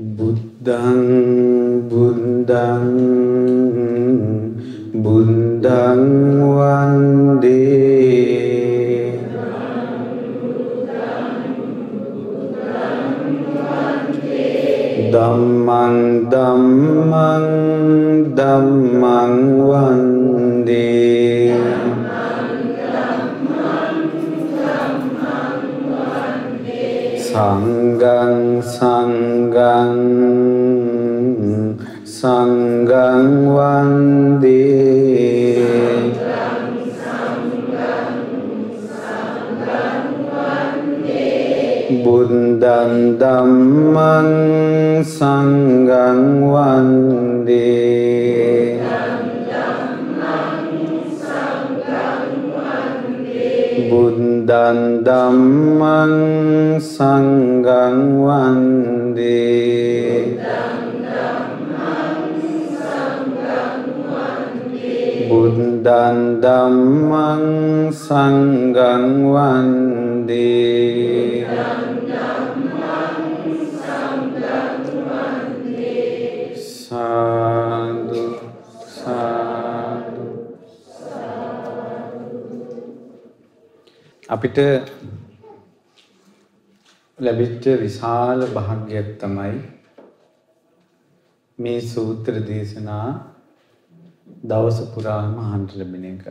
බුද්ධං බුද්ධං බුද්ධං සංගං සංගං සංගං වන්දේ බුද්ධං ධම්මං සංගං වන්දේ ධම්මං සංගං වන්දේ. බුද්ධං ධම්මං සංගං වන්දේ. අපිට ලැබිච්ච විශාල භාග්‍යයක් තමයි මේ සූත්‍ර දේශනා දවස පුරාම අහන්න ලැබෙන එක.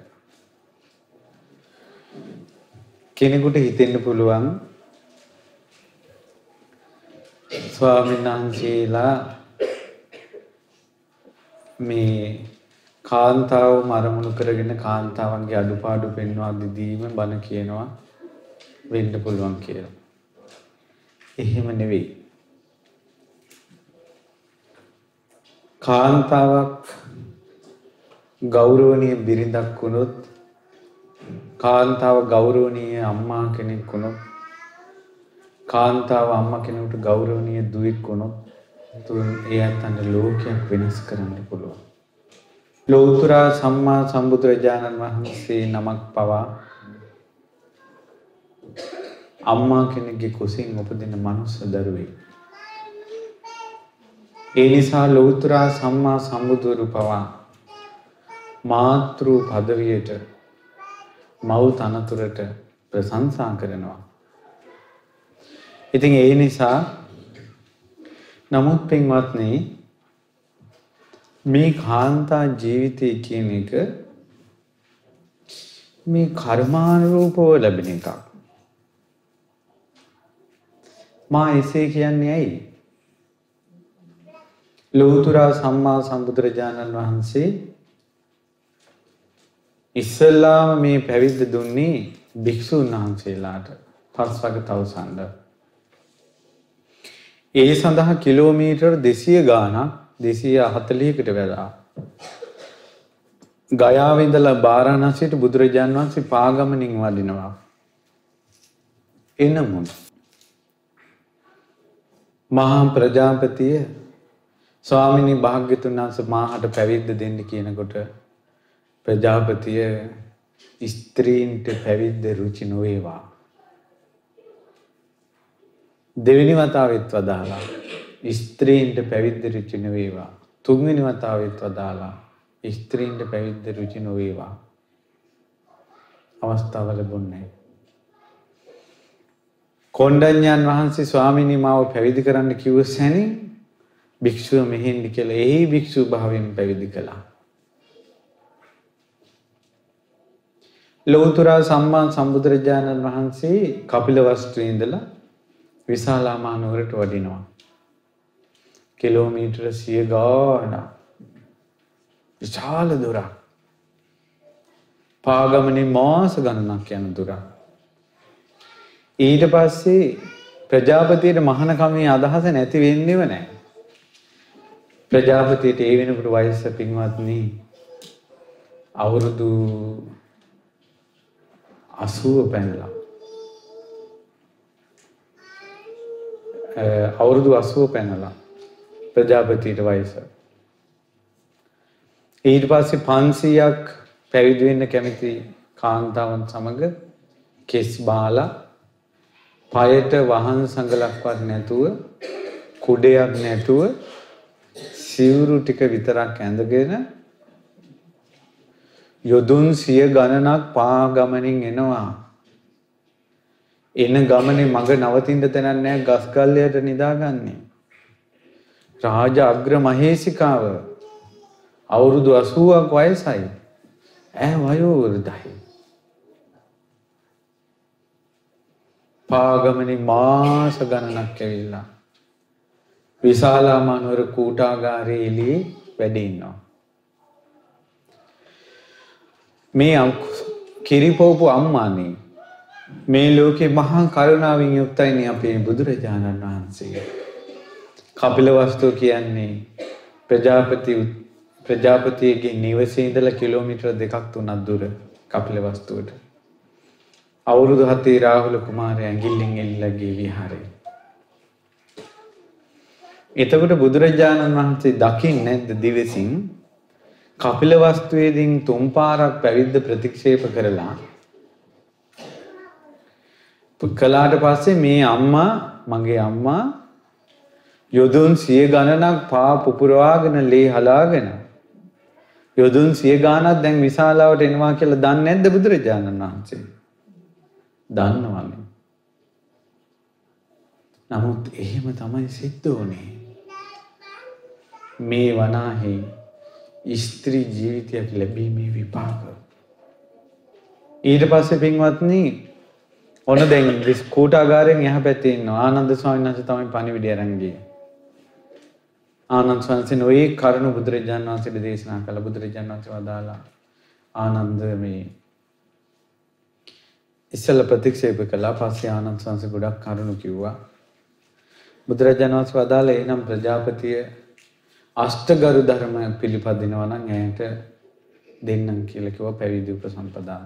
කෙනෙකුට හිතෙන්න පුළුවන් ස්වාමීන් වහන්සේලා මේ කාන්තාව මරමුණු කරගෙන කාන්තාවන්ගේ අඩුපාඩු පෙන්වා දිදීම බණ කියනවා වෙන්න පුළුවන් කියලා. එහෙම නෙවෙයි. කාන්තාවක් ගෞරවනීය බිරිඳක් වුණොත් කාන්තාව ගෞරවනීය අම්මා කෙනෙක් වුණොත් කාන්තාව අම්මා කෙනෙකුට ගෞරවනීය දුවෙක් වුණොත් තුන් ඒ අතන ලෝකයක් වෙනස් කරන්න පුළුවන්. ලෝතර සම්මා සම්බුදුරජාණන් වහන්සේ නමක් පවා අම්මා කෙනෙක්ගේ කුසින් උපදින මනුස්ස දරුවෙක්. ඒ නිසා ලෝතර සම්මා සම්බුදුරු පවා මාතෘ පදවියට මව් තනතුරට ප්‍රශංසා කරනවා. ඉතින් ඒ නිසා නමුත් පින්වත්නි මේ කාන්තා ජීවිතය කියන එක මේ කර්මානුරූපව ලැබෙන එකක්. මා එසේ කියන්නේ ඇයි? ලෝතුරා සම්මා සම්බුදුරජාණන් වහන්සේ ඉස්සල්ලාම මේ පැවිද්ද දුන්නේ භික්ෂූන් වහන්සේලාට පස්වග තවසන්ඩ. ඒ සඳහා කිලෝමීටර් දෙසිය ගානක් දෙසිය අහතලියකට වෙලා. ගයාවිඳල භාරණසයට බුදුරජාන් වහන්සේ පාගමනින් වඩිනවා. එනමුත්. මහා ප්‍රජාපතිය ස්වාමිනි භාග්‍යතුන් වහන්ස මාහට පැවිද්ද දෙන්න කියනකොට ප්‍රජාපතිය ස්ත්‍රීන්ට පැවිද්ද රුචි නොවේවා. දෙවෙනි වතාවෙත් වදාලා ස්ත්‍රීන්ට පැවිද්ද රුචි නොවේවා. තුන්වෙනි වතාවෙත් වදාලා ස්ත්‍රීන්ට පැවිද්ද රුචි නොවේවා. අවස්ථාව ලැබුණේ. කොණ්ඩඤ්ඤන් වහන්සේ ස්වාමීනි මාව පැවිදි කරන්න කිව්ව සැනින් භික්ෂුව මෙහෙන්න කියලා එහි භික්ෂු භාවයෙන් පැවිදි කළා. ලෝතුරා සම්මා සම්බුදුරජාණන් වහන්සේ කපිලවස්තුවේ ඉඳලා විශාලාමා නුවරට වඩිනවා. කිලෝමීටර සිය ගාන විශාල දුරක්. පාගමනේ මාස ගණනක් යන දුරක්. ඊට පස්සේ ප්‍රජාපතියට මහනකමේ අදහස නැති වෙන්නේව නැහැ. ප්‍රජාපතියට ඒ වෙනකොට වයස පින්වත්නි අවුරුදු 80 පැනලා. අවුරුදු 80 පැනලා ප්‍රජාපතියට වයස. ඊට පස්සේ 500ක් පැවිදි වෙන්න කැමති කාන්තාවන් සමග කෙස් බාලා පයට වහන් සඟලක්වත් නැතුව කුඩයක් නැතුව සිවුරු ටික විතරක් ඇඳගෙන යොදුන් සිය ගණනක් පා ගමනින් එනවා. එන ගමනේ මග නවතින්න තැනක් නැහැ ගස් ගල්ලයට නිදාගන්නේ. රාජ අග්‍ර මහේසිකාව අවුරුදු 80ක් වයසයි. ඈ වයෝ වෘද්ධයි. පාගමනින් මාස ගණනක් ඇවිල්ලා විශාලා මනුවර කූටාගාරයේ එළියේ වැඩ ඉන්නවා. මේ කිරිපෝපු අම්මානේ මේ ලෝකේ මහා කරුණාවෙන් යුක්තයිනේ අපේ බුදුරජාණන් වහන්සේ. කපිලවස්තු කියන්නේ ප්‍රජාපති ප්‍රජාපතියගේ නිවසේ ඉඳලා කිලෝමීටර් දෙකක් තුනක් දුර කපිලවස්තුවට. අවුරුදු හතේ රාහුල කුමාරයා ඇඟිල්ලෙන් එල්ලලා ගිය විහාරේ. එතකොට බුදුරජාණන් වහන්සේ දකින්නේ නැද්ද දිවසින් කපිල වස්තුවේදීන් තුන් පාරක් පැවිද්ද ප්‍රතික්ෂේප කරලා කළාට පස්සේ මේ අම්මා මගේ අම්මා යොදුන් සිය ගණනක් පා පුපුරවාගෙන ලේ හලාගෙන යොදුන් සිය ගානක් දැන් විශාලාවට එනවා කියලා දන්නේ නැද්ද බුදුරජාණන් වහන්සේ? දන්නවනේ. නමුත් එහෙම තමයි සිද්ධ වුනේ. මේ වනාහි ස්ත්‍රී ජීවිතයක් ලැබීමේ විපාක. ඊට පස්සේ පින්වත්නි ඔන්න දැන් කූටාගාරයෙන් එහා පැත්තේ ඉන්නවා ආනන්ද ස්වාමීන් වහන්සේ තමයි පණිවිඩය අරන් ගියේ. ආනන්ද ස්වාමීන් ඔය කරුණ බුදුරජාණන් වහන්සේට දේශනා කළ. බුදුරජාණන් වහන්සේ වදාලා ආනන්ද මේ ඉස්සෙල්ල ප්‍රතික්ෂේප කළා. පස්සේ ආනන්ද ස්වාමීන් ගොඩක් කරුණු කිව්වා. බුදුරජාණන් වහන්සේ වදාලා එනම් ප්‍රජාපතිය අෂ්ටගරු ධර්ම පිළිපදිනවා නම් ඇයට දෙන්නම් කියලා කිව්වා. පැවිදි උපසම්පදා.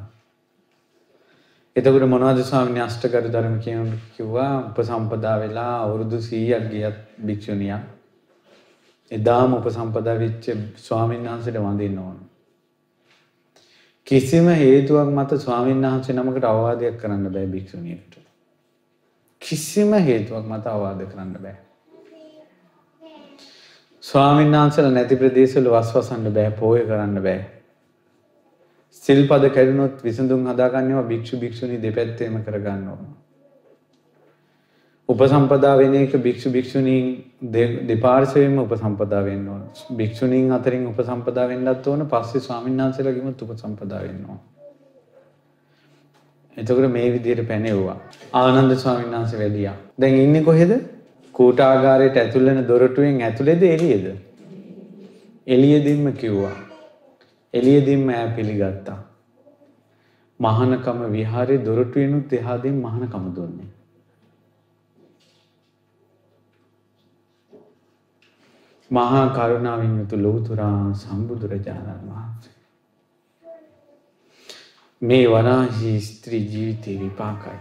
එතකොට මොනවද ස්වාමීන් වහන්සේ අෂ්ටගරු ධර්ම කියන කිව්වා? උපසම්පදා වෙලා අවුරුදු 100ක් ගියත් භික්ෂුණියක්. එදාම උපසම්පදා වෙච්ච ස්වාමීන් වහන්සේට වඳින්න ඕන. කිසිම හේතුවක් මත ස්වාමීන් වහන්සේ නමකට අවවාදයක් කරන්න බෑ භික්ෂුණියට. කිසිම හේතුවක් මත අවවාද කරන්න බෑ. ස්වාමීන් වහන්සේලා නැති ප්‍රදේශවල වස්වසන්න බෑ පෝය කරන්න බෑ. සිල්පද කැඩුනොත් විසඳුම් හදාගන්නවා භික්ෂු භික්ෂුණී දෙපැත්තේම කරගන්න ඕන. උපසම්පදා වෙන එක භික්ෂු භික්ෂුණීන් දෙපාර්ශ්වයෙන්ම උපසම්පදා වෙන්න ඕන. භික්ෂුණීන් අතරින් උපසම්පදා වෙන්නත් ඕන පස්සේ ස්වාමීන් වහන්සේලාගෙම උපසම්පදා වෙන්න ඕන. එතකොට මේ විදිහට පැනෙවුවා. ආනන්ද ස්වාමීන් වහන්සේ වැඩියා. දැන් ඉන්නේ කොහෙද? කූටාගාරයට ඇතුල් වෙන දොරටුවෙන් ඇතුළේද එළියේද? එළියේදීම කිව්වා. එළියේදීම ඈ පිළිගත්තා. මහානකම විහාරේ දොරටුවෙනුත් එහාදීන් මහානකම දුන්නේ. මහා කරුණාවෙන් යුතු ලෞතුරා සම්බුදුරජාණන් වහන්සේ. මේ වනාහි ස්ත්‍රී ජීවිතේ විපාකයි.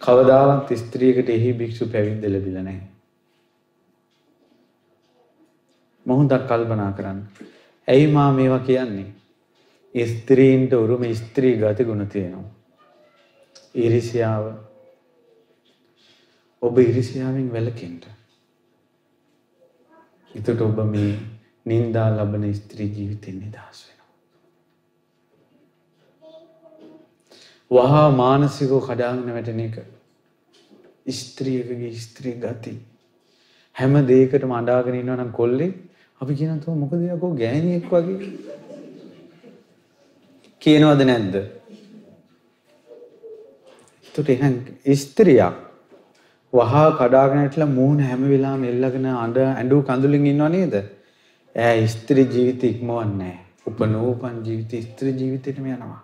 කවදාවත් ස්ත්‍රියකට එහි භික්ෂු පැවිද්ද ලැබිලා නැහැ. මොහොතක් කල්පනා කරන්න. ඇයි මා මේවා කියන්නේ? ස්ත්‍රීන්ට උරුම ස්ත්‍රී ගති ගුණ තියෙනවා. ඊර්ෂ්‍යාව ඔබ ඊර්ෂ්‍යාවෙන් වැළකෙන්න. එතකොට ඔබ මේ නිന്ദා ලබන ස්ත්‍රී ජීවිතෙන් නිදහස් වෙනවා. වහා මානසිකව කඩාගෙන වැටෙන එක ස්ත්‍රියකගේ ස්ත්‍රී ගති හැම දෙයකටම අඬාගෙන ඉන්නවා නම් කොල්ලේ අපි කියනවා තෝ මොකද යකෝ ගෑණියෙක් වගේ කියනවද නැද්ද? එතකොට එහෙනම් ස්ත්‍රියක් වහා කඩාගෙන හිටලා මූණ හැම වෙලාවෙම එල්ලගෙන අඬ ඇඬු කඳුලින් ඉන්නව නේද? ඈ ස්ත්‍රී ජීවිත ඉක්මවන්නේ නැහැ. උපනෝපන් ජීවිත ස්ත්‍රී ජීවිතේටම යනවා.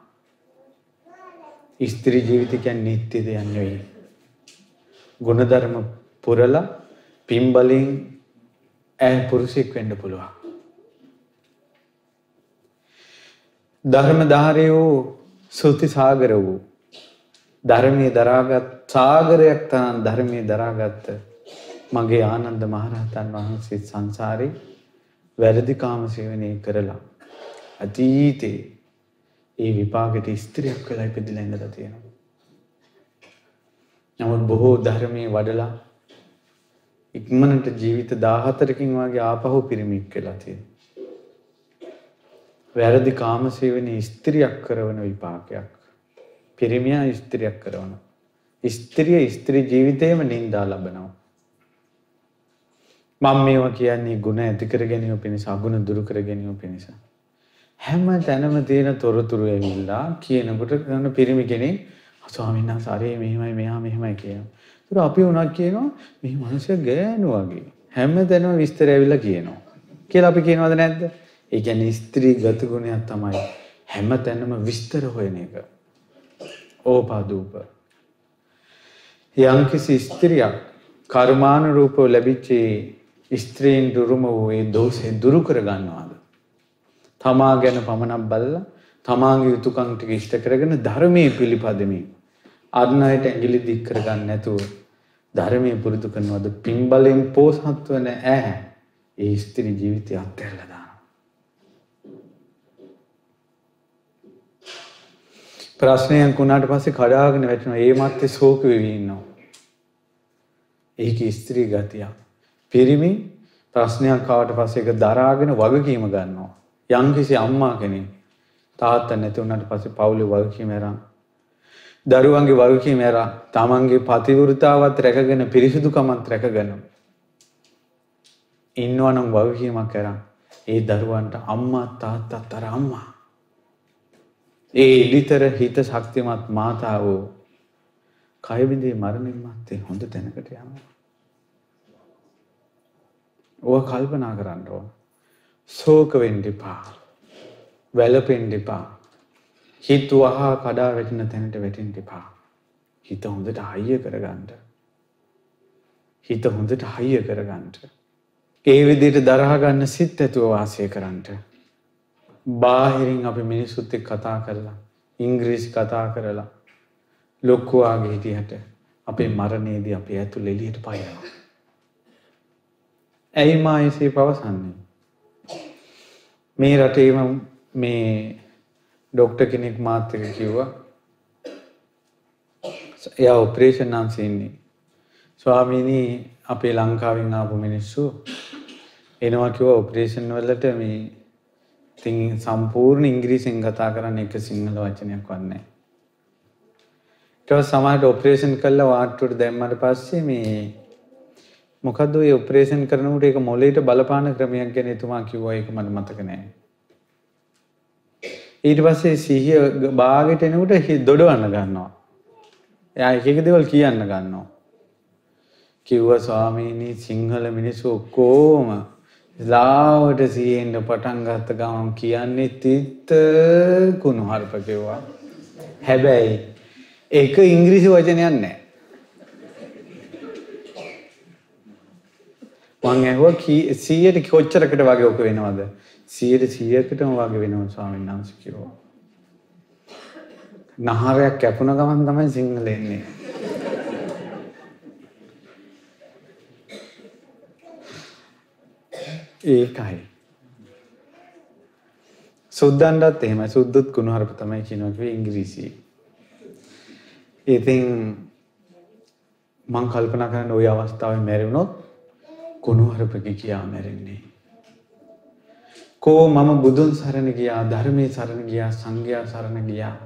ස්ත්‍රී ජීවිත කියන්නේ නිත්‍ය දෙයක් නෙවෙයි. ගුණධර්ම පුරලා පින්බලින් ඈ පුරුෂයෙක් වෙන්න පුළුවන්. ධර්මධාරී වූ සුති සාගර වූ ධර්මයේ දරාගත් සාගරයක් තරම් ධර්මයේ දරාගත්ත මගේ ආනන්ද මහරහතන් වහන්සේ සංසාරේ වැරදි කාම සේවනය කරලා අතීතේ ඒ විපාකෙට ස්ත්‍රියක් වෙලා ඉපදිලා ඉඳලා තියෙනවා. නමුත් බොහෝ ධර්මයේ වඩලා ඉක්මනට ජීවිත 14කින් වගේ ආපහු පිරිමික් වෙලා තියෙනවා. වැරදි කාමසේවනයේ ස්ත්‍රියක් කරන විපාකයක්. පිරිමියා ස්ත්‍රියක් කරන. ස්ත්‍රිය ස්ත්‍රී ජීවිතේම නින්දා ලබනවා. මම මේවා කියන්නේ ගුණ ඇති කර ගැනීම පිණිස අගුණ දුරු කර ගැනීම පිණිස. හැම තැනම තියෙන තොරතුරු ඇවිල්ලා කියනකොට කරන පිරිමි කෙනෙක් ස්වාමීන් වහන්සේ අරේ මෙහෙමයි මෙහා මෙහෙමයි කියනවා. ඒතර අපි උනක් කියනවා මේ මිනිස්සු ගෑනු වගේ. හැම තැනම විස්තර ඇවිල්ලා කියනවා. කියලා අපි කියනවද නැද්ද? ඒ කියන්නේ ස්ත්‍රී ගත ගුණයක් තමයි හැම තැනම විස්තර හොයන එක. ඕපාදූප. යම්කිසි ස්ත්‍රියක් කර්මානුරූපව ලැබිච්ච ස්ත්‍රීන් දුරුම වූ ඒ දෝෂේ දුරු කර ගන්නවාද? තමා ගැන පමණක් බලලා තමාගේ යුතුයකම් ටික ඉෂ්ට කරගෙන ධර්මයේ පිළිපදෙමින් අන් අයට ඇඟිලි දික් කරගන්න නැතුව ධර්මයේ පුරුදු කරනවද පින්බලෙන් පෝසත් වන ඈ ඒ ස්ත්‍රී ජීවිතය අත්හැරලා දානවා. ප්‍රශ්නයක් වුණාට පස්සේ කඩාගෙන වැටෙනවා. ඒ මැත්තේ ශෝක වෙවි ඉන්නවා. ඒක ස්ත්‍රී ගතියක්. පිරිමි ප්‍රශ්නයක් ආවට පස්සේ ඒක දරාගෙන වගකීම ගන්නවා. යම්කිසි අම්මා කෙනෙක් තාත්තා නැති වුණාට පස්සේ පවුලේ වගකීම අරන් දරුවන්ගේ වගකීම අරන් තමන්ගේ පතිවෘතාවත් රැකගෙන පිරිසිදුකමත් රැකගෙන ඉන්නවනම් වගකීමක් අරන් ඒ දරුවන්ට අම්මා තාත්තත් අර අම්මා ඒ ඉලිතර හිත ශක්තිමත් මාතාවෝ කයවිඳේ මරණින් මත්තේ හොඳ තැනකට යනවා. ඕව කල්පනා කරන්න ඕන. ශෝක වෙන්න එපා. වැළපෙන්න එපා. හිත වහා කඩා වැටෙන තැනට වැටෙන්න එපා. හිත හොඳට හයිය කරගන්න. හිත හොඳට හයිය කරගන්න. ඒ විදිහට දරා ගන්න සිත් ඇතුව වාසය කරන්න. බාහිරින් අපි මිනිස්සුත් එක්ක කතා කරලා ඉංග්‍රීසි කතා කරලා ලොක්කුවාගේ හිටියට අපේ මරණයේදී අපේ ඇතුළ එළියට පයනවා. ඇයි මා එසේ පවසන්නේ? මේ රටේම මේ ඩොක්ටර් කෙනෙක් මාත් එක්ක කිව්වා එයා ඔපරේෂන් අංශේ ඉන්නේ. ස්වාමීනි අපේ ලංකාවෙන් ආපු මිනිස්සු එනවා කිව්වා ඔපරේෂන් වලට මේ ඉතින් සම්පූර්ණ ඉංග්‍රීසියෙන් කතා කරන්න එක සිංහල වචනයක් වන්නේ. ඊට පස්සේ සමහරට ඔපරේෂන් කළා වාට්ටුවට දැම්මට පස්සේ මේ මොකද්ද ඔය ඔපරේෂන් කරනකොට ඒක මොළේට බලපාන ක්‍රමයක් ගැන එතුමා කිව්වා ඒක මට මතක නැහැ. ඊට පස්සේ සිහිය බාගෙට එනකොට දොඩවන්න ගන්නවා. එයා එක එක දේවල් කියන්න ගන්නවා. කිව්වා ස්වාමීනි සිංහල මිනිස්සු ඔක්කොම ලාවට සියෙන්ට පටන් ගත්ත ගමන් කියන්නේ තිත්ත කුණු හර්ප කිව්වා. හැබැයි ඒක ඉංග්‍රීසි වචනයක් නැහැ. මං ඇහුවා 100ට කොච්චරකට වගේ ඔක වෙනවද? 100ට 100කටම වගේ වෙනවා ස්වාමීන් වහන්සේ කිව්වා. නහරයක් කැපුණ ගමන් තමයි සිංහල එන්නේ. ඒකයි. සුද්දන්ටත් එහෙමයි සුද්දුත් කුණුහරුප තමයි කියනවා කිව්වේ ඉංග්‍රීසි. ඉතින් මං කල්පනා කරන ওই අවස්ථාවේ මැරුණොත් කුණුහරුපක කියා මැරෙන්නේ. කෝ මම බුදුන් සරණ ගියා ධර්මයේ සරණ ගියා සංඝයා සරණ ගියා.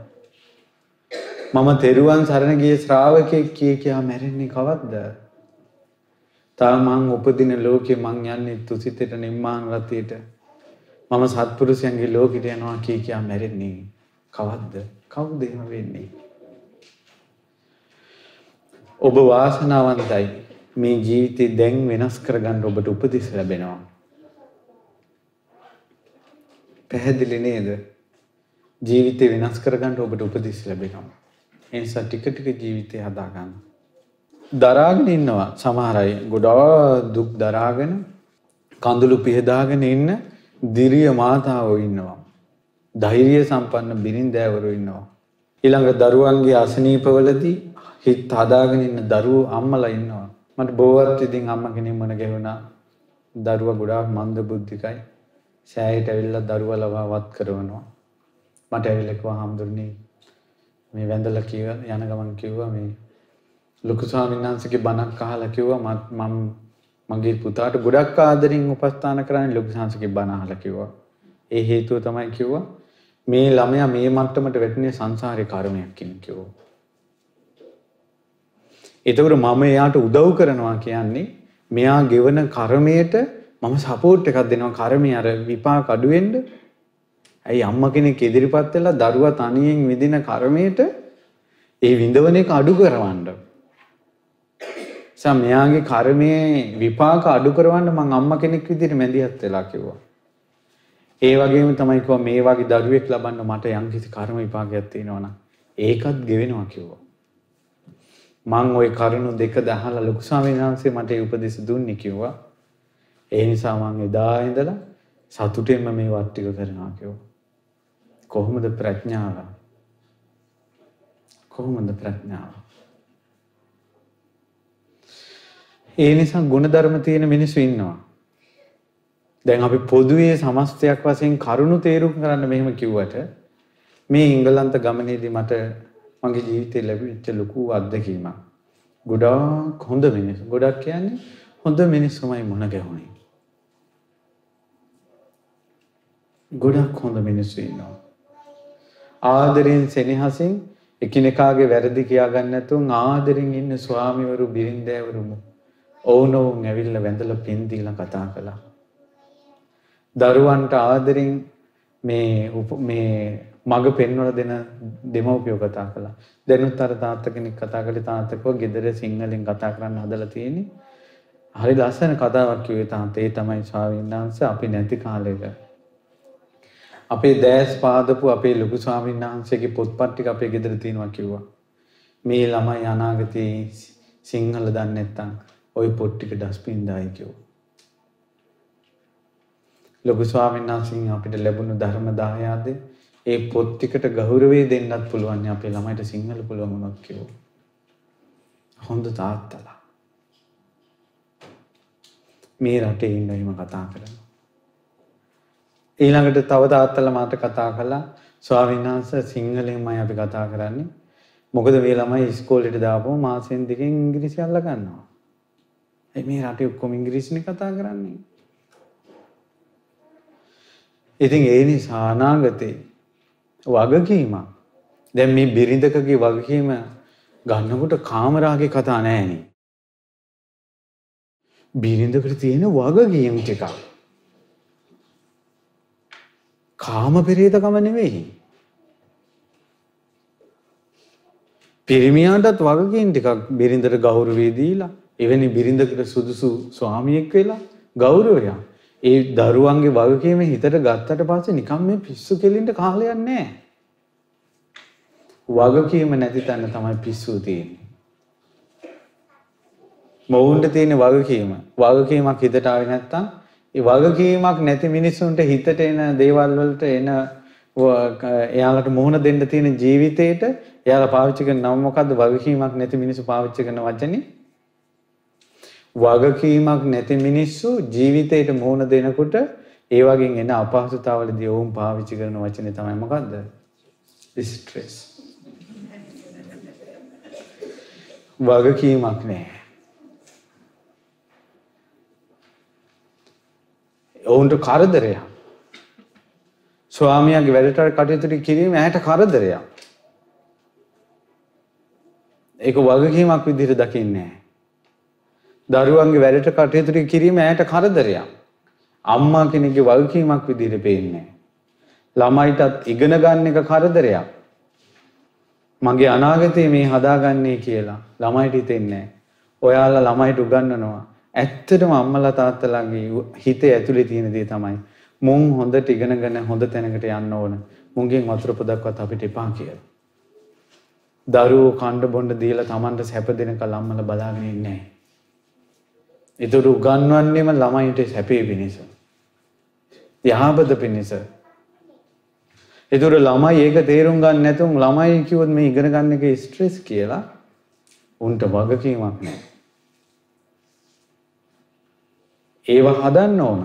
මම තෙරුවන් සරණ ගිය ශ්‍රාවකෙක් කිය කියා මැරෙන්නේ කවද්ද? තා මං උපදින ලෝකේ මං යන්නේ තුසිතට නිම්මාන රතියට මම සත්පුරුෂයන්ගේ ලෝකෙට යනවා කී කියා මැරෙන්නේ කවද්ද? කවුද එහෙම වෙන්නේ? ඔබ වාසනාවන්තයි. මේ ජීවිතේ දැන් වෙනස් කරගන්න ඔබට උපදෙස් ලැබෙනවා. පැහැදිලි නේද? ජීවිතේ වෙනස් කරගන්න ඔබට උපදෙස් ලැබෙනවා. ඒ නිසා ටික ටික ජීවිතේ හදාගන්න. දරාගෙන ඉන්නවා සමහර අය ගොඩාක් දුක් දරාගෙන කඳුළු පිහදාගෙන ඉන්න දිරිය මාතාවෝ ඉන්නවා. ධෛර්ය සම්පන්න බිරින්දෑවරු ඉන්නවා. ඊළඟ දරුවන්ගේ අසනීපවලදී හිත හදාගෙන ඉන්න දරුවෝ අම්මලා ඉන්නවා. මට බොවත් ඉතින් අම්ම කෙනෙක් මන ගැහුණා. දරුවා ගොඩාක් මන්ද බුද්ධිකයි. සෑයට ඇවිල්ලා දරුවා ලවා වත් කරනවා. මට ඇවිල්ලා කිව්වා හම්දුරනේ මේ වැඳලා කිව්ව යන ගමන් කිව්වා මේ ලොකු ස්වාමීන් වහන්සේගේ බණක් අහලා කිව්වා මම මගේ පුතාට ගොඩක් ආදරෙන් උපස්ථාන කරන්නේ ලොකු සංසකේ බණ අහලා කිව්වා. ඒ හේතුව තමයි කිව්වා මේ ළමයා මේ මට්ටමට වැටුනේ සංසාරේ කර්මයක් කියන කිව්වා. එතකොට මම එයාට උදව් කරනවා කියන්නේ මෙයා ගෙවන කර්මයට මම සපෝට් එකක් දෙනවා කර්මය අර විපාක අඩු වෙන්න. ඇයි අම්මා කෙනෙක් ඉදිරිපත් වෙලා දරුවා තනියෙන් විඳින කර්මයට ඒ විඳවන එක අඩු කරවන්න. සම මෙයාගේ කර්මයේ විපාක අඩු කරවන්න මං අම්මා කෙනෙක් විදිහට මැදිහත් වෙලා කිව්වා. ඒ වගේම තමයි කිව්වා මේ වගේ දරුවෙක් ලබන්න මට යම්කිසි කර්ම විපාකයක් තියෙනවා නම් ඒකත් ගෙවෙනවා කිව්වා. මං ওই කරුණු දෙක දහලා ලොකු ස්වාමීන් වහන්සේ මට ඒ උපදෙස් දුන්නේ කිව්වා. ඒ නිසා මං එදා ඉඳලා සතුටෙන්ම මේ වත් ටික කරනවා කිව්වා. කොහොමද ප්‍රඥාව? කොහොමද ප්‍රඥාව? ඒ නිසා ගුණධර්ම තියෙන මිනිස්සු ඉන්නවා. දැන් අපි පොදුවේ සමස්තයක් වශයෙන් කරුණු තේරුම් කරන්න මෙහෙම කිව්වට මේ ඉංගලන්ත ගමනේදී මට මගේ ජීවිතේ ලැබිච්ච ලොකු අත්දැකීමක්. ගොඩාක් හොඳ මිනිස්සු. ගොඩක් කියන්නේ හොඳ මිනිස්සුමයි මුණ ගැහුනේ. ගොඩක් හොඳ මිනිස්සු ඉන්නවා. ආදරෙන් සෙනෙහසින් එකිනෙකාගේ වැරදි කියා ගන්න නැතුව ආදරෙන් ඉන්න ස්වාමිවරු බිරින්දෑවරුම ඔවුනොවුන් ඇවිල්ලා වැඳලා පින් දීලා කතා කළා. දරුවන්ට ආදරෙන් මේ මේ මග පෙන්වල දෙන දෙමව්පියෝ කතා කළා. දැනුත් අර තාත්තා කෙනෙක් කතා කළේ තාත්තකව ගෙදර සිංහලෙන් කතා කරන්න හදලා තියෙන්නේ. හරි ලස්සන කතාවක් කිව්වේ තාත්තා. ඒ තමයි ස්වාමීන් වහන්සේ අපි නැති කාලෙක අපේ දෑස් පාදපු අපේ ලොකු ස්වාමීන් වහන්සේගේ පොත්පත් ටික අපේ ගෙදර තියෙනවා කිව්වා. මේ ළමයි අනාගතේ සිංහල දන්නේ නැත්තම් ওই පොත් ටික ඩස්බින් දායි කිව්වා. ලොකු ස්වාමීන් වහන්සේ අපිට ලැබුණු ධර්ම දායාදේ ඒ පොත් ටිකට ගෞරවය දෙන්නත් පුළුවන් අපේ ළමයිට සිංහල පුළුවන් වුණොත් කිව්වා. හොඳ තාත්තලා. මේ රටේ ඉන්න එහෙම කතා කරනවා. ඊළඟට තව තාත්තලා මාට කතා කළා ස්වාමීන් වහන්සේ සිංහලෙන්මයි අපි කතා කරන්නේ. මොකද මේ ළමයි ඉස්කෝලේට දාපුවම මාසෙන් දෙකකින් ඉංග්‍රීසි අල්ල ගන්නවා. ඒ මේ රටේ ඔක්කොම ඉංග්‍රීසිනේ කතා කරන්නේ. ඉතින් ඒ නිසා අනාගතේ වගකීමක්. දැන් මේ බිරිඳකගේ වගකීම ගන්නකොට කාමරාගේ කතා නෑනේ. බිරිඳකට තියෙන වගකීම් ටිකක්. කාම පෙරේතකම නෙවෙයි. පිරිමියාටත් වගකීම් ටිකක් බිරිඳට ගෞරවය දීලා එවැනි බිරිඳකට සුදුසු ස්වාමියෙක් වෙලා ගෞරවයක්. ඒ දරුවන්ගේ වගකීම හිතට ගත්තට පස්සේ නිකම් මේ පිස්සු කෙලින්ට කාලයක් නැහැ. වගකීම නැති තැන තමයි පිස්සු තියෙන්නේ. මොවුන්ට තියෙන වගකීම වගකීමක් හිතට ආවේ නැත්තම් ඒ වගකීමක් නැති මිනිස්සුන්ට හිතට එන දේවල් වලට එන එයාලට මුහුණ දෙන්න තියෙන ජීවිතේට එයාලා පාවිච්චි කරන නම මොකද්ද වගකීමක් නැති මිනිස්සු පාවිච්චි කරන වචනේ වගකීමක් නැති මිනිස්සු ජීවිතේට මුහුණ දෙනකොට ඒ වගේ එන අපහසුතාවලදී ඔවුන් පාවිච්චි කරන වචනේ තමයි මොකද්ද ස්ට්‍රෙස් වගකීමක් නැහැ ඔවුන්ට කරදරයක්. ස්වාමියාගේ වැඩට කටයුතු කිරීම ඇයට කරදරයක්. ඒක වගකීමක් විදිහට දකින්නේ දරුවන්ගේ වැඩට කටයුතු කිරීම ඇයට කරදරයක්. අම්මා කෙනෙක්ගේ වගකීමක් විදිහට පේන්නේ ළමයිටත් ඉගෙන ගන්න එක කරදරයක්. මගේ අනාගතේ මේ හදාගන්නේ කියලා ළමයිට හිතෙන්නේ ඔයාලා ළමයිට උගන්වනවා ඇත්තටම අම්මලා තාත්තලාගේ හිතේ ඇතුලේ තියෙන දේ තමයි මුන් හොඳට ඉගෙනගෙන හොඳ තැනකට යන්න ඕන. මුන්ගෙන් වතුර පොදක්වත් අපිට එපා කියලා. දරුවෝ කණ්ඩ බොණ්ඩ දීලා Tamanට සැප දෙනකල් අම්මලා බලාගෙන ඉන්නේ නැහැ. ඒතර උගන්වන්නේම ළමයින්ට සැපේ පිණිස. යහපත පිණිස. ඒතර ළමයි ඒක තේරුම් ගන්න නැතුම් ළමයි කිව්වොත් මේ ඉගෙන ගන්න එක ස්ට්‍රෙස් කියලා උන්ට වගකීමක් නැහැ. ඒවා හදන්න ඕන.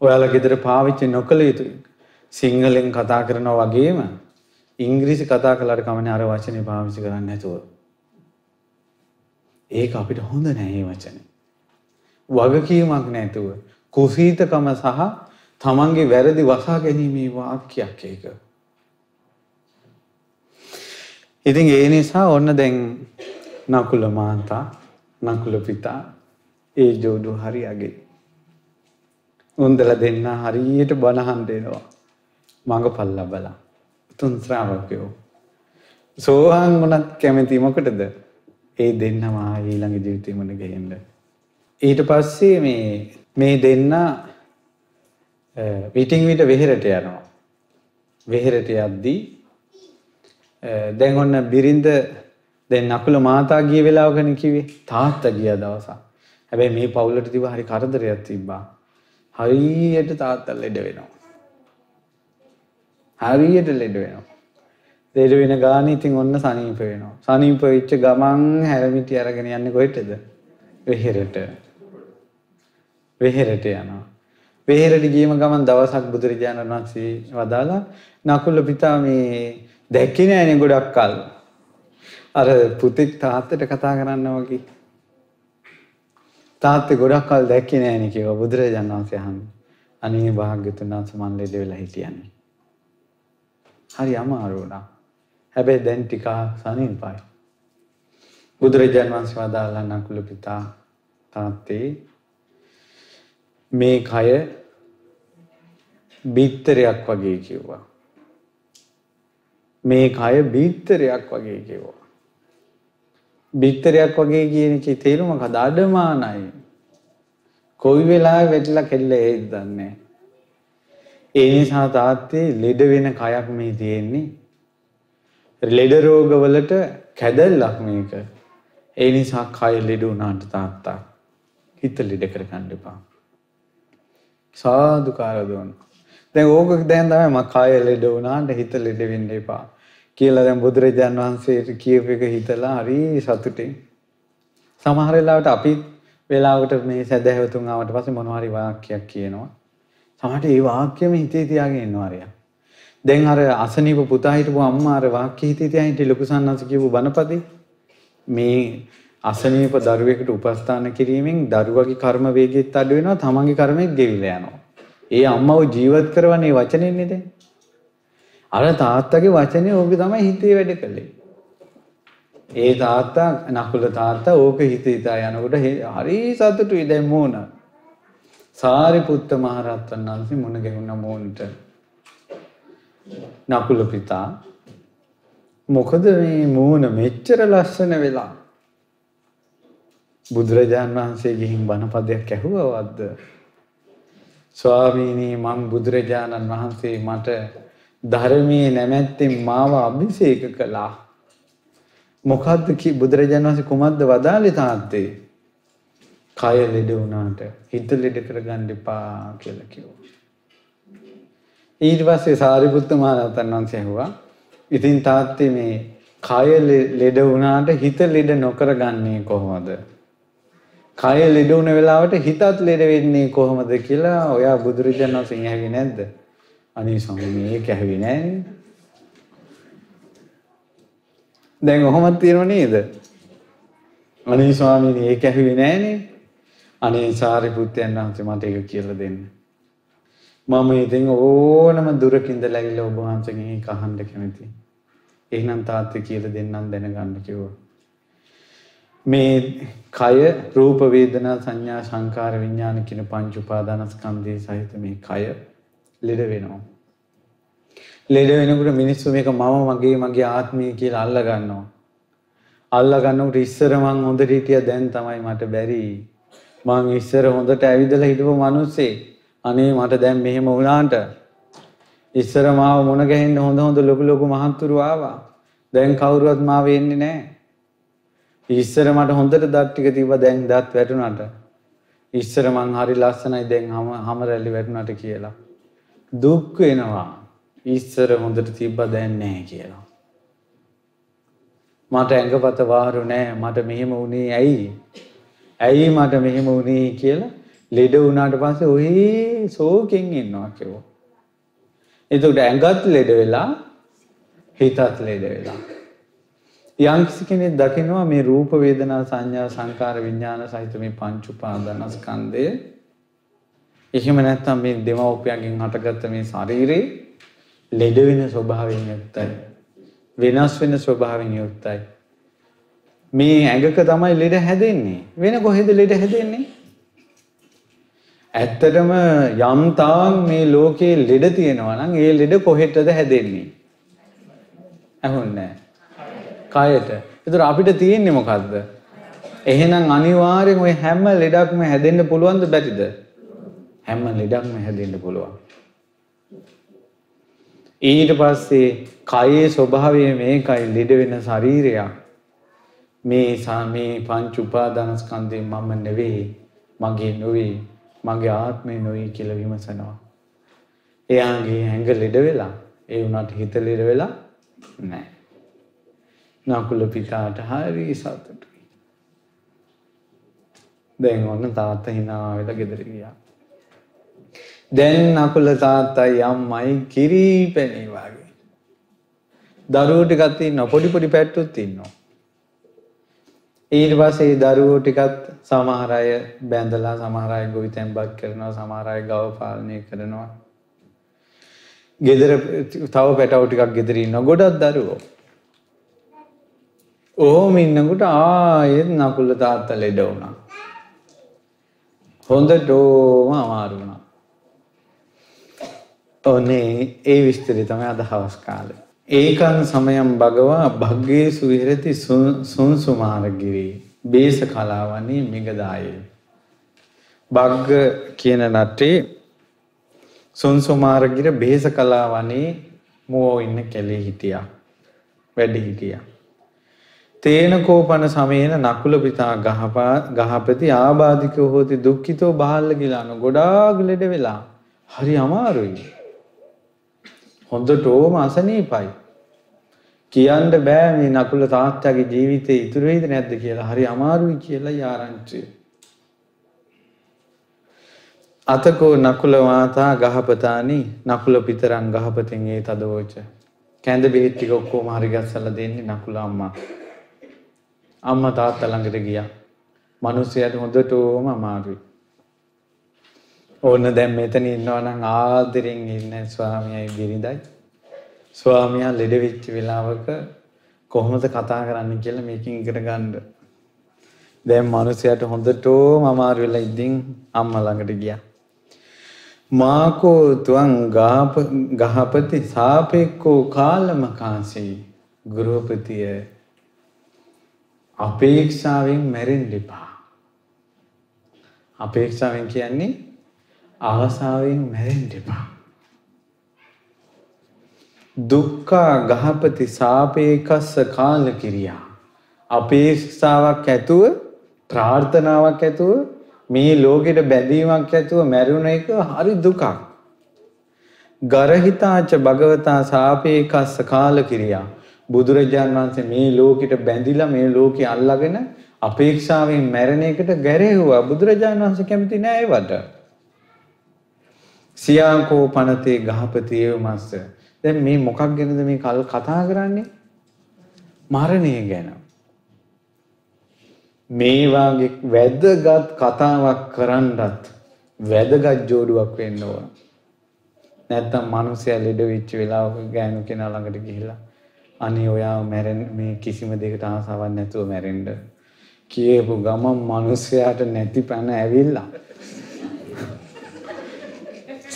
ඔයාලා ගෙදර පාවිච්චි නොකළ යුතුයි. සිංහලෙන් කතා කරනවා වගේම ඉංග්‍රීසි කතා කළාට කමන්නේ අර වචනේ පාවිච්චි කරන්නේ නැතුව. ඒක අපිට හොඳ නෑ මේ වචනේ. වගකීමක් නැතුව කුසීතකම සහ තමන්ගේ වැරදි වසා ගැනීමේ වාක්‍යයක් ඒක. ඉතින් ඒ නිසා ඔන්න දැන් නකුල මාතා නකුල පිතා ඒ ජෝඩු හරි අගේ. උන්දල දෙන්න හරියට බණහන් දෙනවා. මඟපල් ලබලා. තුන් ශ්‍රාවකයෝ. සෝහන් වුණත් කැමති මොකටද? ඒ දෙන්නම ඊළඟ ජීවිතේ මුණ ගැහෙන්න. ඊට පස්සේ මේ මේ දෙන්න විටින් විට වෙහෙරට යනවා. වෙහෙරට යද්දී දැන් ඔන්න බිරිඳ දැන් නකුල මාතා ගිය වෙලාවකනේ කිව්වේ තාත්තා ගිය දවසක්. හැබැයි මේ පවුලට තිබ්බ හරි කරදරයක් තිබ්බා. හරියට තාත්තා ලෙඩ වෙනවා. හරියට ලෙඩ වෙනවා. ලෙඩ වෙන ගානේ ඉතින් ඔන්න සනීප වෙනවා. සනීප වෙච්ච ගමන් හැරමිටි අරගෙන යන්නේ කොහෙටද? වෙහෙරට. වෙහෙරට යනවා. වෙහෙරට ගියම ගමන් දවසක් බුදුරජාණන් වහන්සේ වදාලා නකුල පිතා මේ දැක්කේ නෑනේ ගොඩක් කල්. අර පුතෙක් තාත්තට කතා කරනවා වගේ. තාත්තේ ගොඩක් කල් දැක්කේ නෑනේ කිව්වා බුදුරජාණන් වහන්සේ අහන්නේ. අනේ භාග්‍යතුන් වහන්සේ මන් ලෙඩ වෙලා හිටියන්නේ. හරි අමාරු වුණා. හැබැයි දැන් ටික සනීපයි. බුදුරජාණන් වහන්සේ වදාළා නකුල පිතා තාත්තේ මේ කය බිත්තරයක් වගේ කිව්වා. මේ කය බිත්තරයක් වගේ කිව්වා. බිත්තරයක් වගේ කියන එකේ තේරුම මොකද? අඩමානයි. කොයි වෙලාවෙ වැටිලා කෙල්ල ඒත් දන්නේ ඒ නිසා තාත්තේ ලෙඩ වෙන කයක් මේ තියෙන්නේ. ලෙඩ රෝගවලට කැදල්ලක් මේක. ඒ නිසා කය ලෙඩ වුණාට තාත්තා හිත ලෙඩ කරගන්න එපා. සාදුකාර දුන්න. දැන් ඕක දැන් තමයි මම කය ලෙඩ වුණාට හිත ලෙඩ වෙන්න එපා. කියලා දැන් බුදුරජාන් වහන්සේට කියපු එක හිතලා හරි සතුටින් සමහර වෙලාවට අපි වෙලාවට මේ සැදැහැවතුන් ආවට පස්සේ මොනවා හරි වාක්‍යයක් කියනවා සමහරට ඒ වාක්‍යෙම හිතේ තියාගෙන ඉන්නවා අරයා දැන් අර අසනීප පුතා හිටපු අම්මා අර වාක්‍ය හිතේ තියාගෙන හිටි ලොකු සන්නස කියපු බණපදේ මේ අසනීප දරුවෙකුට උපස්ථාන කිරීමෙන් දරුවගේ කර්ම වේගෙත් අඩු වෙනවා තමන්ගේ කර්මෙත් ගෙවිලා යනවා ඒ අම්මව ජීවත් කරවන්නේ වචනෙන්නේ දැන් අර තාත්තගේ වචනේ ඕක තමයි හිතේ වැඩ කළේ. ඒ තාත්තා නකුල තාත්තා ඕක හිත හිතා යනකොට හරි සතුටුයි දැන් මෝන. සාරිපුත්ත මහරහතන් වහන්සේ මුණ ගැහුණ මෝන්ට. නකුල පිතා මොකද මේ මූණ මෙච්චර ලස්සන වෙලා බුදුරජාන් වහන්සේ ගිහින් බණපදයක් ඇහුවවද්ද ස්වාමීනි මං බුදුරජාණන් වහන්සේ මට ධර්මයේ නැමැත්තෙන් මාව අභිෂේක කළා. මොකද්ද කි බුදුරජාණන් වහන්සේ කුමද්ද වදාළේ තාත්තේ? කය ලෙඩ වුණාට හිත ලෙඩ කරගන්න එපා කියලා කිව්වා. ඊට පස්සේ සාරිපුත්ත මහ රහතන් වහන්සේ ඇහුවා ඉතින් තාත්තේ මේ කය ලෙඩ වුණාට හිත ලෙඩ නොකරගන්නේ කොහොමද? කය ලෙඩ වුණ වෙලාවට හිතත් ලෙඩ වෙන්නේ කොහොමද කියලා ඔයා බුදුරජාණන් වහන්සේ ඇහුවේ නැද්ද? අනේ ස්වාමීනි ඒක ඇහුවේ නෑනේ. දැන් ඔහොමත් තියෙනව නේද? අනේ ස්වාමීනි ඒක ඇහුවේ නෑනේ. අනේ සාරිපුත්යන් වහන්සේ මට ඒක කියලා දෙන්න. මම ඉතින් ඕනම දුරක ඉඳලා ඇවිල්ලා ඔබ වහන්සේගෙන් ඒක අහන්න කැමතියි. එහෙනම් තාත්තේ කියලා දෙන්නම් දැනගන්න කිව්වා. මේ කය රූප වේදනා සංඥා සංකාර විඥාන කියන පංච උපාදානස්කන්ධයේ සහිත මේ කය ලෙඩ වෙනවා. ලෙඩ වෙනකොට මිනිස්සු මේක මම මගේ මගේ ආත්මය කියලා අල්ල ගන්නවා. අල්ල ගන්නකොට ඉස්සර මං හොඳට හිටියා දැන් තමයි මට බැරි. මං ඉස්සර හොඳට ඇවිදලා හිටපු මිනිස්සේ අනේ මට දැන් මෙහෙම වුණාට ඉස්සර මාව මුණ ගැහෙන්න හොඳ හොඳ ලොකු ලොකු මහත්තුරු ආවා. දැන් කවුරුවත් මාව එන්නේ නැහැ. ඉස්සර මට හොඳට දත් ටික තිබ්බා දැන් දත් වැටුණාට. ඉස්සර මං හරි ලස්සනයි දැන් හැම හැම රැලි වැටුණාට කියලා. දුක් වෙනවා. ඉස්සර හොඳට තිබ්බ දැන් නැහැ කියලා. මට ඇඟපත වාරු නෑ මට මෙහෙම වුණේ ඇයි? ඇයි මට මෙහෙම වුණේ කියලා ලෙඩ වුණාට පස්සේ ඔහේ සෝකෙන් ඉන්නවා කිව්වා. එතකොට ඇඟත් ලෙඩ වෙලා හිතත් ලෙඩ වෙලා. යම්කිසි කෙනෙක් දකිනවා මේ රූප වේදනා සංඥා සංකාර විඥාන සහිත මේ පංච උපාදානස්කන්ධය එහෙම නැත්නම් මේ දෙමව්පියන්ගෙන් හටගත්ත මේ ශරීරේ ලෙඩ වෙන ස්වභාවයෙන් යුක්තයි. වෙනස් වෙන ස්වභාවයෙන් යුක්තයි. මේ ඇඟක තමයි ලෙඩ හැදෙන්නේ. වෙන කොහෙද ලෙඩ හැදෙන්නේ? ඇත්තටම යම් තාක් මේ ලෝකේ ලෙඩ තියෙනවා නම් ඒ ලෙඩ කොහෙටද හැදෙන්නේ ඇහුන්නේ කයට. ඒතර අපිට තියෙන්නේ මොකද්ද? එහෙනම් අනිවාර්යෙන් ওই හැම ලෙඩක්ම හැදෙන්න පුළුවන්ද බැරිද? හැම ලෙඩක්ම හැදෙන්න පුළුවන්. ඊට පස්සේ කයේ ස්වභාවය මේකයි ලෙඩ වෙන ශරීරයක්. මේ මේ පංච උපාදානස්කන්ධේ මම නෙවෙයි, මගේ නෙවෙයි, මගේ ආත්මය නෙවෙයි කියලා විමසනවා. එයාගේ ඇඟ ලෙඩ වෙලා, ඒ වුණාට හිත ලෙඩ වෙලා නැහැ. නකුල පිතාට හරි සතුටුයි. දැන් ඔන්න තාත්තා hina වෙලා ගෙදර ගියා. දැන් නකුල තාත්තා යම්මයි කිරිපැණි වගේ. දරුවෝ ටිකක් ඉන්නවා පොඩි පොඩි පැට්ටුත් ඉන්නවා. ඊට පස්සේ දරුවෝ ටිකත් සමහර අය බැඳලා සමහර අය ගොවිතැන්පත් කරනවා සමහර අය ගව පාලනය කරනවා. ගෙදර තව පැටවු ටිකක් ගෙදර ඉන්නවා ගොඩක් දරුවෝ. ඕම ඉන්නකොට ආයෙත් නකුල තාත්තා ලෙඩ වුණා. හොඳටම අමාරු වුණා. ඔනේ ඒ විස්තරය තමයි අද හවස් කාලේ. ඒකන් සමයම් භගවා භග්ගේසු විහෙරති සුන්සුමාරගිරි බේස කලාවන්නේ මිගදායේ. භග්ග කියන නටේ සුන්සුමාරගිර බේස කලාවනේ මුවෝ ඉන්න කැලේ හිටියා. වැඩ හිටියා. තේන කෝපන සමයන නකුල පිතා ගහපා ගහපති ආබාධිකෝ හෝති දුක්ඛිතෝ බාහල්ල ගිලාන ගොඩාක් ලෙඩ වෙලා හරි අමාරුයි හොඳටම අසනීපයි. කියන්න බෑ මේ නකුල තාත්තගේ ජීවිතේ ඉතුරු වෙයිද නැද්ද කියලා. හරි අමාරුයි කියලා යාරංචි අතකෝ නකුල වාතා ගහපතානි නකුල පිතරං ගහපතෙන් ඒ තදවෝච. කැඳ බෙහෙත් ටික ඔක්කොම හරි ගස්සලා දෙන්නේ නකුල අම්මා. අම්මා තාත්තා ළඟට ගියා. මිනිස්සයාට හොඳටම අමාරුයි. ඕන්න දැන් මෙතන ඉන්නවා නම් ආදරෙන් ඉන්න ස්වාමියායි බිරිඳයි. ස්වාමියා ලෙඩ වෙච්ච වෙලාවක කොහොමද කතා කරන්න කියලා මේකෙන් ඉගෙන ගන්න. දැන් මිනිස්සයාට හොඳටම අමාරු වෙලා ඉඳින් අම්මා ළඟට ගියා. මාකෝ තුවං ගහපති සාපෙක්කෝ කාලමකාසී ගෘහපතිය අපේක්ෂාවෙන් මැරෙන්න එපා. අපේක්ෂාවෙන් කියන්නේ ආසාවෙන් මැරෙන්න එපා. දුක්ඛා ගහපති සාපේකස්ස කාල කිරියා. අපේක්ෂාවක් ඇතුව ප්‍රාර්ථනාවක් ඇතුව මේ ලෝකෙට බැඳීමක් ඇතුව මැරුණ එක හරි දුකක්. ගරහිතාච භගවතා සාපේකස්ස කාල කිරියා. බුදුරජාන් වහන්සේ මේ ලෝකෙට බැඳිලා මේ ලෝකේ අල්ලාගෙන අපේක්ෂාවෙන් මැරෙන එකට ගැරෙව්වා බුදුරජාන් වහන්සේ කැමති නෑ ඒවට. සියාකෝ පනතේ ගහපති ඒව මස්ස. දැන් මේ මොකක් ගැනද මේ කල් කතා කරන්නේ? මරණය ගැන. මේ වාගේ වැදගත් කතාවක් කරන්නත් වැදගත් ජෝඩුවක් වෙන්න ඕන. නැත්තම් මිනිස්සයා ලෙඩ වෙච්ච වෙලාවක ගෑනු කෙනා ළඟට ගිහිල්ලා අනේ ඔයා මැරෙන්න මේ කිසිම දෙයකට ආසාවක් නැතුව මැරෙන්න කියපු ගමන් මිනිස්සයාට නැති පැන ඇවිල්ලා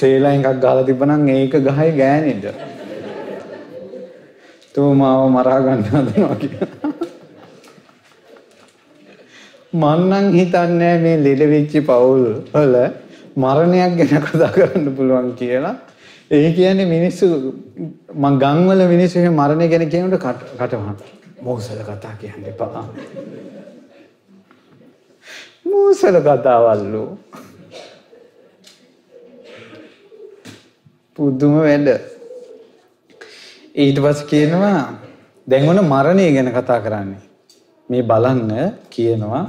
සේලා එකක් ගාලා තිබ්බනම් ඒක ගහයි ගෑනෙට තෝ මාව මරා ගන්න හදනවා කියලා මන්නම් හිතන්නේ මේ ලෙඩ වෙච්ච පවුල් වල මරණයක් ගැන කතා කරන්න පුළුවන් කියලා ඒ කියන්නේ මිනිස්සු මං ගම්වල මිනිස්සු එහෙම මරණය ගැන කියනකොට කටවහන. මොහොසල කතා කියන්න එපා. මොහොසල කතාවල්ලු. පුදුම වැඩ. ඊට පස්සේ කියනවා දැන් ඔන්න මරණය ගැන කතා කරන්නේ. මේ බලන්න කියනවා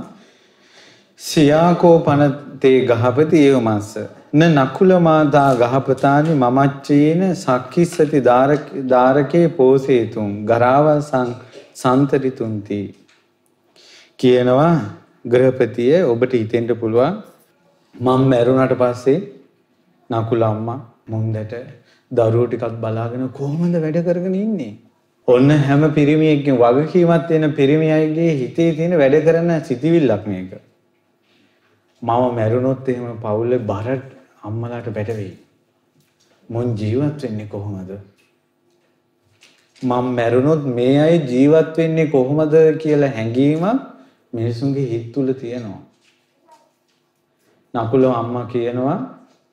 සියාකෝ පනතේ ගහපති ඒව මස්ස න නකුල මාතා ගහපතානි මමච්චේන සක්කිස්සති ධාරකේ පෝසේතුම් ගරාවසං සන්තරිතුන්ති කියනවා ගෘහපතිය ඔබට හිතෙන්න පුළුවන් මම මැරුණාට පස්සේ නකුල අම්මා මුන්දට දරුවෝ ටිකක් බලාගෙන කොහොමද වැඩ කරගෙන ඉන්නේ? ඔන්න හැම පිරිමියෙක්ගේ වගකීමක් තියෙන පිරිමි අයගේ හිතේ තියෙන වැඩ කරන සිතිවිල්ලක් මේක. මම මැරුණොත් එහෙම පවුලේ බර අම්මලාට බැටවෙයි. මුන් ජීවත් වෙන්නේ කොහොමද? මම මැරුණොත් මේ අය ජීවත් වෙන්නේ කොහොමද කියලා හැඟීමක් මිනිසුන්ගේ හිත තුල තියෙනවා. නකුල අම්මා කියනවා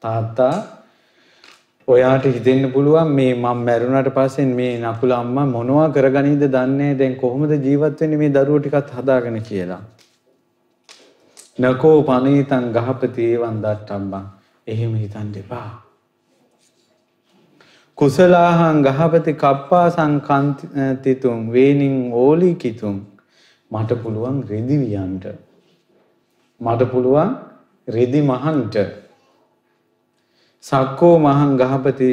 තාත්තා ඔයාට හිතෙන්න පුළුවන් මේ මම මැරුණාට පස්සේ මේ නකුල අම්මා මොනවා කරගනීද දන්නේ දැන් කොහොමද ජීවත් වෙන්නේ මේ දරුවෝ ටිකත් හදාගෙන කියලා. නකෝ පනීතං ගහපති එවන් දට්ටම්බං එහෙම හිතන්න එපා. කුසලාහං ගහපති කප්පා සංකන්තිතුම් වේනින් ඕලි කිතුම් මට පුළුවන් රෙදි වියන්ට මට පුළුවන් රෙදි මහන්ට සක්කෝ මහන් ගහපති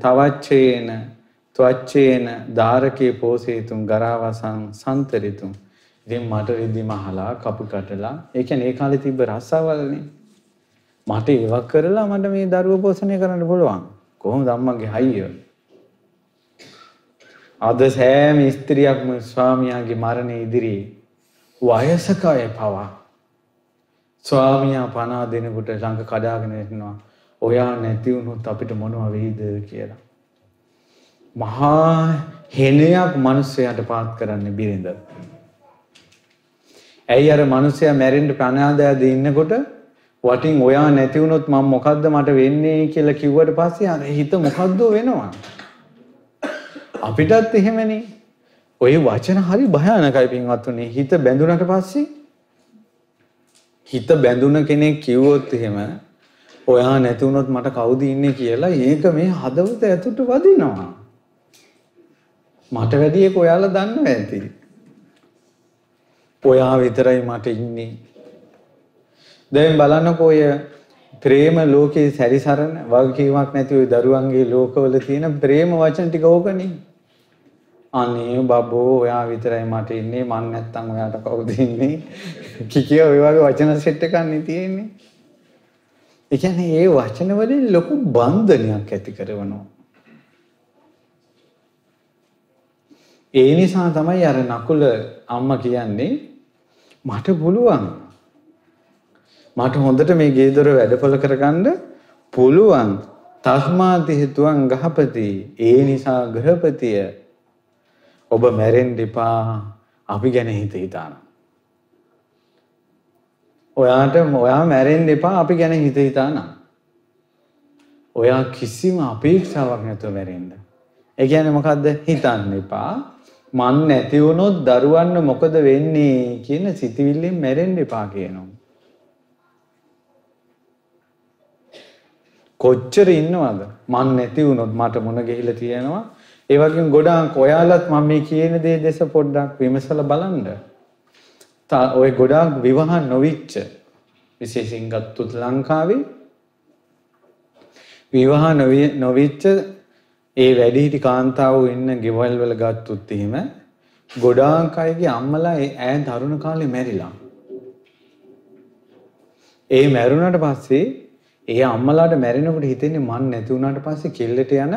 තවච්චේන ත්වච්චේන ධාරකේ පෝසේතුම් ගරාවසං සන්තරිතුම් ඉතින් මට රෙදි මහලා කපු කටලා ඒ කියන්නේ ඒ කාලේ තිබ්බ රස්සාවල්නේ. මට ඒවක් කරලා මට මේ දරුව පෝෂණය කරන්න පුළුවන්. කොහොමද අම්මගේ හයිය? අද සෑම ස්ත්‍රියක්ම ස්වාමියාගේ මරණය ඉදිරියේ වයසක අය පවා. ස්වාමියා පනා දෙනකොට ළඟ කඩාගෙන ඉන්නවා. ඔයා නැති වුණොත් අපිට මොනවා වෙයිද කියලා. මහා හෙනයක් මිනිස්සයාට පාත් කරන්න බිරිඳ. ඇයි අර මිනිස්සයා මැරෙන්න ප්‍රණාදයද ඉන්නකොට වටින් ඔයා නැති වුණොත් මම මොකද්ද මට වෙන්නේ කියලා කිව්වට පස්සේ අර හිත මොකද්ද වෙනවා. අපිටත් එහෙමනේ. ඔය වචන හරි භයානකයි පින්වත්තුනි. හිත බැඳුනට පස්සේ හිත බැඳුන කෙනෙක් කිව්වොත් එහෙම ඔයා නැති වුණොත් මට කවුද ඉන්නේ කියලා ඒක මේ හදවත ඇතුළට වදිනවා. මට වැඩි එක ඔයාලා දන්නවා ඇති. ඔයා විතරයි මට ඉන්නේ. දැන් බලන්නකෝ ඔය ප්‍රේම ලෝකේ සැරිසරන වගකීමක් නැති ওই දරුවන්ගේ ලෝකවල තියෙන ප්‍රේම වචන ටික ඕකනේ. අනේ බබෝ ඔයා විතරයි මට ඉන්නේ මං නැත්තම් ඔයාට කවුද ඉන්නේ කිකිය ඔය වගේ වචන සෙට් එකක් නේ තියෙන්නේ. ඒ කියන්නේ ඒ වචන වලින් ලොකු බන්ධනයක් ඇති කරනවා. ඒ නිසා තමයි අර නකුල අම්මා කියන්නේ මට පුළුවන්. මට හොඳට මේ ගේ දොර වැඩපොළ කරගන්න පුළුවන්. තස්මාති හේතුවන් ගහපති. ඒ නිසා ගෘහපතිය. ඔබ මැරෙන්න එපා. අපි ගැන හිත හිතාන ඔයාට ඔයා මැරෙන්න එපා අපි ගැන හිත හිතාන ඔයා කිසිම අපේක්ෂාවක් නැතුව මැරෙන්න. ඒ කියන්නේ මොකද්ද? හිතන්න එපා. මන් නැති වුණොත් දරුවන්න මොකද වෙන්නේ කියන සිතවිල්ලෙන් මැරෙන්න එපා කියනවා. කොච්චර ඉන්නවද? මන් නැති වුණොත් මට මොන ගිහිලා තියෙනවා? ඒ වගේම ගොඩාක් ඔයාලත් මම මේ කියන දේ දෙස පොඩ්ඩක් විමසලා බලන්න. ඔය ගොඩාක් විවාහ නොවිච්ච විශේෂයෙන් ගත්තොත් ලංකාවේ විවාහ නොවිච්ච ඒ වැඩිහිටි කාන්තාවෝ ඉන්න ගෙවල් වල ගත්තොත් එහෙම ගොඩාක් අයගේ අම්මලා ඈ තරුණ කාලේ මැරිලා. ඒ මැරුණාට පස්සේ ඒ අම්මලාට මැරෙනකොට හිතෙන්නේ මන් නැති වුණාට පස්සේ කෙල්ලට යන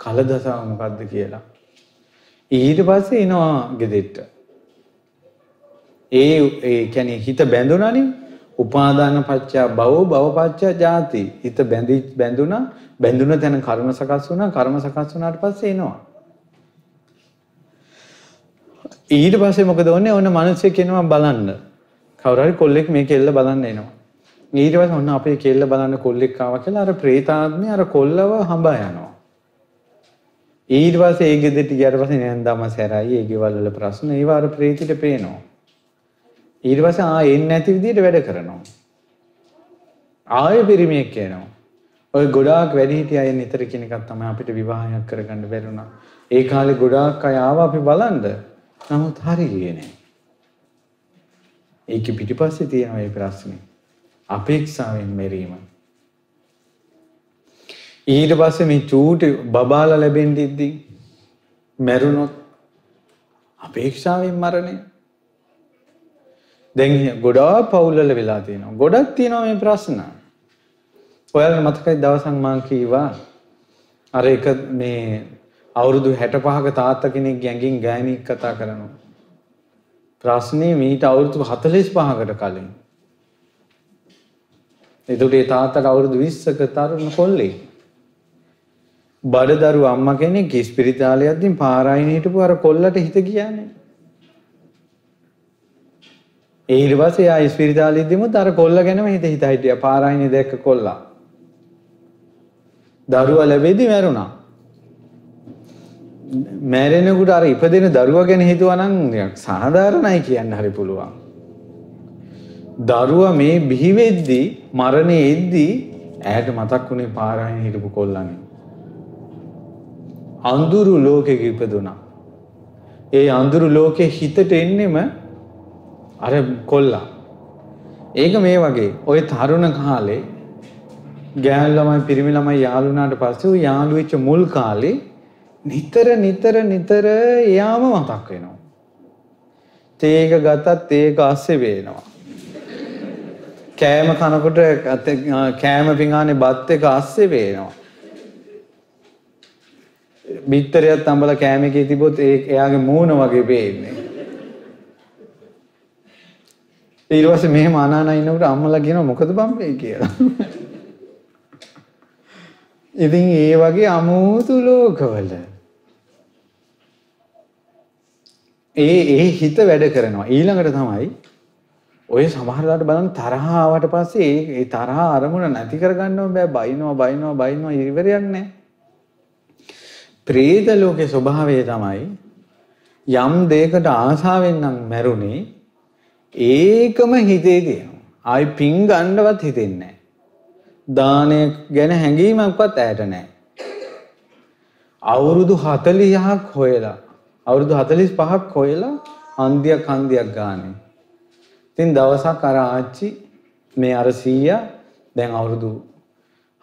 කලදසාව මොකද්ද කියලා. ඊට පස්සේ එනවා ගෙදෙට්ට. ඒ ඒ කියන්නේ හිත බැඳුණානේ. උපාදාන පත්‍ය භව භව පත්‍ය ජාති. හිත බැඳි බැඳුණා. බැඳුන තැන කර්ම සකස් වුණා. කර්ම සකස් වුණාට පස්සේ එනවා. ඊට පස්සේ මොකද වුනේ? ඔන්න මිනිස්සෙක් එනවා බලන්න. කවුරු හරි කොල්ලෙක් මේ කෙල්ල බලන්න එනවා. ඊට පස්සේ ඔන්න අපේ කෙල්ල බලන්න කොල්ලෙක් ආවා කියලා අර ප්‍රේතාත්මය අර කොල්ලව හඹා යනවා. ඊට පස්සේ ඒ ගෙදරට ගියාට පස්සේ නැන්දාම සැරයි ඒ ගෙවල් වල ප්‍රශ්න ඒව අර ප්‍රේතිට පේනවා. ඊට පස්සේ ආ එන්නේ නැති විදිහට වැඩ කරනවා. ආයෙ පිරිමියෙක් එනවා. ඔය ගොඩාක් වැඩිහිටිය අය නිතර කියන එකක් තමයි අපිට විවාහයක් කරගන්න බැරුණා. ඒ කාලේ ගොඩාක් අය ආවා අපි බලන්න. නමුත් හරියන්නේ නැහැ. ඒකේ පිටිපස්සේ තියෙන මේ ප්‍රශ්නේ. අපේක්ෂාවෙන් මෙරීම. ඊට පස්සේ මේ චූටි බබාලා ලැබෙන්න ඉද්දි මැරුණොත් අපේක්ෂාවෙන් මරණය. දැන් ගොඩාක් පවුල්වල වෙලා තියෙනවා. ගොඩක් තියෙනවා මේ ප්‍රශ්න. ඔයාලට මතකයි දවසක් මං කීවා අර එක මේ අවුරුදු 65ක තාත්තා කෙනෙක් ගැඟින් ගෑණියෙක් කතා කරනවා. ප්‍රශ්නේ මීට අවුරුදු 45කට කලින්. එතකොට ඒ තාත්තට අවුරුදු 20ක තරුණ කොල්ලෙක්. බඩදරු අම්මා කෙනෙක් ඉස්පිරිතාලයක්දී පාරායින හිටපු අර කොල්ලට හිත ගියානේ. ඒ ඊට පස්සේ ආ ඉස්පිරිතාලෙදිමුත් අර කොල්ල ගැනම හිත හිත හිටියා පාරායිනේ දැක්ක කොල්ලා. දරුවා ලැබෙද්දි මැරුණා. මැරෙනකොට අර ඉපදෙන දරුවා ගැන හිතුවා නම් සාධාරණයි කියන්න හරි පුළුවන්. දරුවා මේ බිහි වෙද්දී මරණේ එද්දී ඈට මතක් වුණේ පාරායින හිටපු කොල්ලනේ. අඳුරු ලෝකෙක ඉපදුනා. ඒ අඳුරු ලෝකේ හිතට එන්නෙම අර කොල්ලා. ඒක මේ වගේ ওই තරුණ කාලේ ගෑනු ළමයි පිරිමි ළමයි යාළු වුණාට පස්සේ ਉਹ යාළු වෙච්ච මුල් කාලේ නිතර නිතර නිතර එයාම මතක් වෙනවා. තේක ගතත් ඒක අස්සේ වේනවා. කෑම කනකොට කෑම පිඟානේ බත් එක අස්සේ වේනවා. බිත්තරයක් තඹලා කෑම එකේ තිබොත් ඒ එයාගේ මූණ වගේ පේන්නේ. ඊට පස්සේ මෙහෙම අනානා ඉන්නකොට අම්මලා කියනවා මොකද බම්බේ කියලා. ඉතින් ඒ වගේ අමුතු ලෝකවල ඒ ඒ හිත වැඩ කරනවා. ඊළඟට තමයි ඔය සමහරලාට බලන්න තරහ ආවට පස්සේ ඒ ඒ තරහ අරමුණ නැති කරගන්නව බෑ බයිනවා බයිනවා බයිනවා ඉවරයක් නැහැ. ප්‍රේත ලෝකේ ස්වභාවය තමයි යම් දෙයකට ආසාවෙන් නම් මැරුණේ ඒකම හිතේ තියෙනවා. ආයි පිං ගන්නවත් හිතෙන්නේ නැහැ. දානය ගැන හැඟීමක්වත් ඇයට නැහැ. අවුරුදු 40ක් හොයලා අවුරුදු 45ක් හොයලා හන්දියක් හන්දියක් ගානේ. ඉතින් දවසක් අර ආච්චි මේ අර සීයා දැන් අවුරුදු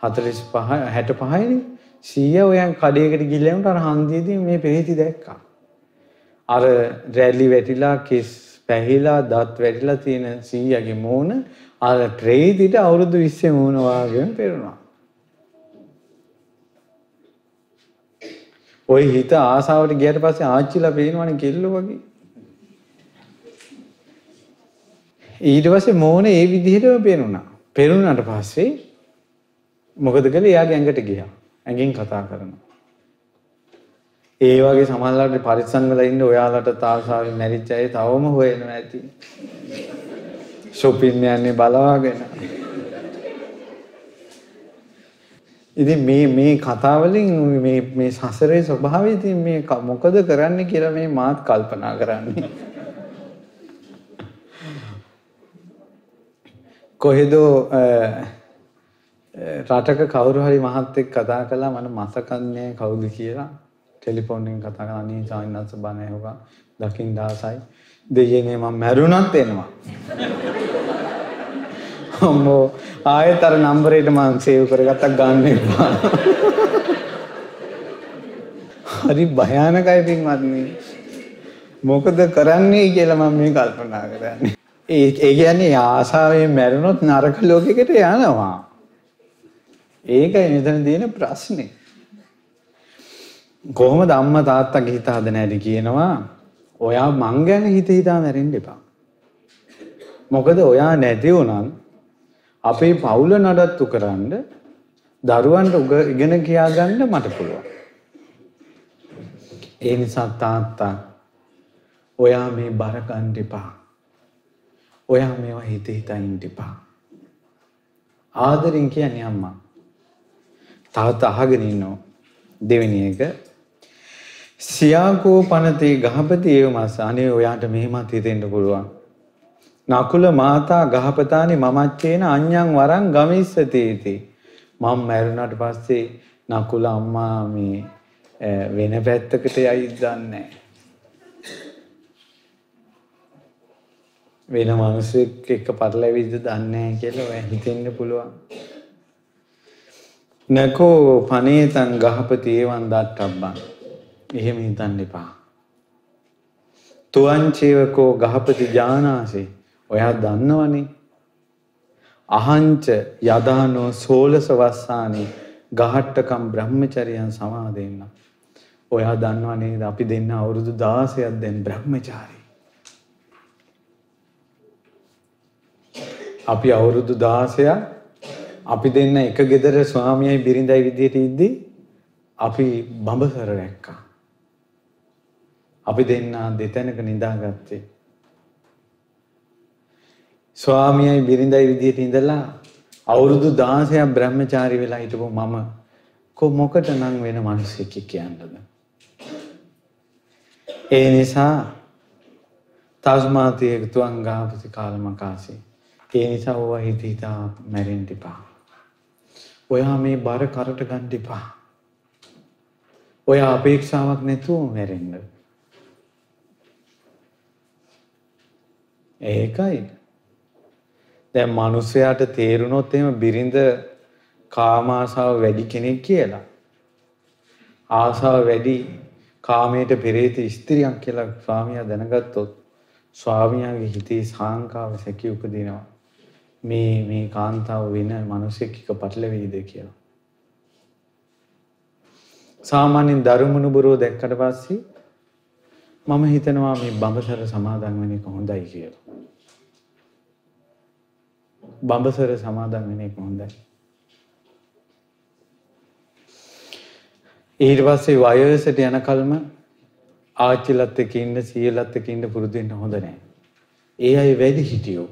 45 65යිනේ. සීයා ඔයන් කඩේකට ගිහලා උන්ට අර හන්දියේදී මේ පෙරේති දැක්කා. අර රැලි වැටිලා කිස් පැහිලා දත් වැටිලා තියෙන සීයාගේ මූණ අර ප්‍රේතිට අවුරුදු 20 මූණ වාගෙම පෙරුණා. ඔය හිත ආසාවට ගියට පස්සේ ආච්චිලා පේනවනේ කෙල්ලෝ වගේ. ඊට පස්සේ මෝන ඒ විදිහටම පේනුණා. පෙරුණාට පස්සේ මොකද කළේ? එයාගේ ඇඟට ගියා. ඇඟෙන් කතා කරනවා. ඒ වගේ සමහරවිට පරිස්සම් වෙලා ඉන්න ඔයාලට තාසාවෙන් මැරිච්ච අය තවම හොයනවා ඇති. shopping යන්නේ බලාගෙන. ඉතින් මේ මේ කතාවලින් මේ මේ සසරේ ස්වභාවය ඉතින් මේ මොකද කරන්න කියලා මේ මාත් කල්පනා කරන්නේ. කොහෙදෝ රටක කවුරු හරි මහත්තයෙක් කතා කළා මට මතකත් නෑ කවුද කියලා ටෙලිෆෝන් එකෙන් කතා කරලා අනේ සාමිනාස් බණ ඇහුවා දකින් දාසයි දෙයනේ මම මැරුණත් එනවා අම්මෝ ආයෙත් අර නම්බරේට මං සේව් කරගත්තා ගන්න එපා. හරි භයානකයි පින්වත්නි. මොකද කරන්නේ කියලා මම මේ කල්පනා කරන්නේ. ඒ ඒ කියන්නේ ආසාවෙන් මැරුණොත් නරක ලෝකයකට යනවා. ඒකයි මෙතන තියෙන ප්‍රශ්නේ. කොහොමද අම්මා තාත්තගේ හිත හදන හැටි කියනවා ඔයා මං ගැන හිත හිතා මැරෙන්න එපා. මොකද ඔයා නැති වුණත් අපේ පවුල නඩත්තු කරන්න දරුවන්ට ඉගෙන කියා ගන්න මට පුළුවන්. ඒ නිසා තාත්තා ඔයා මේ බර ගන්න එපා. ඔයා මේවා හිත හිතා ඉන්න එපා. ආදරෙන් කියන්නේ අම්මා. තාත්තා අහගෙන ඉන්නවා. දෙවෙනි එක සියාකෝ පනතේ ගහපති ඒවමස් අනේ ඔයාට මෙහෙමත් හිතෙන්න පුළුවන්. නකුල මාතා ගහපතානි මමච්චේන අඤ්ඤං වරං ගමිස්සතේති. මම මැරුණාට පස්සේ නකුල අම්මා මේ වෙන පැත්තකට යයිද දන්නේ වෙන මිනිස්සෙක් එක්ක පටලැවිද දන්නේ නැහැ කියලා ඔය හිතෙන්න පුළුවන්. නකෝ පනේතං ගහපති ඒවන් දත්තබ්බන්. එහෙම හිතන්න එපා. තුවංචේවකෝ ගහපති ජානාසේ ඔයා දන්නවනේ අහංච යදානෝ සෝලස වස්සානි ගහට්ටකම් බ්‍රහ්මචරියන් සමාදෙන්න. ඔයා දන්නවා නේද අපි දෙන්න අවුරුදු 16ක් දැන් බ්‍රහ්මචාරී. අපි අවුරුදු 16ක් අපි දෙන්න එක ගෙදර ස්වාමියයි බිරිඳයි විදියට ඉද්දි අපි බඹසර රැක්කා. අපි දෙන්න දෙතැනක නිදාගත්තේ. ස්වාමියයි බිරිඳයි විදියට ඉඳලා අවුරුදු 16ක් බ්‍රහ්මචාරී වෙලා හිටපු මම කො මොකට නම් වෙන මිනිස්සෙක් කියන්නද? ඒ නිසා තස්මාතිය තුංගාපති කාලමකාසී. ඒ නිසා ඕවා හිත හිතා මැරෙන්න එපා. ඔයා මේ බර කරට ගන්න එපා. ඔයා අපේක්ෂාවක් නැතුව මැරෙන්න. ඒකයි දැන් මිනිස්සයාට තේරුනොත් එහෙම බිරිඳ කාම ආසාව වැඩි කෙනෙක් කියලා. ආසාව වැඩි කාමයට පෙරේත ස්ත්‍රියක් කියලා ස්වාමියා දැනගත්තොත් ස්වාමියාගේ හිතේ සාංකාව සැකී උපදිනවා. මේ මේ කාන්තාව වෙන මිනිසෙක් එක්ක පටලවෙයිද කියලා. සාමාන්‍යයෙන් දරුමුණුබුරෝ දැක්කට පස්සේ මම හිතනවා මේ බඹසර සමාදන් වෙන එක හොඳයි කියලා. බඹසර සමාදන් වෙන එක හොඳයි. ඊට පස්සේ වයසට යනකල්ම ආච්චිලත් එක්ක ඉන්න සීයලත් එක්ක ඉන්න පුරුදු වෙන්න හොඳ නැහැ. ඒ අය වැඩි හිටියෝ.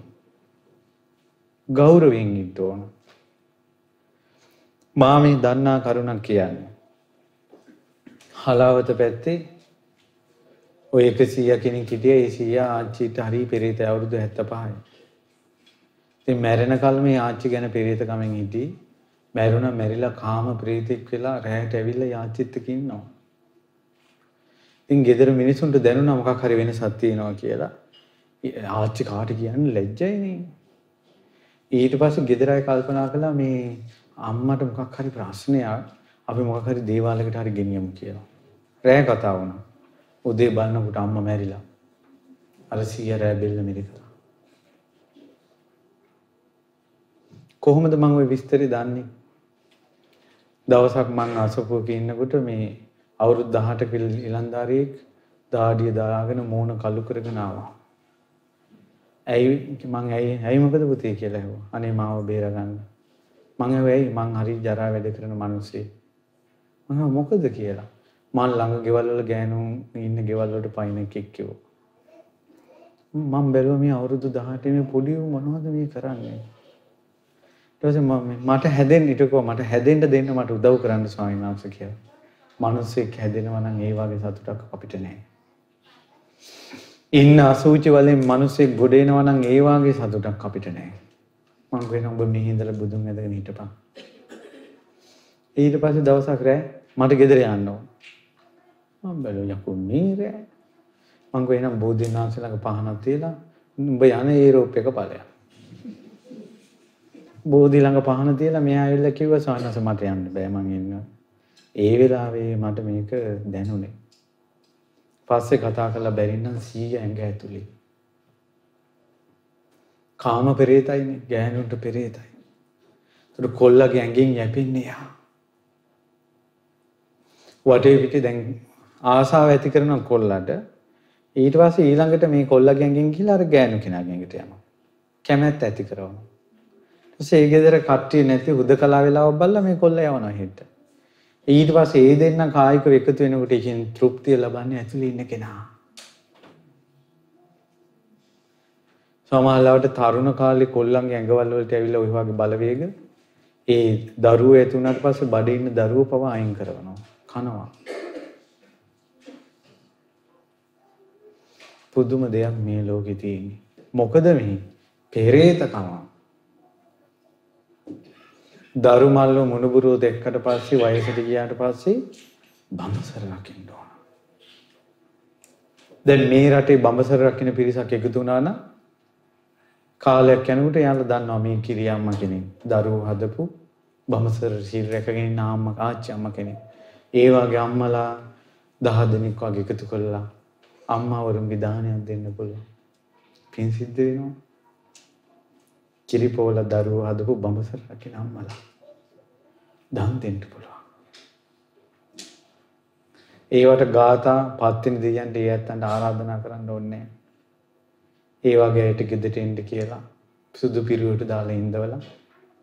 ගෞරවයෙන් ඉන්න ඕන. මා මේ දන්නා කරුණක් කියන්නේ. හලාවත පැත්තේ ඔය 100 කෙනෙක් හිටියා ඒ 100 ආච්චිට හරි පෙරේත අවුරුදු 75යි. ඉතින් මැරෙන කල මේ ආච්චි ගැන පෙරේත කමෙන් හිටියේ. මැරුණා මැරිලා කාම ප්‍රීතික් වෙලා රැයට ඇවිල්ලා යාච්චිත් එක්ක ඉන්නවා. ඉතින් ගෙදර මිනිසුන්ට දැනුණා මොකක් හරි වෙනසක් තියෙනවා කියලා. ආච්චි කාට කියන්නේ ලැජ්ජයිනේ. ඊට පස්සේ ගෙදර අය කල්පනා කළා මේ අම්මට මොකක් හරි ප්‍රශ්නයක් අපි මොකක් හරි දේවාලයකට හරි ගෙනියමු කියලා. රෑ කතා වුණා. උදේ බලනකොට අම්මා මැරිලා. අර සීය රෑ බෙල්ල මිරිකලා. කොහොමද මං ওই විස්තරي දන්නේ? දවසක් මං අසපුවක ඉන්නකොට මේ අවුරුදු 18 කිල ඉලන්දාරියෙක් දාඩිය දාගෙන මූණ කළු කරගෙන ආවා. ඇයි මං ඇයි ඇයි මොකද පුතේ කියලා ඇහුවා. අනේ මාව බේරගන්න. මං ඇහුවයි මං හරි ජරා වැඩ කරන මිනිස්සේ. මං මොකද කියලා. මං ළඟ ගෙවල් වල ගෑනුන් ඉන්න ගෙවල් වලට පයින් එකෙක් කිව්වා. මං බැලුවා මේ අවුරුදු 18 මේ පොඩි මොනවද මේ කරන්නේ? ඊට පස්සේ මට හැදෙන්න ඊටකෝ මට හැදෙන්න දෙන්න මට උදව් කරන්න ස්වාමීන් වහන්සේ කියලා. මිනිස්සෙක් හැදෙනවා නම් ඒ වගේ සතුටක් අපිට නැහැ. ඉන්න අසූචි වලින් මිනිස්සෙක් ගොඩ එනවා නම් ඒ වගේ සතුටක් අපිට නැහැ. මං කියන ඔබ මෙහි ඉඳලා බුදුන් ඇදගෙන හිටපන්. ඊට පස්සේ දවසක් රෑ මට ගෙදර යන්න ඕන. මම බැලුවා යකෝ මේ රෑ. මං කියනවා බෝධින් වහන්සේ ළඟ පහනක් තියලා උඹ යන ඒරෝප් එක ඵලයක්. බෝධි ළඟ පහන තියලා මෙයා ඇවිල්ලා කිව්වා සානස මට යන්න බෑ මං ඉන්නවා. ඒ වෙලාවේ මට මේක දැනුනේ. පස්සේ කතා කරලා බැරි නම් 100 ඇඟ ඇතුලේ. කාම පෙරේතයිනේ ගෑනුන්ට පෙරේතයි. ඒතර කොල්ලගේ ඇඟෙන් යැපෙන්නේ යා. වටේ පිටේ දැන් ආසාව ඇති කරන කොල්ලට ඊට පස්සේ ඊළඟට මේ කොල්ලගේ ඇඟෙන් ගිහලා අර ගෑනු කෙනාගේ ඇඟට යනවා. කැමැත්ත ඇති කරනවා. ඊපස්සේ ඒ ගෙදර කට්ටිය නැති හුදකලා වෙලාවක් බලලා මේ කොල්ල යවනවා හෙට. ඊට පස්සේ ඒ දෙන්න කායිකව එකතු වෙනකොට ඒකෙන් තෘප්තිය ලබන්නේ ඇතුලේ ඉන්න කෙනා. සමහරවිට තරුණ කාලේ කොල්ලන්ගේ ඇඟවල් වලට ඇවිල්ලා ওই වගේ බලවේග ඒ දරුවෝ ඇති වුණාට පස්සේ බඩේ ඉන්න දරුවෝ පව අයින් කරනවා. කනවා. පුදුම දෙයක් මේ ලෝකේ තියෙන්නේ. මොකද මේ පෙරේතකම දරු මල්ලෝ මුණුබුරුව දෙක්කට පස්සේ වයසට ගියාට පස්සේ බඹසර රකින්න ඕන. දැන් මේ රටේ බඹසර රකින්න පිරිසක් එකතු වුණා නම් කාලයක් යනකොට යාළුවා දන්නවා මේ කිරි අම්මා කෙනෙක් දරුවෝ හදපු බඹසර සිල් රැකගෙන ඉන්න අම්මා ආච්චි අම්මා කෙනෙක්. ඒ වගේ අම්මලා දහ දෙනෙක් වගේ එකතු කළා අම්මාවරුන් විධානයක් දෙන්න පුළුවන්. පින් සිද්ධ වෙනවා. කිරිපෝල දරුවෝ හදපු බඹසර රකින අම්මලා. දන් දෙන්න පුළුවන්. ඒවට ගාථා පත්වෙනි දෙයයන්ට ඒ ඇත්තන්ට ආරාධනා කරන්න ඕනේ ඒ වගේ අයට ගෙදරට එන්න කියලා සුදු පිරුවට දාලා ඉඳවලා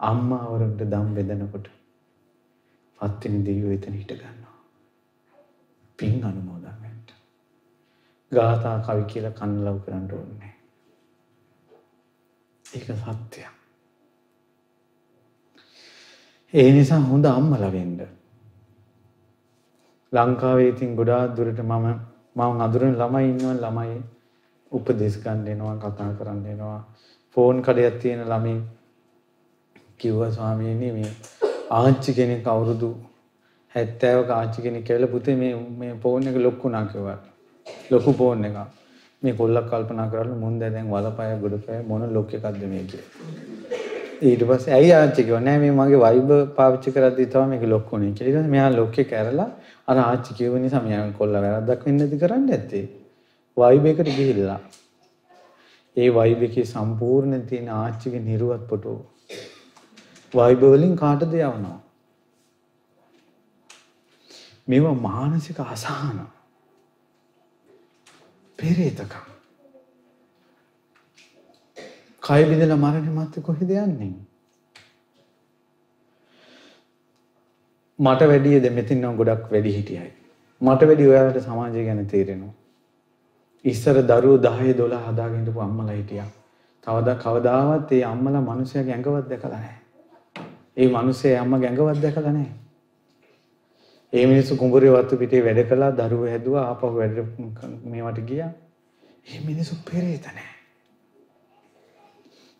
අම්මාවරුන්ට දම් බෙදනකොට පත්වෙනි දෙවියෝ එතන හිට ගන්නවා. පින් අනුමෝදන් වෙන්න. ගාථා කවි කියලා කන්ලව් කරන්න ඕනේ. ඒක සත්‍යයක්. ඒ නිසා හොඳ අම්මලා වෙන්න. ලංකාවේ ඉතින් ගොඩාක් දුරට මම මම අඳුරන ළමයි ඉන්නවා ළමයි උපදෙස් ගන්න එනවා කතා කරන්න එනවා ෆෝන් කඩයක් තියෙන ළමයි කිව්වා ස්වාමීනි මේ ආච්චි කෙනෙක් අවුරුදු 70ක ආච්චි කෙනෙක් කියලා පුතේ මේ මේ ෆෝන් එක ලොක් වුණා කිව්වා ලොකු ෆෝන් එකක් මේ කොල්ලක් කල්පනා කරලා මුන්ද දැන් වලපය ගොඩපය මොන ලොක් එකක්ද මේ කියලා ඊට පස්සේ ඇයි ආච්චි කිව්වා නෑ මේ මගේ වයිබර් පාවිච්චි කරද්දි තමයි මේක ලොක් වුනේ කියලා. ඊට පස්සේ මෙයා ලොක් එක ඇරලා අර ආච්චි කියව නිසා මෙයා කොල්ල වැරද්දක් වෙන්නේ නැති කරන්න ඇත්තේ. වයිබ් එකට ගිහිල්ලා. ඒ වයිබ් එකේ සම්පූර්ණ තියෙන ආච්චිගේ නිර්වත් ෆොටෝ. වයිබ් වලින් කාටද යවනවා? මේවා මානසික අසහන. පෙරේතකම්. කය බිඳලා මරණය මත කොහෙද යන්නේ? මට වැඩිය ද මෙතින් නම් ගොඩක් වැඩි හිටියයි. මට වැඩි ඔයාලට සමාජය ගැන තේරෙනවා. ඉස්සර දරුවෝ 10 12 හදාගෙන ඉඳපු අම්මලා හිටියා. තවද කවදාවත් ඒ අම්මලා මිනිහයාගේ ඇඟවත් දැකලා නැහැ. ඒ මිනිහේ අම්මා ඇඟවත් දැකලා නැහැ. ඒ මිනිස්සු කුඹුරේ වත්තු පිටේ වැඩ කළා දරුවෝ හැදුවා ආපහු වැඩ මේවට ගියා. ඒ මිනිස්සු පෙරේත නැහැ.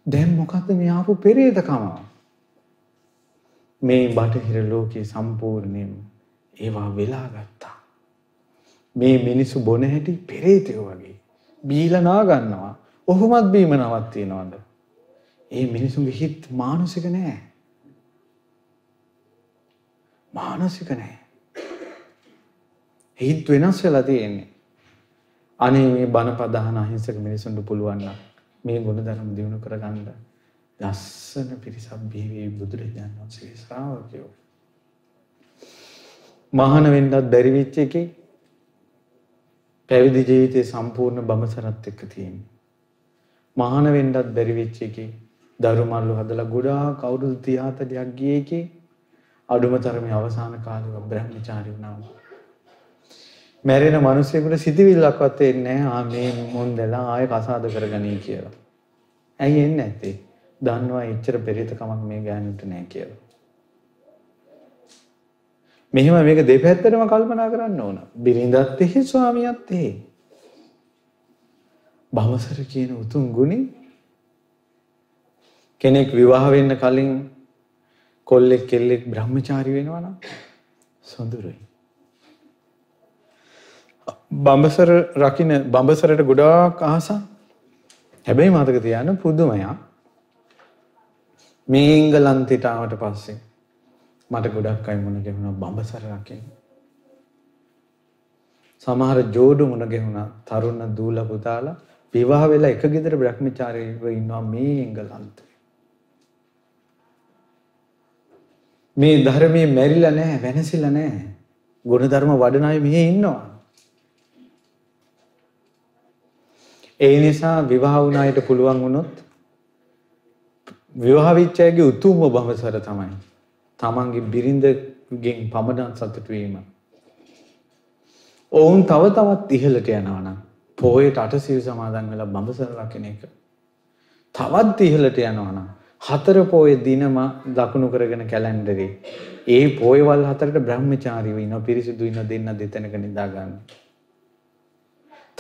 දැන් මොකද්ද මේ ආපු පෙරේතකම? මේ බටහිර ලෝකේ සම්පූර්ණයෙන් ඒවා වෙලා ගත්තා. මේ මිනිස්සු බොන හැටි පෙරේතයෝ වගේ. බීලා නා ගන්නවා. ඔහොමත් බීම නවත්තිනවද? ඒ මිනිසුන්ගේ හිත් මානසික නෑ. මානසික නෑ. හිත් වෙනස් වෙලා තියෙන්නේ. අනේ මේ බණ පදහන අහිංසක මිනිසුන්ට පුළුවන් නම් මේ ගුණධර්ම දිනු කරගන්න ලස්සන පිරිසක් බිහිවී බුදුරජාණන් වහන්සේගේ ශ්‍රාවකයෝ. මහාන වෙන්නත් බැරි වෙච්ච එකේ පැවිදි ජීවිතේ සම්පූර්ණ බඹසරත් එක්ක තියෙන්නේ. මහාන වෙන්නත් බැරි වෙච්ච එකේ දරුමල්ලු හදලා ගොඩාක් අවුරුදු 30 40ක් ගියේ එකේ අඩුම තරමේ අවසාන කාලේ බ්‍රහ්මචාරී වුණා. මැරෙන මිනිස්සුන්ට සිතිවිල්ලක්වත් එන්නේ නැහැ. ආ මේ මොන්දලා ආයෙ කසාද කරගනී කියලා. ඇයි එන්නේ නැත්තේ? දන්නවා එච්චර පෙරිතකමක් මේ ගෑනුන්ට නැහැ කියලා. මෙහෙම මේක දෙපැත්තටම කල්පනා කරන්න ඕන. බිරිඳත් එහෙ ස්වාමියාත් එහෙ. භවසර කියන උතුම් ගුණي කෙනෙක් විවාහ වෙන්න කලින් කොල්ලෙක් කෙල්ලෙක් බ්‍රහ්මචාරී වෙනවා නම් සොඳුරුයි. බඹසර රකින්න බඹසරට ගොඩාක් ආසා. හැබැයි මතක තියාගන්න පුදුමයක්. මේ එංගලන්තයට ආවට පස්සේ මට ගොඩක් අය මුණ ගැහුණා බඹසර රකින්න. සමහර ජෝඩු මුණ ගැහුණා තරුණ දූල පුතාලා විවාහ වෙලා එක ගෙදර බ්‍රහ්මචාරීව ඉන්නවා මේ එංගලන්තේ. මේ ධර්මයේ මැරිලා නැහැ වෙනසිලා නැහැ. ගුණධර්ම වඩන අය මෙහි ඉන්නවා. ඒ නිසා විවාහ වුණ අයට පුළුවන් වුණොත් විවාහ වෙච්ච අයගේ උතුම්ම බඹසර තමයි. තමන්ගේ බිරිඳගෙන් පමණක් සතුටු වීම. ඔවුන් තව තවත් ඉහළට යනවා නම් පොයට අටසිල් සමාදන් වෙලා බඹසර රකින්න එක. තවත් ඉහළට යනවා නම් හතර පොය දිනම දකුණු කරගෙන කැලෙන්ඩරේ ඒ පොයවල් හතරට බ්‍රහ්මචාරීව ඉන්න පිරිසිදු ඉන්න දෙන්න දෙතැනක නිදා ගන්න.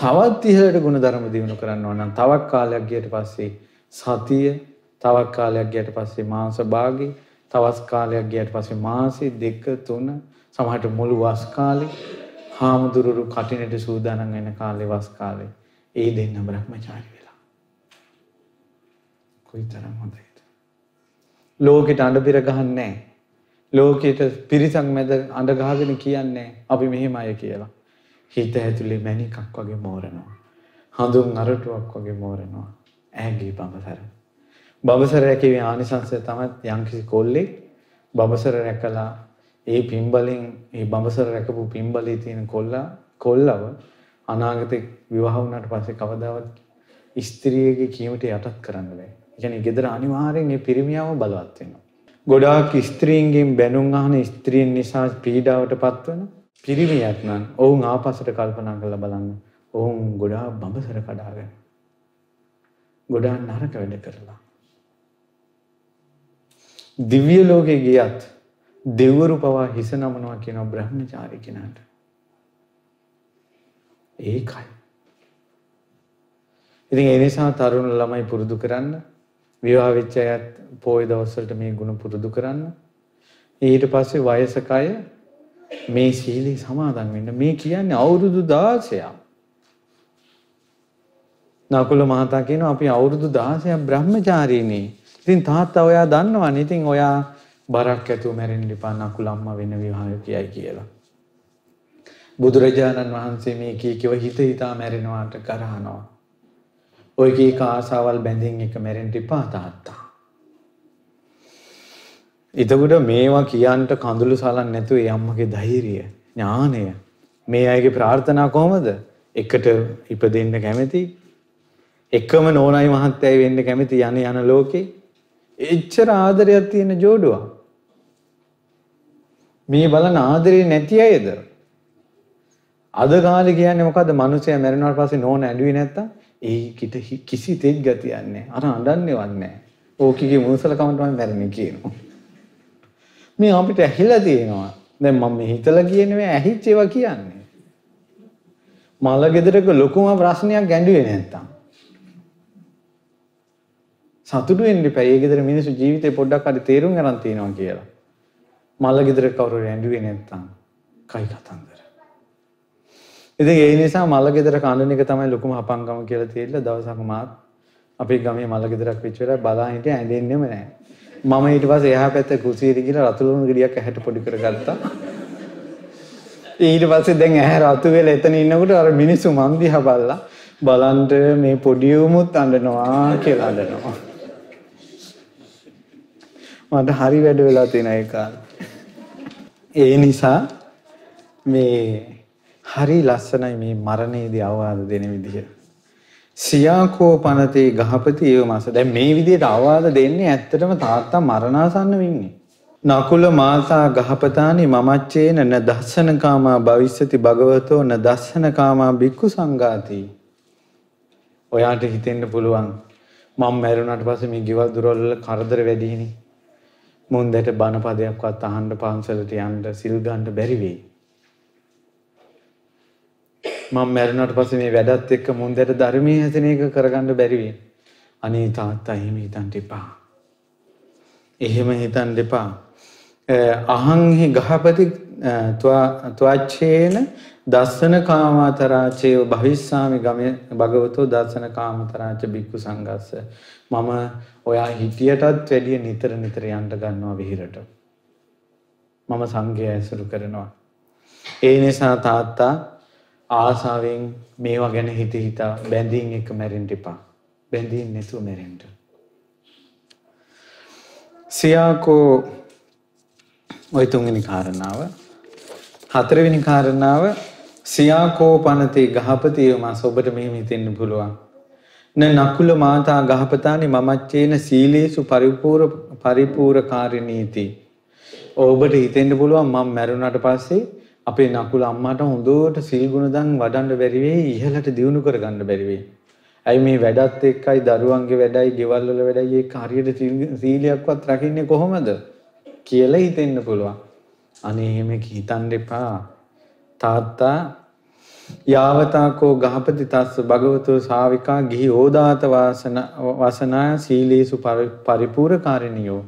තවත් ඉහළට ගුණධර්ම දිනු කරන්න ඕන නම් තවක් කාලයක් ගියට පස්සේ සතිය තවක් කාලයක් ගියට පස්සේ මාස භාගේ තවස් කාලයක් ගියට පස්සේ මාසෙ දෙක තුන සමහරට මුළු වස් කාලේ හාමුදුරුවෝ කටිනට සූදානම් වෙන කාලේ වස් කාලේ. ඒ දෙන්න බ්‍රහ්මචාරී වෙලා. කොයිතරම් හොඳයිද. ලෝකෙට අඬ පිර ගහන්නේ ලෝකෙට පිරිසක් මැද අඬ ගහගෙන කියන්නේ අපි මෙහෙමයි කියලා. හිත ඇතුලේ මැණිකක් වගේ මෝරනවා. හඳුන් අරටුවක් වගේ මෝරනවා. ඇගේ බඹසර. බඹසර රැකීමේ ආනිසංසය තමයි යම්කිසි කොල්ලෙක් බඹසර රැකලා ඒ පින්බලෙන් ඒ බඹසර රැකපු පින්බලේ තියෙන කොල්ලා කොල්ලව අනාගතේ විවාහ වුණාට පස්සේ කවදාවත් ස්ත්‍රියගේ කීමට යටත් කරන්න බෑ. ඒ කියන්නේ ගෙදර අනිවාර්යෙන් මේ පිරිමියාව බලවත් වෙනවා. ගොඩාක් ස්ත්‍රීන්ගෙන් බැනුම් අහන ස්ත්‍රීන් නිසා පීඩාවට පත්වන පිරිමියක් නම් ඔවුන් ආපස්සට කල්පනා කරලා බලන්න. ඔවුන් ගොඩාක් බඹසර කඩාගෙන. ගොඩාක් නරක වැඩ කරලා. දිව්‍ය ලෝකේ ගියත් දෙවරු පවා හිස නමනවා කියන බ්‍රහ්මචාරී කෙනාට. ඒකයි. ඉතින් ඒ නිසා තරුණ ළමයි පුරුදු කරන්න විවාහ වෙච්ච අයත් පොයේ දවස්වලට මේ ගුණ පුරුදු කරන්න. ඊට පස්සේ වයසක අය මේ සීලී සමාදන් වෙන්න. මේ කියන්නේ අවුරුදු 16ක්. නකුල මහතා කියනවා අපි අවුරුදු 16ක් බ්‍රහ්මචාරීනේ. ඉතින් තාත්තා ඔයා දන්නවනේ. ඉතින් ඔයා බරක් ඇතුව මැරෙන්න එපා නකුල අම්මා වෙන විවාහය කියයි කියලා. බුදුරජාණන් වහන්සේ මේ කී කිව හිත හිතා මැරෙනවාට කරහනවා. ඔය කීක ආසාවල් බැඳින් එක මැරෙන්න එපා තාත්තා. එතකොට මේවා කියන්ට කඳුළු සලන් නැතුව ඒ අම්මගේ ධෛර්යය ඥානය. මේ අයගේ ප්‍රාර්ථනා කොහොමද? එකට ඉපදෙන්න කැමති එකම නෝනයි මහත්තයයි වෙන්න කැමති යන යන ලෝකේ එච්චර ආදරයක් තියෙන ජෝඩුවක් මේ බලන ආදරේ නැති අයද? අද කාලේ කියන්නේ මොකද්ද? මිනිස්සයා මැරෙනාට පස්සේ නෝන ඇඬුවේ නැත්තම් ඒකිට කිසි තෙත් ගතියක් නැහැ. අර අඬන්නේවත් නැහැ. ඕකිගේ මුසලකම තමයි මැරෙන්නේ කියනවා. මේ අපිට ඇහිලා තියෙනවා දැන් මම මේ හිතලා කියන්නේ ඇහිච්ච ඒවා කියන්නේ මල ගෙදරක ලොකුම ප්‍රශ්නයක් ගැඬුවේ නැත්තම් සතුටු වෙන්න එපා. ඒ ගෙදර මිනිස්සු ජීවිතේ පොඩ්ඩක් හරි තේරුම් ගන්න තියෙනවා කියලා. මල්ල ගෙදර කවුරු ඇඬුවේ නැත්තම් කයි කතන්දර. ඉතින් ඒ නිසා මල්ල ගෙදර කඳුන එක තමයි ලොකුම අපංගම කියලා තේරිලා දවසක් මාත් අපේ ගමේ මල්ල ගෙදරක් වෙච්ච වෙලාව බලා හිටිය ඇඬෙන්නෙම නැහැ. මම ඊට පස්සේ එහා පැත්තේ කුසියට ගිහලා රතු ලුණු ගෙඩියක් ඇහැට පොඩි කරගත්තා. ඊට පස්සේ දැන් ඇහැ රතු වෙලා එතන ඉන්නකොට අර මිනිස්සු මන් දිහා බලලා බලන්ට මේ පොඩි උමුත් අඬනවා කියලා අඬනවා. මට හරි වැඩ වෙලා තියෙන ඒ කාලේ. ඒ නිසා මේ හරි ලස්සනයි මේ මරණයේදී අවවාද දෙන විදිහ. සියාකෝ පනතේ ගහපති ඒව මාස. දැන් මේ විදිහට අවවාද දෙන්නේ ඇත්තටම තාත්තා මරණාසන්න වෙන්නේ. නකුල මාතා ගහපතානි මමච්චේන න දස්සන කාමා භවිස්සති භගවතෝ න දස්සන කාමා බික්කු සංඝාති. ඔයාට හිතෙන්න පුළුවන් මම මැරුණාට පස්සේ මේ ගෙවල් දොරවල් වල කරදර වැඩිනේ. මුන්දට බණ පදයක්වත් අහන්න පන්සලට යන්න සිල් ගන්න බැරි වෙයි. මම මැරුණාට පස්සේ මේ වැඩත් එක්ක මුන්දට ධර්මයේ හැසෙන එක කරගන්න බැරි වෙයි. අනේ තාත්තා එහෙම හිතන්න එපා. එහෙම හිතන්න එපා. අහං හි ගහපති ත්වච්ඡේන දස්සන කාමාතරාචේ භවිස්සාමි ගමේ භගවතෝ දස්සන කාමතරාච බික්කු සංගස්ස මම ඔයා හිටියටත් වැඩිය නිතර නිතර යන්න ගන්නවා විහිරට මම සංඝය ඇසුරු කරනවා ඒ නිසා තාත්තා ආසාවෙන් මේවා ගැන හිත හිතා බැඳීම් එක මැරෙන්න එපා බැඳීම් නැතුව මැරෙන්න සියාකෝ ওই තුන්වෙනි කාරණාව හතරවෙනි කාරණාව සියාකෝ පනතේ ගහපතිය මාස ඔබට මෙහෙම හිතෙන්න පුළුවන්. න නකුල මාතා ගහපතානි මමච්චේන සීලේසු පරිපූර පරිපූරකාරිනීති. ඔබට හිතෙන්න පුළුවන් මම මැරුණාට පස්සේ අපේ නකුල අම්මාට හොඳට සිල් ගුණ දන් වඩන්න බැරි වෙයි ඉහළට දියුණු කරගන්න බැරි වෙයි. ඇයි මේ වැඩත් එක්කයි දරුවන්ගේ වැඩයි ගෙවල් වල වැඩයි ඒක හරියට සීලයක්වත් රකින්නේ කොහොමද කියලා හිතෙන්න පුළුවන්. අනේ එහෙම හිතන්න එපා. තාත්තා යාවතාකෝ ගහපති තස්ස භගවතෝ ශාවිකා ගිහි ඕදාත වාසන වසනා සීලේසු පරිපූර්ණකාරිනියෝ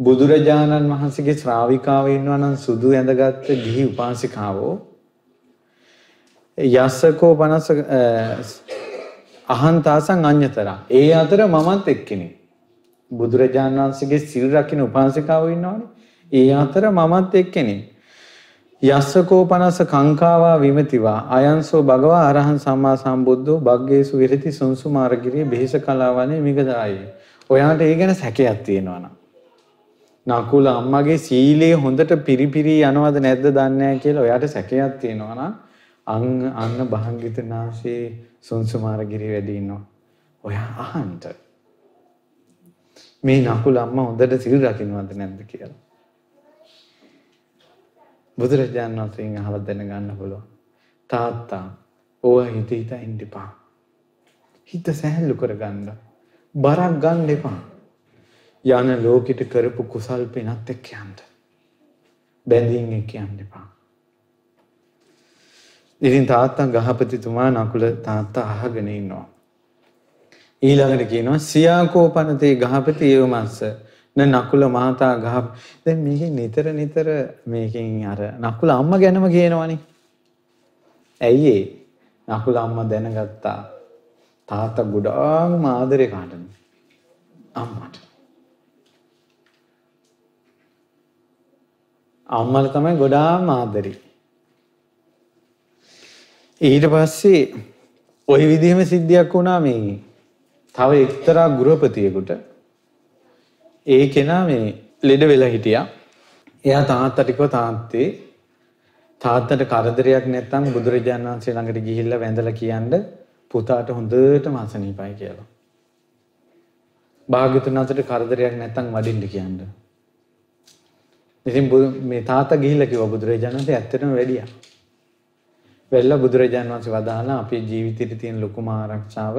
බුදුරජාණන් වහන්සේගේ ශ්‍රාවිකාව ඉන්නවා නම් සුදු ඇඳගත්ත ගිහි උපාසිකාවෝ. යස්සකෝ 50 අහන්තාසං අඤ්‍යතරා. ඒ අතර මමත් එක්කෙනෙක්. බුදුරජාණන් වහන්සේගේ සිල් රකින්න උපාසිකාවෝ ඉන්නවනේ. ඒ අතර මමත් එක්කෙනෙක්. යස්සකෝ පනස කංකාවා විමතිවා. අයන්සෝ භගවා අරහන් සම්මා සම්බුද්ධෝ භග්ගේසු විරති සුන්සුමාරගිරිය බෙහෙස කලාවනේ මිගදායි. ඔයාට ඒ ගැන සැකයක් තියෙනවා නම්. නකුල අම්මගේ සීලය හොඳට පිරිපිරි යනවද නැද්ද දන්නේ නැහැ කියලා ඔයාට සැකයක් තියෙනවා නම් අං අන්න භාග්‍යතුනාසේ සුන්සුමාරගිරිය වැඩි ඉන්නවා. ඔයා අහන්න. මේ නකුල අම්මා හොඳට සිල් රකින්නවද නැද්ද කියලා. බුදුරජාණන් වහන්සේගෙන් අහලා දැනගන්න පුළුවන්. තාත්තා ඕවා හිත හිත ඉන්න එපා. හිත සැහැල්ලු කරගන්න. බරක් ගන්න එපා. යන ලෝකෙට කරපු කුසල් පිනත් එක්ක යන්න. බැඳීම් එක්ක යන්න එපා. ඉතින් තාත්තා ගහපතිතුමා නකුල තාත්තා අහගෙන ඉන්නවා. ඊළඟට කියනවා සියාකෝපනතේ ගහපති ඒවමස්ස න නකුල මහතා ගහ දැන් මේකෙන් නිතර නිතර මේකෙන් අර නකුල අම්මා ගැනම කියනවනේ. ඇයි ඒ? නකුල අම්මා දැනගත්තා තාත්තා ගොඩාක් ආදරේ කාටද? අම්මට. අම්මට තමයි ගොඩාක් ආදරේ. ඊට පස්සේ ওই විදිහම සිද්ධියක් වුණා මේ තව එක්තරා ගෘහපතියෙකුට ඒ කෙනා මේ ලෙඩ වෙලා හිටියා. එයා තාත්තට කිව්වා තාත්තේ තාත්තට කරදරයක් නැත්නම් බුදුරජාණන් වහන්සේ ළඟට ගිහිල්ලා වැඳලා කියන්න පුතාට හොඳටම අසනීපයි කියලා. භාග්‍යතුන් වහන්සේට කරදරයක් නැත්නම් වඩින්න කියන්න. ඉතින් මේ තාත්තා ගිහිල්ලා කිව්වා බුදුරජාණන් වහන්සේ ඇත්තටම වැඩියා. වෙල්ලා බුදුරජාණන් වහන්සේ වදාලා අපේ ජීවිතේට තියෙන ලොකුම ආරක්ෂාව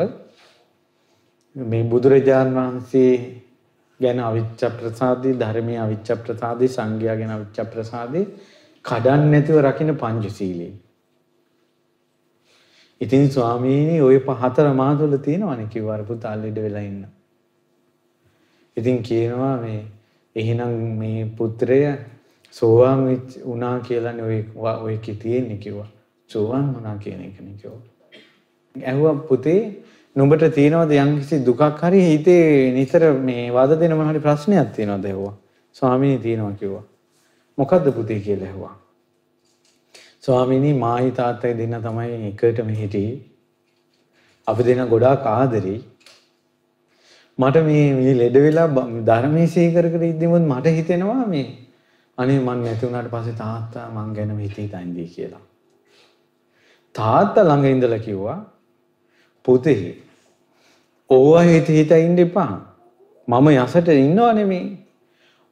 මේ බුදුරජාණන් වහන්සේ ගැන අවිච්ඡ ප්‍රසාදී ධර්මයේ අවිච්ඡ ප්‍රසාදී සංඝයා ගැන අවිච්ඡ ප්‍රසාදී කඩන්න නැතිව රකින්න පංචශීලී. ඉතින් ස්වාමීනි ওই පහතර මා තුළ තියෙනවනේ කිව්වා පුතා ලෙඩ වෙලා ඉන්න. ඉතින් කියනවා මේ එහෙනම් මේ පුත්‍රය සෝවාන් වුණා කියලානේ ඔය ඔය කී තියෙන්නේ කිව්වා. සෝවාන් වුණා කියන එකනේ කිව්වා. ඇහුවා පුතේ නුඹට තියෙනවද යම්කිසි දුකක් හරි හිතේ නිතර මේ වද දෙන මොන හරි ප්‍රශ්නයක් තියෙනවද ඇහුවා. ස්වාමීනි තියෙනවා කිව්වා. මොකද්ද පුතේ කියලා ඇහුවා. ස්වාමීනි මායි තාත්තයි දෙන්න තමයි එකටම හිටියේ. අපි දෙන්න ගොඩාක් ආදරෙයි. මට මේ මේ ලෙඩ වෙලා ධර්මයේ සීකර කර ඉද්දිමුත් මට හිතෙනවා මේ අනේ මං නැති වුණාට පස්සේ තාත්තා මං ගැන හිතේ තනින්දී කියලා. තාත්තා ළඟ ඉඳලා කිව්වා පුතේ ඕවා හිත හිත ඉන්න එපා. මම යසට ඉන්නව නෙමේ.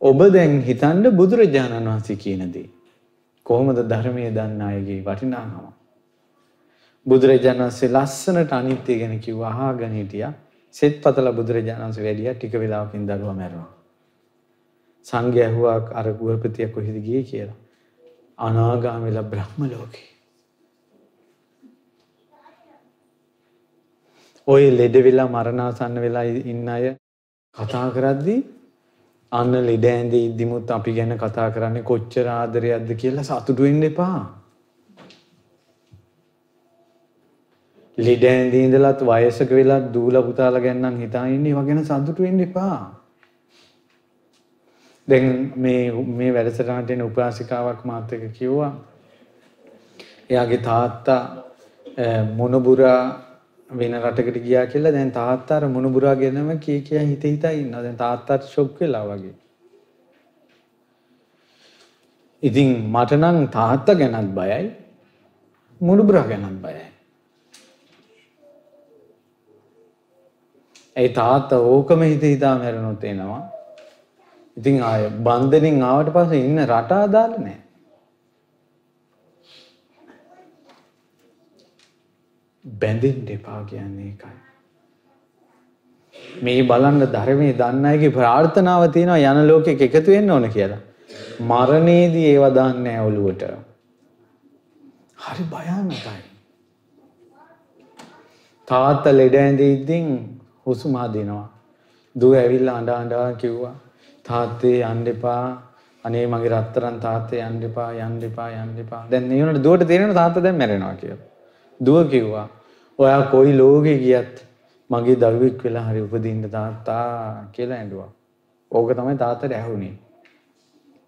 ඔබ දැන් හිතන්න බුදුරජාණන් වහන්සේ කියන දේ. කොහොමද ධර්මයේ දන්න අයගේ වටිනාකම. බුදුරජාණන් වහන්සේ ලස්සනට අනිත්‍ය ගැන කිව්වා අහගෙන හිටියා. සෙත් පතලා බුදුරජාණන් වහන්සේ වැඩියා ටික වෙලාවකින් දරුවා මැරුණා. සංඝයා ඇහුවා අර ගෘහපතිය කොහෙද ගියේ කියලා. අනාගාමීලා බ්‍රහ්ම ලෝකේ. ඔය ලෙඩ වෙලා මරණාසන්න වෙලා ඉන්න අය කතා කරද්දී අන්න ලෙඩ ඇඳේ ඉද්දිමුත් අපි ගැන කතා කරන්නේ කොච්චර ආදරයක්ද කියලා සතුටු වෙන්න එපා. ලෙඩ ඇඳේ ඉඳලත් වයසක වෙලත් දූලා පුතාලා ගැන නම් හිතා ඉන්නේ ඒවා ගැන සතුටු වෙන්න එපා. දැන් මේ මේ වැඩසටහනට එන උපාසිකාවක් මාත් එක්ක කිව්වා. එයාගේ තාත්තා මොනබුරා වෙන රටකට ගියා කියලා දැන් තාත්තා අර මුණුබුරා ගෙනම කී කිය හිත හිතා ඉන්නවා. දැන් තාත්තාට ෂොක් වෙලා වගේ. ඉතින් මට නම් තාත්තා ගැනත් බයයි. මුණුබුරා ගැනත් බයයි. ඒ තාත්තා ඕකම හිත හිතා මැරුණොත් එනවා. ඉතින් ආය බන්ධනෙන් ආවට පස්සේ ඉන්න රට අදාළ නැහැ. බැඳෙන්න එපා කියන්නේ ඒකයි. මේ බලන්න ධර්මයේ දන්න අයගේ ප්‍රාර්ථනාව තියෙනවා යන ලෝකෙක එකතු වෙන්න ඕන කියලා. මරණයේදී ඒව දාන්නේ නැහැ ඔළුවට. හරි භයානකයි. තාත්තා ලෙඩ ඇඳේ ඉඳින් හුස්ම හදිනවා. දුව ඇවිල්ලා අඬ අඬා කිව්වා තාත්තේ යන්න එපා. අනේ මගේ රත්තරන් තාත්තේ යන්න එපා යන්න එපා යන්න එපා. දැන් මේ වුණාට දුවට තේරෙනවා තාත්තා දැන් මැරෙනවා කියලා. දුව කිව්වා ඔයා කොයි ලෝකෙ ගියත් මගේ දරුවෙක් වෙලා හරි උපදින්න තාත්තා කියලා ඇඬුවා. ඕක තමයි තාත්තට ඇහුනේ.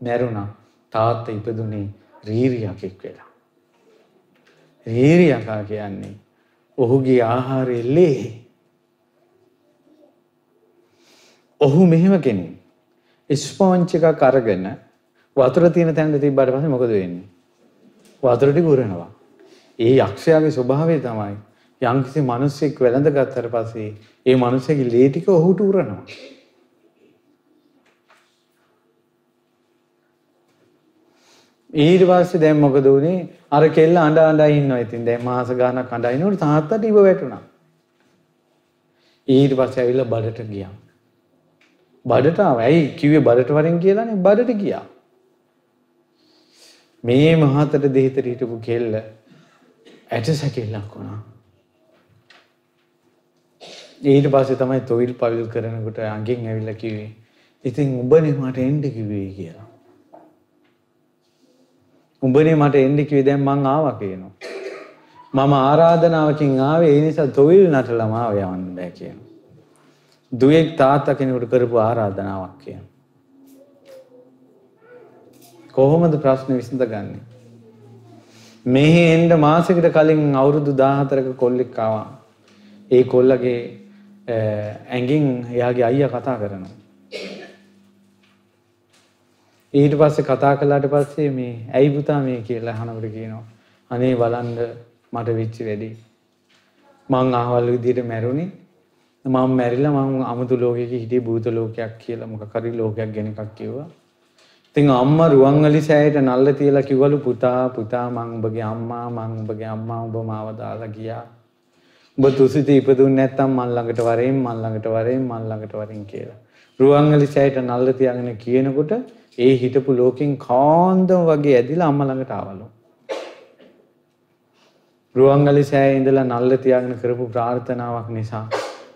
මැරුණා. තාත්තා ඉපදුනේ රීරියකෙක් වෙලා. රීරියකා කියන්නේ ඔහුගේ ආහාරය ලේ. ඔහු මෙහෙම කෙනෙක්. ස්පොන්ච් එකක් අරගෙන වතුර තියෙන තැනට තිබ්බට පස්සේ මොකද වෙන්නේ? වතුර ටික උරනවා. ඒ යක්ෂයාගේ ස්වභාවය තමයි යම්කිසි මිනිස්සෙක් වැළඳ ගත්තට පස්සේ ඒ මිනිස්සගේ ලේ ටික ඔහුට උරනවා. ඊට පස්සේ දැන් මොකද උනේ? අර කෙල්ල අඬ අඬ ඉන්නවා. ඉතින් දැන් මාස ගාණක් අඬ ඉනකොට තාත්තට ඉව වැටුණා. ඊට පස්සේ ඇවිල්ලා බඩට ගියා. බඩට ආව. ඇයි කිව්වේ බඩට වරෙන් කියලානේ බඩට ගියා. මේ මහතට දෙහිතට හිටපු කෙල්ල ඇට සැකිල්ලක් වුණා. ඊට පස්සේ තමයි තොවිල් පවිල් කරනකොට අඟෙන් ඇවිල්ලා කිව්වේ ඉතින් උඹනේ මට එන්න කිව්වේ කියලා. උඹනේ මට එන්න කිව්වේ දැන් මං ආවා කියනවා. මම ආරාධනාවකින් ආවේ ඒ නිසා තොවිල් නටලම ආව යවන්න බෑ කියනවා. දුවෙක් තාත්තා කෙනෙකුට කරපු ආරාධනාවක් කියනවා. කොහොමද ප්‍රශ්න විසඳගන්නේ? මෙහි එන්න මාසෙකට කලින් අවුරුදු 14ක කොල්ලෙක් ආවා. ඒ කොල්ලගේ ඇඟින් එයාගේ අයියා කතා කරනවා. ඊට පස්සේ කතා කළාට පස්සේ මේ ඇයි පුතා මේ කියලා අහනකොට කියනවා අනේ බලන්න මට වෙච්ච වැඩි මං අහවල් විදියට මැරුණේ මම මැරිලා මම අමුතු ලෝකයක හිටියේ භූත ලෝකයක් කියලා. මොකක් හරි ලෝකයක් ගැන එකක් කිව්වා. ඉතින් අම්මා රුවන්වැලි සෑයට නල්ල තියලා කිව්වලු පුතා පුතා මං උඹගේ අම්මා මං උඹගේ අම්මා උඹ මාව දාලා ගියා. උඹ තුසිත ඉපදුන්නේ නැත්තම් මන් ළඟට වරෙන් මන් ළඟට වරෙන් මන් ළඟට වරෙන් කියලා. රුවන්වැලි සෑයට නල්ල තියාගෙන කියනකොට ඒ හිටපු ලෝකෙන් කාන්දම වගේ ඇදිලා අම්මා ළඟට ආවලු. රුවන්වැලි සෑයේ ඉඳලා නල්ල තියාගෙන කරපු ප්‍රාර්ථනාවක් නිසා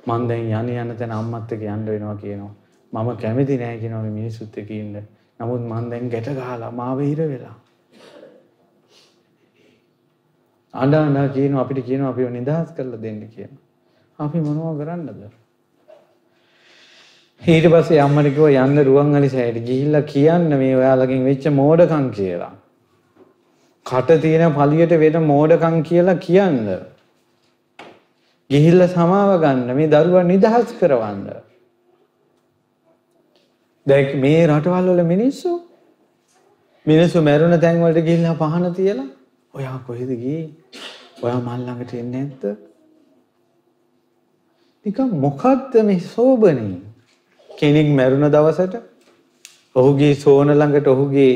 මං දැන් යණ යන තැන අම්මත් එක්ක යන්න වෙනවා කියනවා. මම කැමති නෑ කියනවා මේ මිනිස්සුත් එක්ක ඉන්න. නමුත් මං දැන් ගැට ගහලා මාව හිර වෙලා. අඬ අඬ කියනවා අපිට කියනවා අපිව නිදහස් කරලා දෙන්න කියනවා. අපි මොනවද කරන්නද? ඊට පස්සේ අම්මට කිව්වා යන්න රුවන්වැලි සෑයට ගිහිල්ලා කියන්න මේ ඔයාලගෙන් වෙච්ච මෝඩකම් කියලා. කට තියෙන පළියට වෙන මෝඩකම් කියලා කියන්න. ගිහිල්ලා සමාව ගන්න මේ දරුවා නිදහස් කරවන්න. දැන් මේ රටවල් වල මිනිස්සු මිනිස්සු මැරුණ තැන් වලට ගිහිල්ලා පහන තියලා ඔයා කොහෙද ගියේ? ඔයා මල් ළඟට එන්නේ නැද්ද? නිකන් මොකද්ද මේ සෝබනේ? කෙනෙක් මැරුණ දවසට ඔහුගේ සෝන ළඟට ඔහුගේ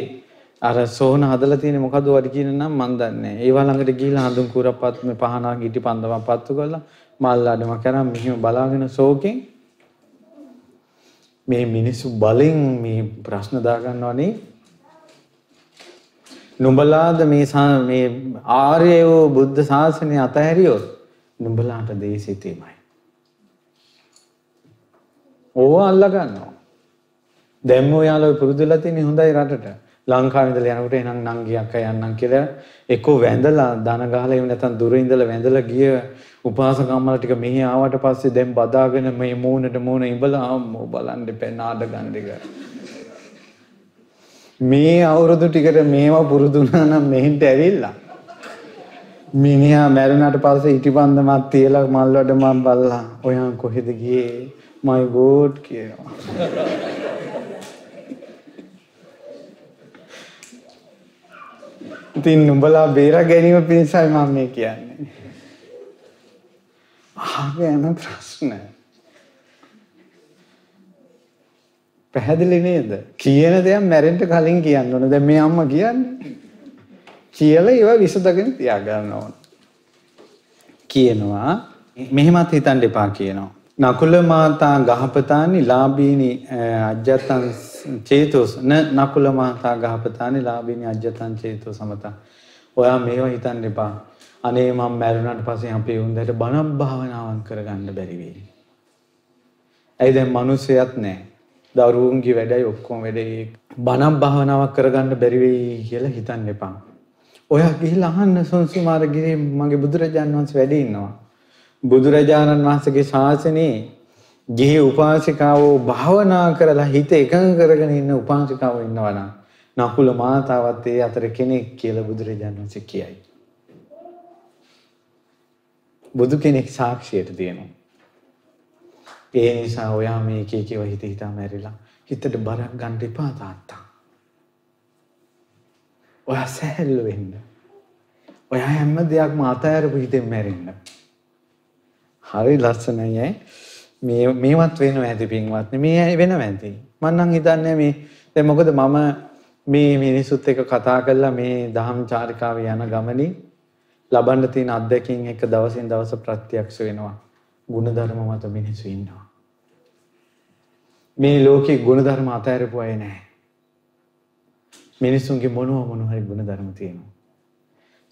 අර සෝන හදලා තියෙන මොකද වඩ කියන නම් මන් දන්නේ නැහැ. ඒවා ළඟට ගිහිල්ලා හඳුන් කුරපත් මේ පහනක් ඉටි පන්දමක් පත්තු කරලා මල් අඩම කරන් මෙහිම බලාගෙන සෝකෙන් මේ මිනිස්සු බලෙන් මේ ප්‍රශ්න දාගන්නවනේ නුඹලාද මේ මේ ආර්යෝ බුද්ධ ශාසනය අතහැරියොත් නුඹලාට දේශිතේමයි ඕවා අල්ලා ගන්නවා. දැන් ඔයාලා පුරුදුලා තියෙන හොඳයි රටට. ලංකාවේ ඉඳලා යනකොට එහෙනම් නංගි අක්කා යන්නම් කියලා එක්කෝ වැඳලා දන ගහලා එහෙම නැත්නම් දුර ඉඳලා වැඳලා ගිය උපාසකම්මලා ටික මෙහි ආවට පස්සේ දැන් බදාගෙන මේ මූණට මූණ ඉඹලා අම්මෝ බලන්න එපා නාඩගම් දෙක. මේ අවුරුදු ටිකට මේවා පුරුදු වුණා නම් මෙහෙන්ට ඇවිල්ලා මිනිහා මැරුණාට පස්සේ ඉටිපන්දමක් තියලා මල් වඩ මම බල්ලා ඔයන් කොහෙද ගියේ my god කියනවා. ඉතින් නුඹලා බේරා ගැනීම පිණිසයි මම මේ කියන්නේ. ආගෙන ප්‍රශ්න. පැහැදිලි නේද? කියන දේක් මැරෙන්න කලින් කියන්න ඕන. දැන් මේ අම්මා කියන්නේ. කියලා ඒවා විසඳගෙන තියාගන්න ඕන. කියනවා මෙහෙමත් හිතන්න එපා කියනවා. නකුල මාතා ගහපතානි ලාභීනි අජ්ජතං චේතෝස් න නකුල මාතා ගහපතානි ලාභීනි අජ්ජතං චේතෝ සමතං ඔයා මේව හිතන්න එපා අනේ මම මැරුණාට පස්සේ අපේ උන්දට බණක් භාවනාවක් කරගන්න බැරි වෙයි. ඇයි දැන් මිනිස්සයත් නැහැ. දරුවන්ගේ වැඩයි ඔක්කොම වැඩේ බණක් භාවනාවක් කරගන්න බැරි වෙයි කියලා හිතන්න එපා. ඔයා ගිහිල්ලා අහන්න සොන්සුමාර ගිරේ මගේ බුදුරජාන් වහන්සේ වැඩ ඉන්නවා. බුදුරජාණන් වහන්සේගේ ශාසනයේ ගිහි උපාසිකාවෝ භාවනා කරලා හිත එකඟ කරගෙන ඉන්න උපාසිකාවෝ ඉන්නවා නම් නකුල මාතාවත් ඒ අතර කෙනෙක් කියලා බුදුරජාණන් වහන්සේ කියයි. බුදු කෙනෙක් සාක්ෂියට තියෙනවා. ඒ නිසා ඔයා මේ එක එකව හිත හිතා මැරිලා හිතට බරක් ගන්න එපා තාත්තා. ඔයා සැහැල්ලු වෙන්න. ඔයා හැම දෙයක්ම අතහැරපු හිතෙන් මැරෙන්න. හරි ලස්සනයි මේ මේවත් වෙනවා ඇති පින්වත්නි. මේ වෙනවා ඇති. මම නම් හිතන්නේ මේ දැන් මොකද මම මේ මිනිසුත් එක්ක කතා කරලා මේ දහම් චාරිකාවේ යන ගමනින් ලබන්න තියෙන අත්දැකීම් එක දවසින් දවස ප්‍රත්‍යක්ෂ වෙනවා. ಗುಣධර්ම මත මිනිස්සු ඉන්නවා. මේ ලෝකේ ಗುಣධර්ම අතහැරපු අය නැහැ. මිනිසුන්ගේ මොනවා මොන හරි ಗುಣධර්ම තියෙනවා.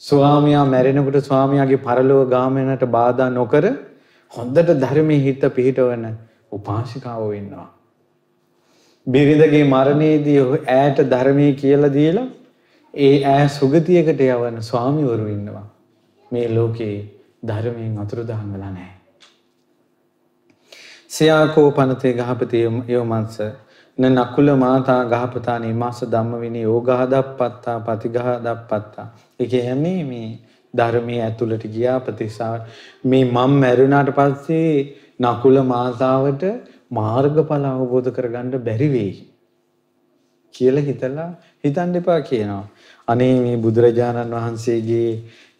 ස්වාමියා මැරෙනකොට ස්වාමියාගේ පරලෝක ගාමනට බාධා නොකර හොඳට ධර්මයේ හිත පිහිටවන උපාසිකාව වෙන්නවා. බිරිඳගේ මරණයේදී ඈට ධර්මයේ කියලා දීලා ඒ ඈ සුගතියකට යවන ස්වාමිවරු ඉන්නවා. මේ ලෝකේ ධර්මයෙන් අතුරුදහන් වෙලා නැහැ. සියාකෝ පනතේ ගහපති යෝමංස න නකුල මාතා ගහපතා නිමාස ධම්ම විනී යෝගහදප්පත්තා පතිගහදප්පත්තා. ඒ කියන්නේ මේ ධර්මයේ ඇතුළට ගියා ප්‍රතිසා මේ මම මැරුණාට පස්සේ නකුල මාතාවට මාර්ගඵල අවබෝධ කරගන්න බැරි වෙයි කියලා හිතලා හිතන්න එපා කියනවා. අනේ මේ බුදුරජාණන් වහන්සේගේ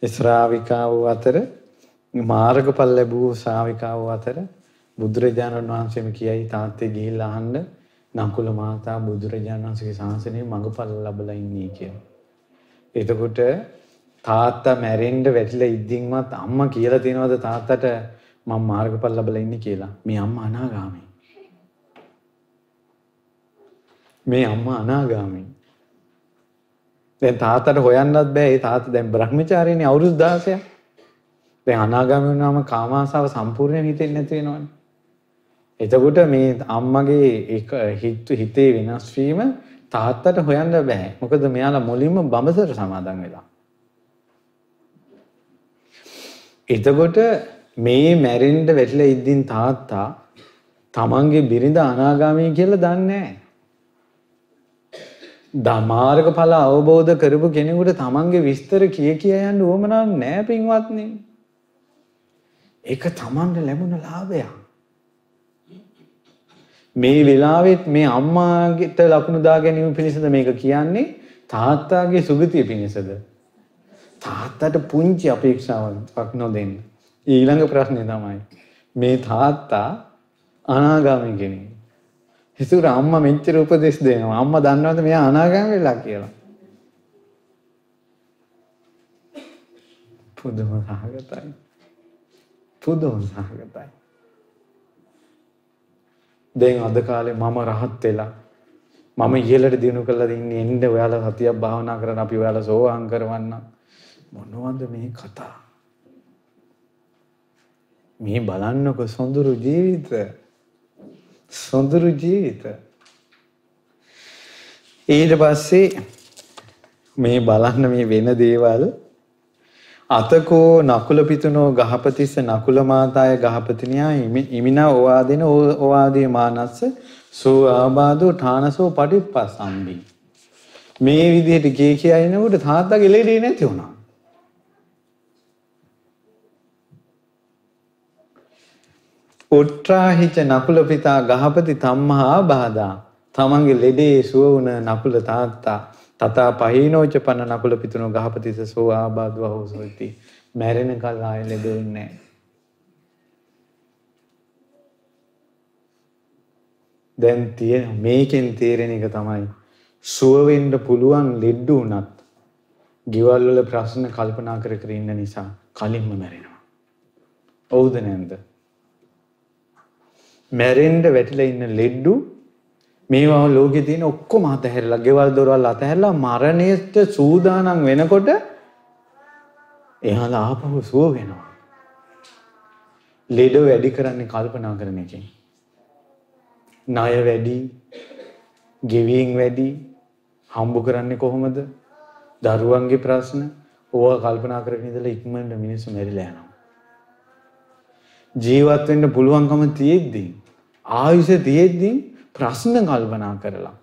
ශ්‍රාවිකාව අතර මාර්ගඵල ලැබූ ශ්‍රාවිකාව අතර බුදුරජාණන් වහන්සේම කියයි තාත්තේ ගිහිල්ලා අහන්න නකුල මාතා බුදුරජාණන් වහන්සේගේ ශාසනයේ මඟඵල ලැබලා ඉන්නේ කියලා. එතකොට තාත්තා මැරෙන්න වැටිලා ඉද්දින්වත් අම්මා කියලා තියනවද තාත්තට මම මාර්ගඵල ලැබලා ඉන්නේ කියලා. මේ අම්මා අනාගාමී. මේ අම්මා අනාගාමී. දැන් තාත්තට හොයන්නත් බෑ. ඒ තාත්තා දැන් බ්‍රහ්මචාරීනේ අවුරුදු 16ක්. දැන් අනාගාමී වුණාම කාමාසාව සම්පූර්ණයෙන් හිතෙන්නේ නැති වෙනවනේ. එතකොට මේ අම්මගේ එක හිතේ වෙනස් වීම තාත්තට හොයන්න බෑ. මොකද මෙයාලා මුලින්ම බඹසර සමාදන් වෙලා. එතකොට මේ මැරෙන්න වැටිලා ඉද්දින් තාත්තා තමන්ගේ බිරිඳ අනාගාමී කියලා දන්නේ නැහැ. ධමාර්ගඵල අවබෝධ කරපු කෙනෙකුට තමන්ගේ විස්තර කිය කිය යන්න උවමනාවක් නැහැ පින්වත්නි. ඒක තමන්ට ලැබුණ ලාභයක්. මේ වෙලාවෙත් මේ අම්මාගෙට ලකුණු දා ගැනීම පිණිසද මේක කියන්නේ තාත්තාගේ සුගතිය පිණිසද තාත්තට පුංචි අපේක්ෂාවක් නොදෙන්න ඊළඟ ප්‍රශ්නේ තමයි මේ තාත්තා අනාගාමී කෙනෙක් හිතුර අම්මා මෙච්චර උපදෙස් දෙනවා. අම්මා දන්නවද මෙයා අනාගාමී වෙලා කියලා? පුදුම සහගතයි. පුදුම සහගතයි. දැන් අද කාලේ මම රහත් වෙලා මම ඉහළට දිනු කරලා ඉන්නේ එන්න ඔයාලා සතියක් භාවනා කරන අපි ඔයාලා සෝවාන් කරවන්න මොනවද මේ කතා මේ බලන්නකො සොඳුරු ජීවිතය සොඳුරු ජීවිත. ඊට පස්සේ මේ බලන්න මේ වෙන දේවල්. අතකෝ නකුල පිතුනෝ ගහපතිස්ස නකුල මාතාය ගහපතිනියා ඉමිනා ඕවාදින ඕවාදී මානස්ස සෝ ආබාධෝ ඨානසෝ පටිප්පසම්බි මේ විදිහට ගේ කියනකොට තාත්තගේ ලෙඩේ නැති වුණා. උට්ටාහිච නකුල පිතා ගහපති තම්මහා බාධා. තමන්ගේ ලෙඩේ සුව වුණ නකුල තාත්තා. තතා පහිනෝච පන්න නකුල පිතුණු ගහපතිස සෝ ආබාධව හෝසොයිති මැරෙන කල් ආය ලෙඩෙන්නේ දැන් තියෙන මේකෙන් තේරෙන එක තමයි. සුව වෙන්න පුළුවන් ලෙඩ උනත් ගෙවල් වල ප්‍රශ්න කල්පනා කර කර ඉන්න නිසා කලින්ම මැරෙනවා. ඔව්ද නැන්ද? මැරෙන්න වැටිලා ඉන්න ලෙඩ්ඩු මේවා ලෝකේ තියෙන ඔක්කොම අතහැරලා ගෙවල් දොරවල් අතහැරලා මරණයට සූදානම් වෙනකොට එයාලා ආපහු සුව වෙනවා. ලෙඩ වැඩි කරන්නේ කල්පනා කරන එකෙන්. ණය වැඩි, ගෙවීම් වැඩි, හම්බ කරන්නේ කොහොමද? දරුවන්ගේ ප්‍රශ්න ඕවා කල්පනා කරගෙන ඉඳලා ඉක්මනට මිනිස්සු මැරිලා යනවා. ජීවත් වෙන්න පුළුවන්කම තියෙද්දී ආයුෂ තියෙද්දී ප්‍රශ්න කල්පනා කරලා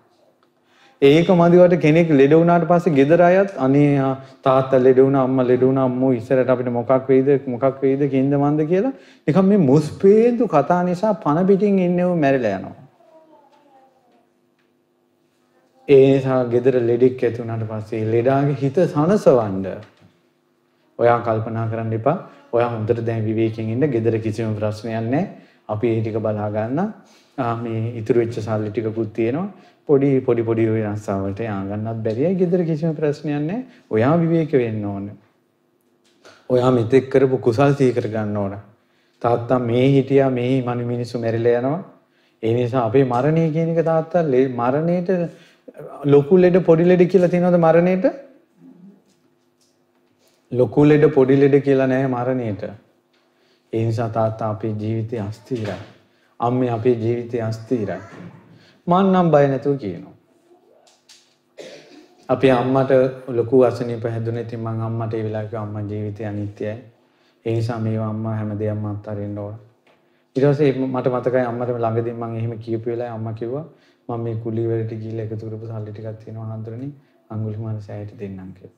ඒක මදිවට කෙනෙක් ලෙඩ වුණාට පස්සේ ගෙදර අයත් අනේ තාත්තා ලෙඩ වුණා අම්මා ලෙඩ වුණා අම්මෝ ඉස්සරට අපිට මොකක් වෙයිද මොකක් වෙයිද කින්ද මන්ද කියලා නිකන් මේ මුස්පේන්තු කතා නිසා පණ පිටින් ඉන්නව මැරිලා යනවා. ඒ නිසා ගෙදර ලෙඩෙක් ඇති වුණාට පස්සේ ලෙඩාගේ හිත සනසවන්න ඔයා කල්පනා කරන්න එපා. ඔයා හොඳට දැන් විවේකයෙන් ඉන්න ගෙදර කිසිම ප්‍රශ්නයක් නැහැ. අපි ඒ ටික බලා ගන්න. මේ ඉතුරු වෙච්ච සල්ලි ටිකකුත් තියෙනවා. පොඩි පොඩි පොඩි වෙනස්වලට යාගන්නත් බැරියයි ගෙදර කිසිම ප්‍රශ්නයක් නැහැ. ඔයා විවේක වෙන්න ඕන. ඔයා මෙතෙක් කරපු කුසල් සිහි කර ගන්න ඕන. තාත්තා මේ හිටියා මේ මනු මිනිස්සු මැරිලා යනවා. ඒ නිසා අපේ මරණය කියන එක තාත්තා මරණයට ලොකු ලෙඩ පොඩි ලෙඩ කියලා තියෙනවද මරණයට? ලොකු ලෙඩ පොඩි ලෙඩ කියලා නෑ මරණයට. ඒ නිසා තාත්තා අපේ ජීවිතය අස්තිරයි. අම්මේ අපේ ජීවිතය අස්තිරයි. මං නම් බය නැතුව කියනවා. අපේ අම්මට ලොකු අසනීප හැදුනේ ඉතින් මං අම්මට ඒ වෙලාවේ කිව්වා අම්මා ජීවිතය අනිත්‍යයි. ඒ නිසා මේවා අම්මා හැමදේම අත්හරින්න ඕන. ඊට පස්සේ මට මතකයි අම්මට ළඟදී මං එහෙම කියපු වෙලාවේ අම්මා කිව්වා මම මේ කුලී වලට ගිහිල්ලා එකතු කරපු සල්ලි ටිකක් තියෙනවා හන්දරනේ අඟුලිමාල සෑයට දෙන්නම් කියලා.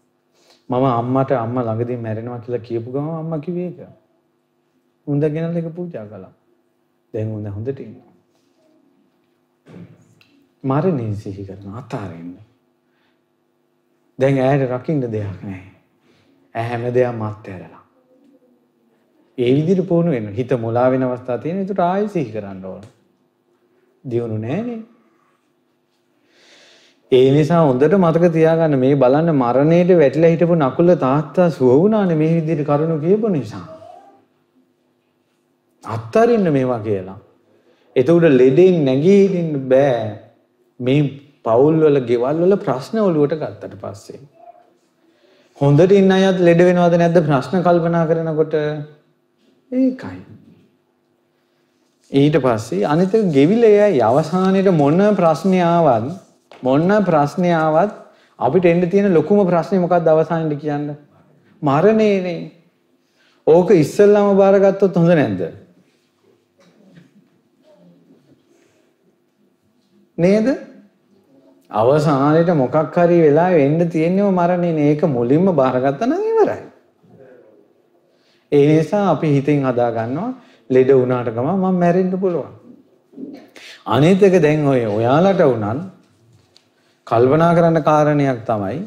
මම අම්මට අම්මා ළඟදී මැරෙනවා කියලා කියපු ගමන් අම්මා කිව්වේ ඒක. උන්ද ගෙනල්ලා ඒක පූජා කළා. දැන් උන්ද හොඳට ඉන්නවා. මරණය සිහි කරන අතාරින්න. දැන් ඇයට රකින්න දෙයක් නැහැ. ඇ හැම දෙයක් මත් ඇරලා. ඒ විදිහට පුහුණු වෙන්න. හිත මුලා වෙන අවස්ථා තියෙන. ඒකට ආයෙ සිහි කරන්න ඕන. දියුණු නැහැනේ. ඒ නිසා හොඳට මතක තියාගන්න මේ බලන්න මරණයට වැටිලා හිටපු නකුල තාත්තා සුව වුණානේ මේ විදිහට කරුණු කියපු නිසා. අත්තරින්න මේවා කියලා. එතකොට ලෙඩෙන් නැගී හිටින්න බෑ. මේ පවුල් වල ගෙවල් වල ප්‍රශ්න ඔලුවට ගත්තට පස්සේ. හොඳට ඉන්න අයත් ලෙඩ වෙනවද නැද්ද ප්‍රශ්න කල්පනා කරනකොට ඒකයි. ඊට පස්සේ අනිත ගෙවිලේ අවසානයේ මොන ප්‍රශ්නේ ආවත් මොන ප්‍රශ්නේ ආවත් අපිට එන්න තියෙන ලොකුම ප්‍රශ්නේ මොකක්ද අවසානයේ කියන්න? මරණයනේ. ඕක ඉස්සෙල්ලාම බාරගත්තොත් හොඳ නැද්ද? නේද? අවසානයේට මොකක් හරි වෙලා වෙන්න තියෙනව මරණයනේ. ඒක මුලින්ම බාරගත්තා නම් ඉවරයි. ඒ නිසා අපි හිතෙන් හදා ගන්නවා ලෙඩ වුණාට ගමන් මම මැරෙන්න පුළුවන්. අනිත් එක දැන් ඔය ඔයාලට වුණත් කල්පනා කරන්න කාරණයක් තමයි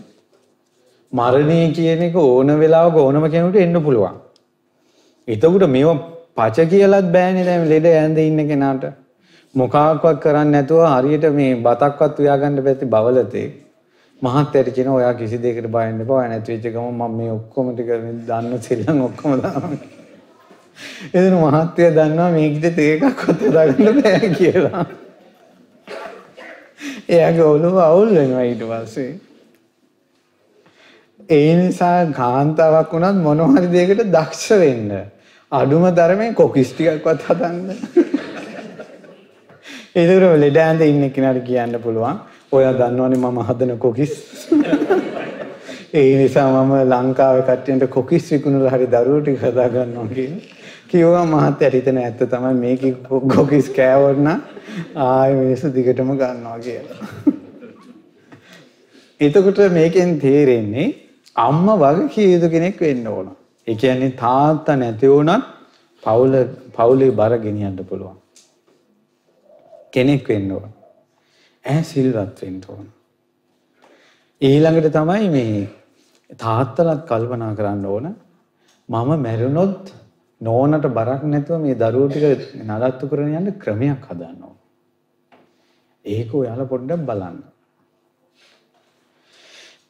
මරණය කියන එක ඕන වෙලාවක ඕනම කෙනෙකුට එන්න පුළුවන්. එතකොට මේව පච කියලත් බෑනේ දැන් ලෙඩ ඇඳ ඉන්න කෙනාට. මොකාක්වත් කරන්නේ නැතුව හරියට මේ බතක්වත් උයාගන්න බැති බවලතේ මහත්තයට කියන ඔයා කිසි දෙයකට බය වෙන්න එපා. නැති වෙච්ච ගමන් මම මේ ඔක්කොම ටික දන්න සෙල්ලම් ඔක්කොම දානවා. එදින මහත්තයා දන්නවා මේකිට තේකක්වත් හදාගන්න බෑ කියලා. එයාගේ ඔළුව අවුල් වෙනවා ඊට පස්සේ. ඒ නිසා කාන්තාවක් වුණත් මොන හරි දෙයකට දක්ෂ වෙන්න. අඩුම තරමේ කොකිස් ටිකක්වත් හදන්න. ඒකර ලෙඩ ඇඳ ඉන්න කෙනාට කියන්න පුළුවන්. ඔයා දන්නවනේ මම හදන කොකිස්. ඒ නිසා මම ලංකාවේ කට්ටියන්ට කොකිස් විකුණලා හරි දරුවෝ ටික හදා ගන්නවා කියලා. කිව්වා මහත්තයාට හිතන ඇත්ත තමයි මේකේ කොකිස් කෑවොත් නම් ආයෙ මිනිස්සු දිගටම ගන්නවා කියලා. එතකොට මේකෙන් තේරෙන්නේ අම්මා වගේ කිය යුතු කෙනෙක් වෙන්න ඕන. ඒ කියන්නේ තාත්තා නැති වුණත් පවුල පවුලේ බර ගෙනියන්න පුළුවන්. කෙනෙක් වෙන්න ඕන. ඈ සිල්වත් වෙන්න ඕන. ඊළඟට තමයි මේ තාත්තලත් කල්පනා කරන්න ඕන මම මැරුණොත් නෝනට බරක් නැතුව මේ දරුවෝ ටික නඩත්තු කරගෙන යන්න ක්‍රමයක් හදන්න ඕන. ඒක ඔයාලා පොඩ්ඩක් බලන්න.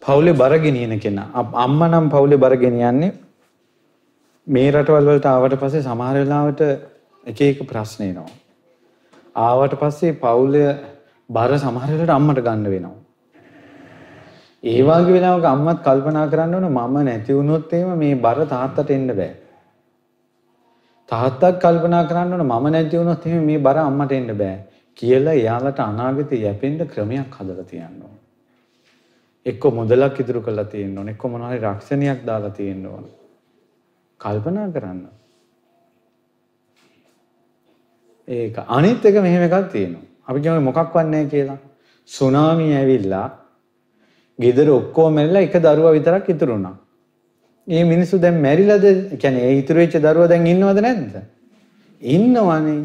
පවුලේ බර ගෙනියන කෙනා අම්මා නම් පවුලේ බර ගෙනියන්නේ මේ රටවල් වලට ආවට පස්සේ සමහර වෙලාවට එක එක ප්‍රශ්න එනවා. ආවට පස්සේ පවුල බර සමහර වෙලාවට අම්මට ගන්න වෙනවා. ඒ වගේ වෙලාවක අම්මත් කල්පනා කරන්න ඕන මම නැති වුණොත් එහෙම මේ බර තාත්තට එන්න බෑ. තාත්තත් කල්පනා කරන්න ඕන මම නැති වුණොත් එහෙම මේ බර අම්මට එන්න බෑ කියලා එයාලට අනාගතේ යැපෙන්න ක්‍රමයක් හදලා තියන්න ඕන. එක්ක මුදලක් ඉදිරි කරලා තියෙන්න ඕන. එක්ක මොනවා හරි රක්ෂණයක් දාලා තියෙන්න ඕන. කල්පනා කරන්න. ඒක අනිත් එක මෙහෙම එකක් තියෙනවා. අපි කියමු මොකක්වත් නැහැ කියලා. සුනාමිය ඇවිල්ලා ගෙදර ඔක්කොම මැරිලා එක දරුවා විතරක් ඉතුරු වුණා. මේ මිනිස්සු දැන් මැරිලාද? කියන්නේ ඒ ඉතුරු වෙච්ච දරුවා දැන් ඉන්නවද නැද්ද? ඉන්නවනේ.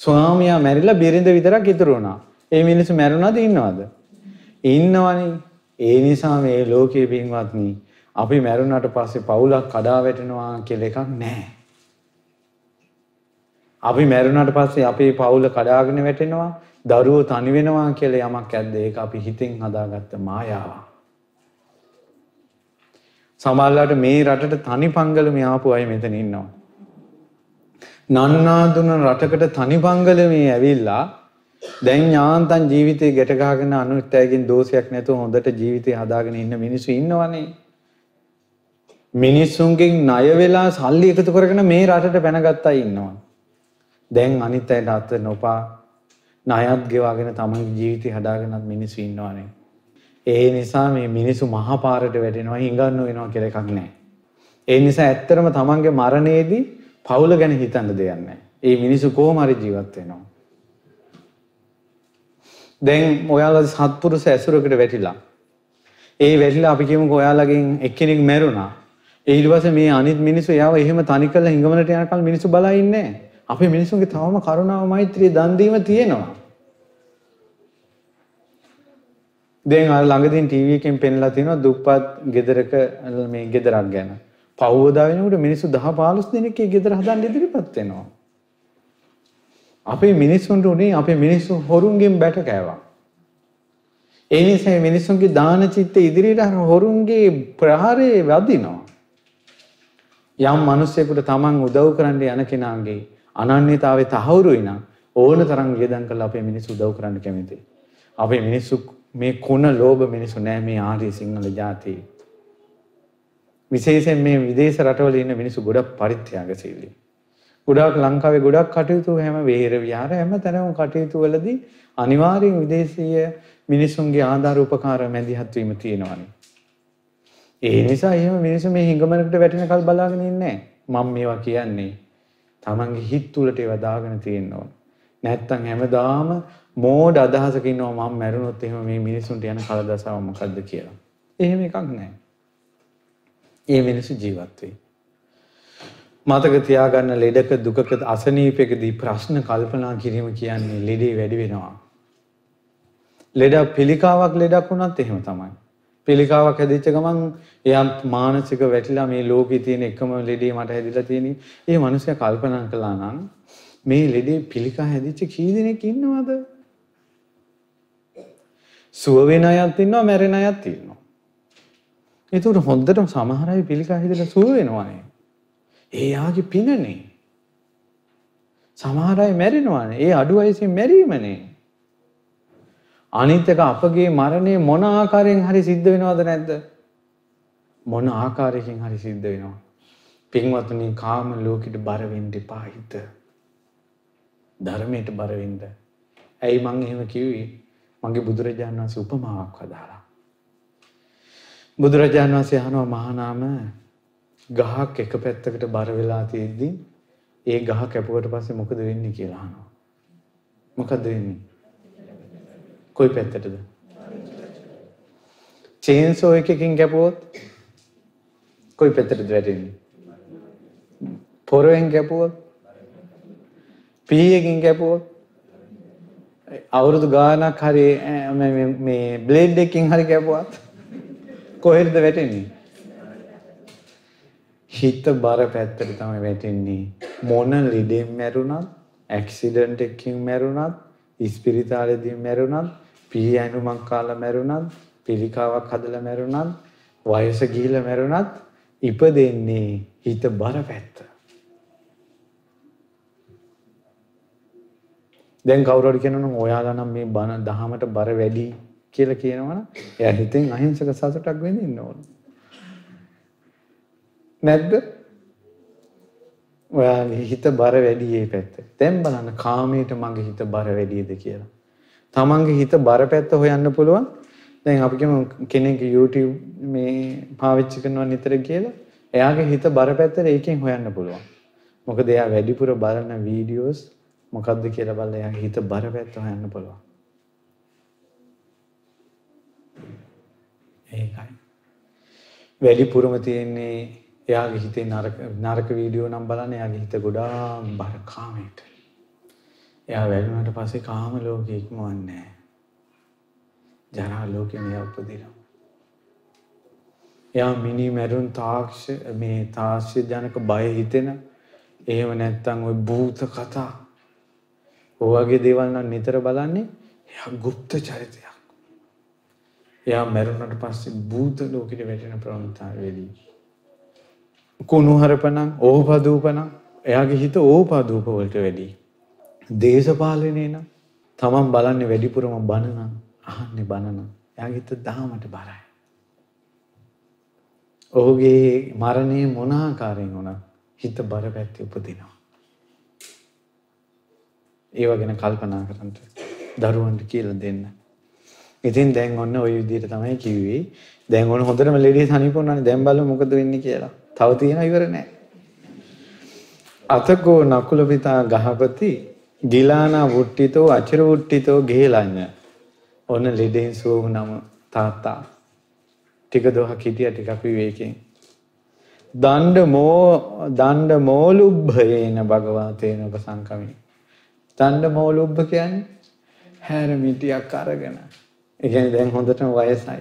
ස්වාමියා මැරිලා බිරිඳ විතරක් ඉතුරු වුණා. ඒ මිනිස්සු මැරුණාද ඉන්නවද? ඉන්නවනේ. ඒ නිසා මේ ලෝකයේ පින්වත්නි අපි මැරුණාට පස්සේ පවුලක් කඩා වැටෙනවා කියලා එකක් නැහැ. අපි මැරුණාට පස්සේ අපේ පවුල කඩාගෙන වැටෙනවා, දරුවෝ තනි වෙනවා කියලා යමක් ඇද්ද? ඒක අපි හිතෙන් හදාගත්ත මායාවක්. සමහරවිට මේ රටට තනි පංගලමේ ආපු අය මෙතන ඉන්නවා. නන්නාඳුන රටකට තනි පංගලමේ ඇවිල්ලා දැන් යාන්තම් ජීවිතේ ගැට ගහගෙන අනුත්යකින් දෝෂයක් නැතුව හොඳට ජීවිතේ හදාගෙන ඉන්න මිනිස්සු ඉන්නවනේ. මිනිස්සුන්ගෙන් ණය වෙලා සල්ලි එකතු කරගෙන මේ රටට පැනගත්තා ඉන්නවා. දැන් අනිත් අයට අත නොපා ණයත් ගෙවාගෙන තමන්ගේ ජීවිතේ හදාගෙනත් මිනිස්සු ඉන්නවනේ. ඒ නිසා මේ මිනිස්සු මහා පාරට වැටෙනවා හිඟන්න වෙනවා කියලා එකක් නැහැ. ඒ නිසා ඇත්තටම තමන්ගේ මරණයේදී පවුල ගැන හිතන්න දෙයක් නැහැ. ඒ මිනිස්සු කොහොම හරි ජීවත් වෙනවා. දැන් ඔයාලා සත්පුරුෂ ඇසුරකට වැටිලා. ඒ වැටිලා අපි කියමුකෝ ඔයාලගෙන් එක්කෙනෙක් මැරුණා. ඊට පස්සේ මේ අනිත් මිනිස්සු යාව එහෙම තනි කරලා හිඟමනට යනකල් මිනිස්සු බලා ඉන්නේ නැහැ. අපේ මිනිස්සුන්ගේ තවම කරුණාව මෛත්‍රිය දන් දීම තියෙනවා. දැන් අර ළඟදීන් ටීවී එකෙන් පෙන්ලා තිනවා දුප්පත් ගෙදරක මේ ගෙදරක් ගැන. පව්වදා වෙනකොට මිනිස්සු 10 15 දෙනෙක් ඒ ගෙදර හදන්න ඉදිරිපත් වෙනවා. අපේ මිනිස්සුන්ට උනේ අපේ මිනිස්සු හොරුන්ගෙන් බැට කෑවා. ඒ නිසා මිනිස්සුන්ගේ දාන චිත්ත ඉදිරියට අර හොරුන්ගේ ප්‍රහාරේ වදිනවා. යම් මිනිසෙකුට Taman උදව් කරන්න යන කෙනාගේ අනන්‍යතාවයේ තහවුරුයි නම් ඕන තරම් වියදම් කරලා අපේ මිනිස්සු උදව් කරන්න කැමතියි. අපේ මිනිස්සු මේ කුණ ලෝභ මිනිස්සු නෑ මේ ආර්ය සිංහල ජාතිය. විශේෂයෙන් මේ විදේශ රටවල ඉන්න මිනිස්සු ගොඩක් පරිත්‍යාගශීලී. ගොඩක් ලංකාවේ ගොඩක් කටයුතු හැම වේර විහාර හැම තැනම කටයුතු වලදී අනිවාර්යෙන් විදේශීය මිනිසුන්ගේ ආධාර උපකාර මැදිහත් වීම තියෙනවානේ. ඒ නිසා එහෙම මිනිස්සු මේ හිඟමනකට වැටෙනකල් බලාගෙන ඉන්නේ මම මේවා කියන්නේ. Tamange හිත තුලට ඒවා දාගෙන තියෙන්න ඕන. නැත්තම් හැමදාම මෝඩ අදහසක ඉන්නවා මම මැරුණොත් එහෙම මේ මිනිසුන්ට යන කලදසාව මොකද්ද කියලා. එහෙම එකක් නැහැ. ඒ මිනිස්සු ජීවත් වෙයි. මතක තියාගන්න ලෙඩක දුකක අසනීපයකදී ප්‍රශ්න කල්පනා කිරීම කියන්නේ ලෙඩේ වැඩි වෙනවා. ලෙඩ පිළිකාවක් ලෙඩක් වුණත් එහෙම තමයි. පිළිකාවක් හැදිච්ච ගමන් එයා මානසික වැටිලා මේ ලෝකේ තියෙන එකම ලෙඩේ මට හැදිලා තියෙන්නේ. ඒ මිනිස්සයා කල්පනා කළා නම් මේ ලෙඩේ පිළිකා හැදිච්ච කී දෙනෙක් ඉන්නවද? සුව වෙන අයත් ඉන්නවා මැරෙන අයත් ඉන්නවා. ඒකට හොඳටම සමහර අය පිළිකා හැදලා සුව වෙනවානේ. ඒ යාගේ පිනනේ. සමහර අය මැරෙනවානේ. ඒ අඩු වයසින් මැරීමනේ. අනිත් එක අපගේ මරණය මොන ආකාරයෙන් හරි සිද්ධ වෙනවද නැද්ද? මොන ආකාරයකින් හරි සිද්ධ වෙනවා. පින්වත්නි කාම ලෝකෙට බර වෙන්න එපා හිත. ධර්මයට බර වෙන්න. ඇයි මං එහෙම කිව්වේ? මගේ බුදුරජාණන් වහන්සේ උපමාවක් හදාලා. බුදුරජාණන් වහන්සේ අහනවා මහානාම ගහක් එක පැත්තකට බර වෙලා තියෙද්දි ඒ ගහ කැපුවට පස්සේ මොකද වෙන්නේ කියලා අහනවා. මොකද වෙන්නේ? කොයි පැත්තටද? චේන්සෝ එකකින් කැපුවොත් කොයි පැත්තටද වැටෙන්නේ? පොරවෙන් කැපුවොත් පීයකින් කැපුවොත් අවුරුදු ගානක් හරි මේ බ්ලේඩ් එකකින් හරි කැපුවත් කොහෙද වැටෙන්නේ? හිත බර පැත්තට තමයි වැටෙන්නේ. මොන ලෙඩෙන් මැරුණත්, ඇක්සිඩන්ට් එකකින් මැරුණත්, ඉස්පිරිතාලෙදී මැරුණත්, පී ඇනුමක් කාලා මැරුණත්, පිළිකාවක් හදලා මැරුණත්, වයස ගිහිලා මැරුණත් ඉපදෙන්නේ හිත බර පැත්ත. දැන් කවුරු හරි කියනවනම් ඔයාලා නම් මේ බන දහමට බර වැඩි කියලා කියනවනම් එයා හිතෙන් අහිංසක සතුටක් වෙන්න ඕන. නැද්ද? ඔයාගේ හිත බර වැඩි මේ පැත්ත. දැන් බලන්න කාමයට මගේ හිත බර වැඩිද කියලා. තමන්ගේ හිත බරපැත්ත හොයන්න පුළුවන්. දැන් අපි කියමු කෙනෙක් YouTube මේ පාවිච්චි කරනවා නිතර කියලා. එයාගේ හිත බරපැත්තට ඒකෙන් හොයන්න පුළුවන්. මොකද එයා වැඩිපුර බලන වීඩියෝස් මොකද්ද කියලා බලලා එයාගේ හිත බරපැත්ත හොයන්න පුළුවන්. ඒකයි. වැඩිපුරම තියෙන්නේ එයාගේ හිතේ නරක නරක වීඩියෝ නම් බලන්න එයාගේ හිත ගොඩාක් බර කාමයට. එයා වැළුණාට පස්සේ කාම ලෝකෙ ඉක්මවන්නේ නැහැ. ජරා ලෝකෙ මෙයා උපදිනවා. එයා මිනි මැරුන් තාක්ෂ මේ තාක්ෂ ජනක බය හිතෙන එහෙම නැත්තම් ওই භූත කතා ඔයගේ දේවල් නම් නිතර බලන්නේ එයා গুপ্ত චරිතයක්. එයා මැරුණට පස්සේ භූත ලෝකෙට වැටෙන ප්‍රවණතාවයේදී කුණුහරුපණම් ඕපදූපණම් එයාගේ හිත ඕපදූප වලට වැඩි. දේශපාලනේ නම් තමන් බලන්නේ වැඩිපුරම බන නම් අහන්නේ බන නම් එයාගේ හිත දහමට බරයි. ඔහුගේ මරණය මොන ආකාරයෙන් වුණත් හිත බර පැත්තේ උපදිනවා. ඒව ගැන කල්පනා කරන්න දරුවන්ට කියලා දෙන්න. ඉතින් දැන් ඔන්න ওই විදිහට තමයි කිව්වේ. දැන් ඔන්න හොඳටම ලෙඩේ සනීප වුණානේ. දැන් බලමු මොකද වෙන්නේ කියලා. තව තියෙන ඉවර නෑ. අතකෝ නකුල පිතා ගහපති ගිලානා වුට්ටිතෝ අචර වුට්ටිතෝ ගෙහෙලඤ්ඤ. ඔන්න ලෙඩෙන් සුව වුණම තාත්තා ටික දොහක් හිටිය ටිකක් විවේකයෙන්. දණ්ඩ මෝ දණ්ඩ මෝලුබ්භයේන භගවතේන උපසංකමී. දණ්ඩ මෝලුබ්භ කියන්නේ හැරමිටියක් අරගෙන. ඒ කියන්නේ දැන් හොඳටම වයසයි.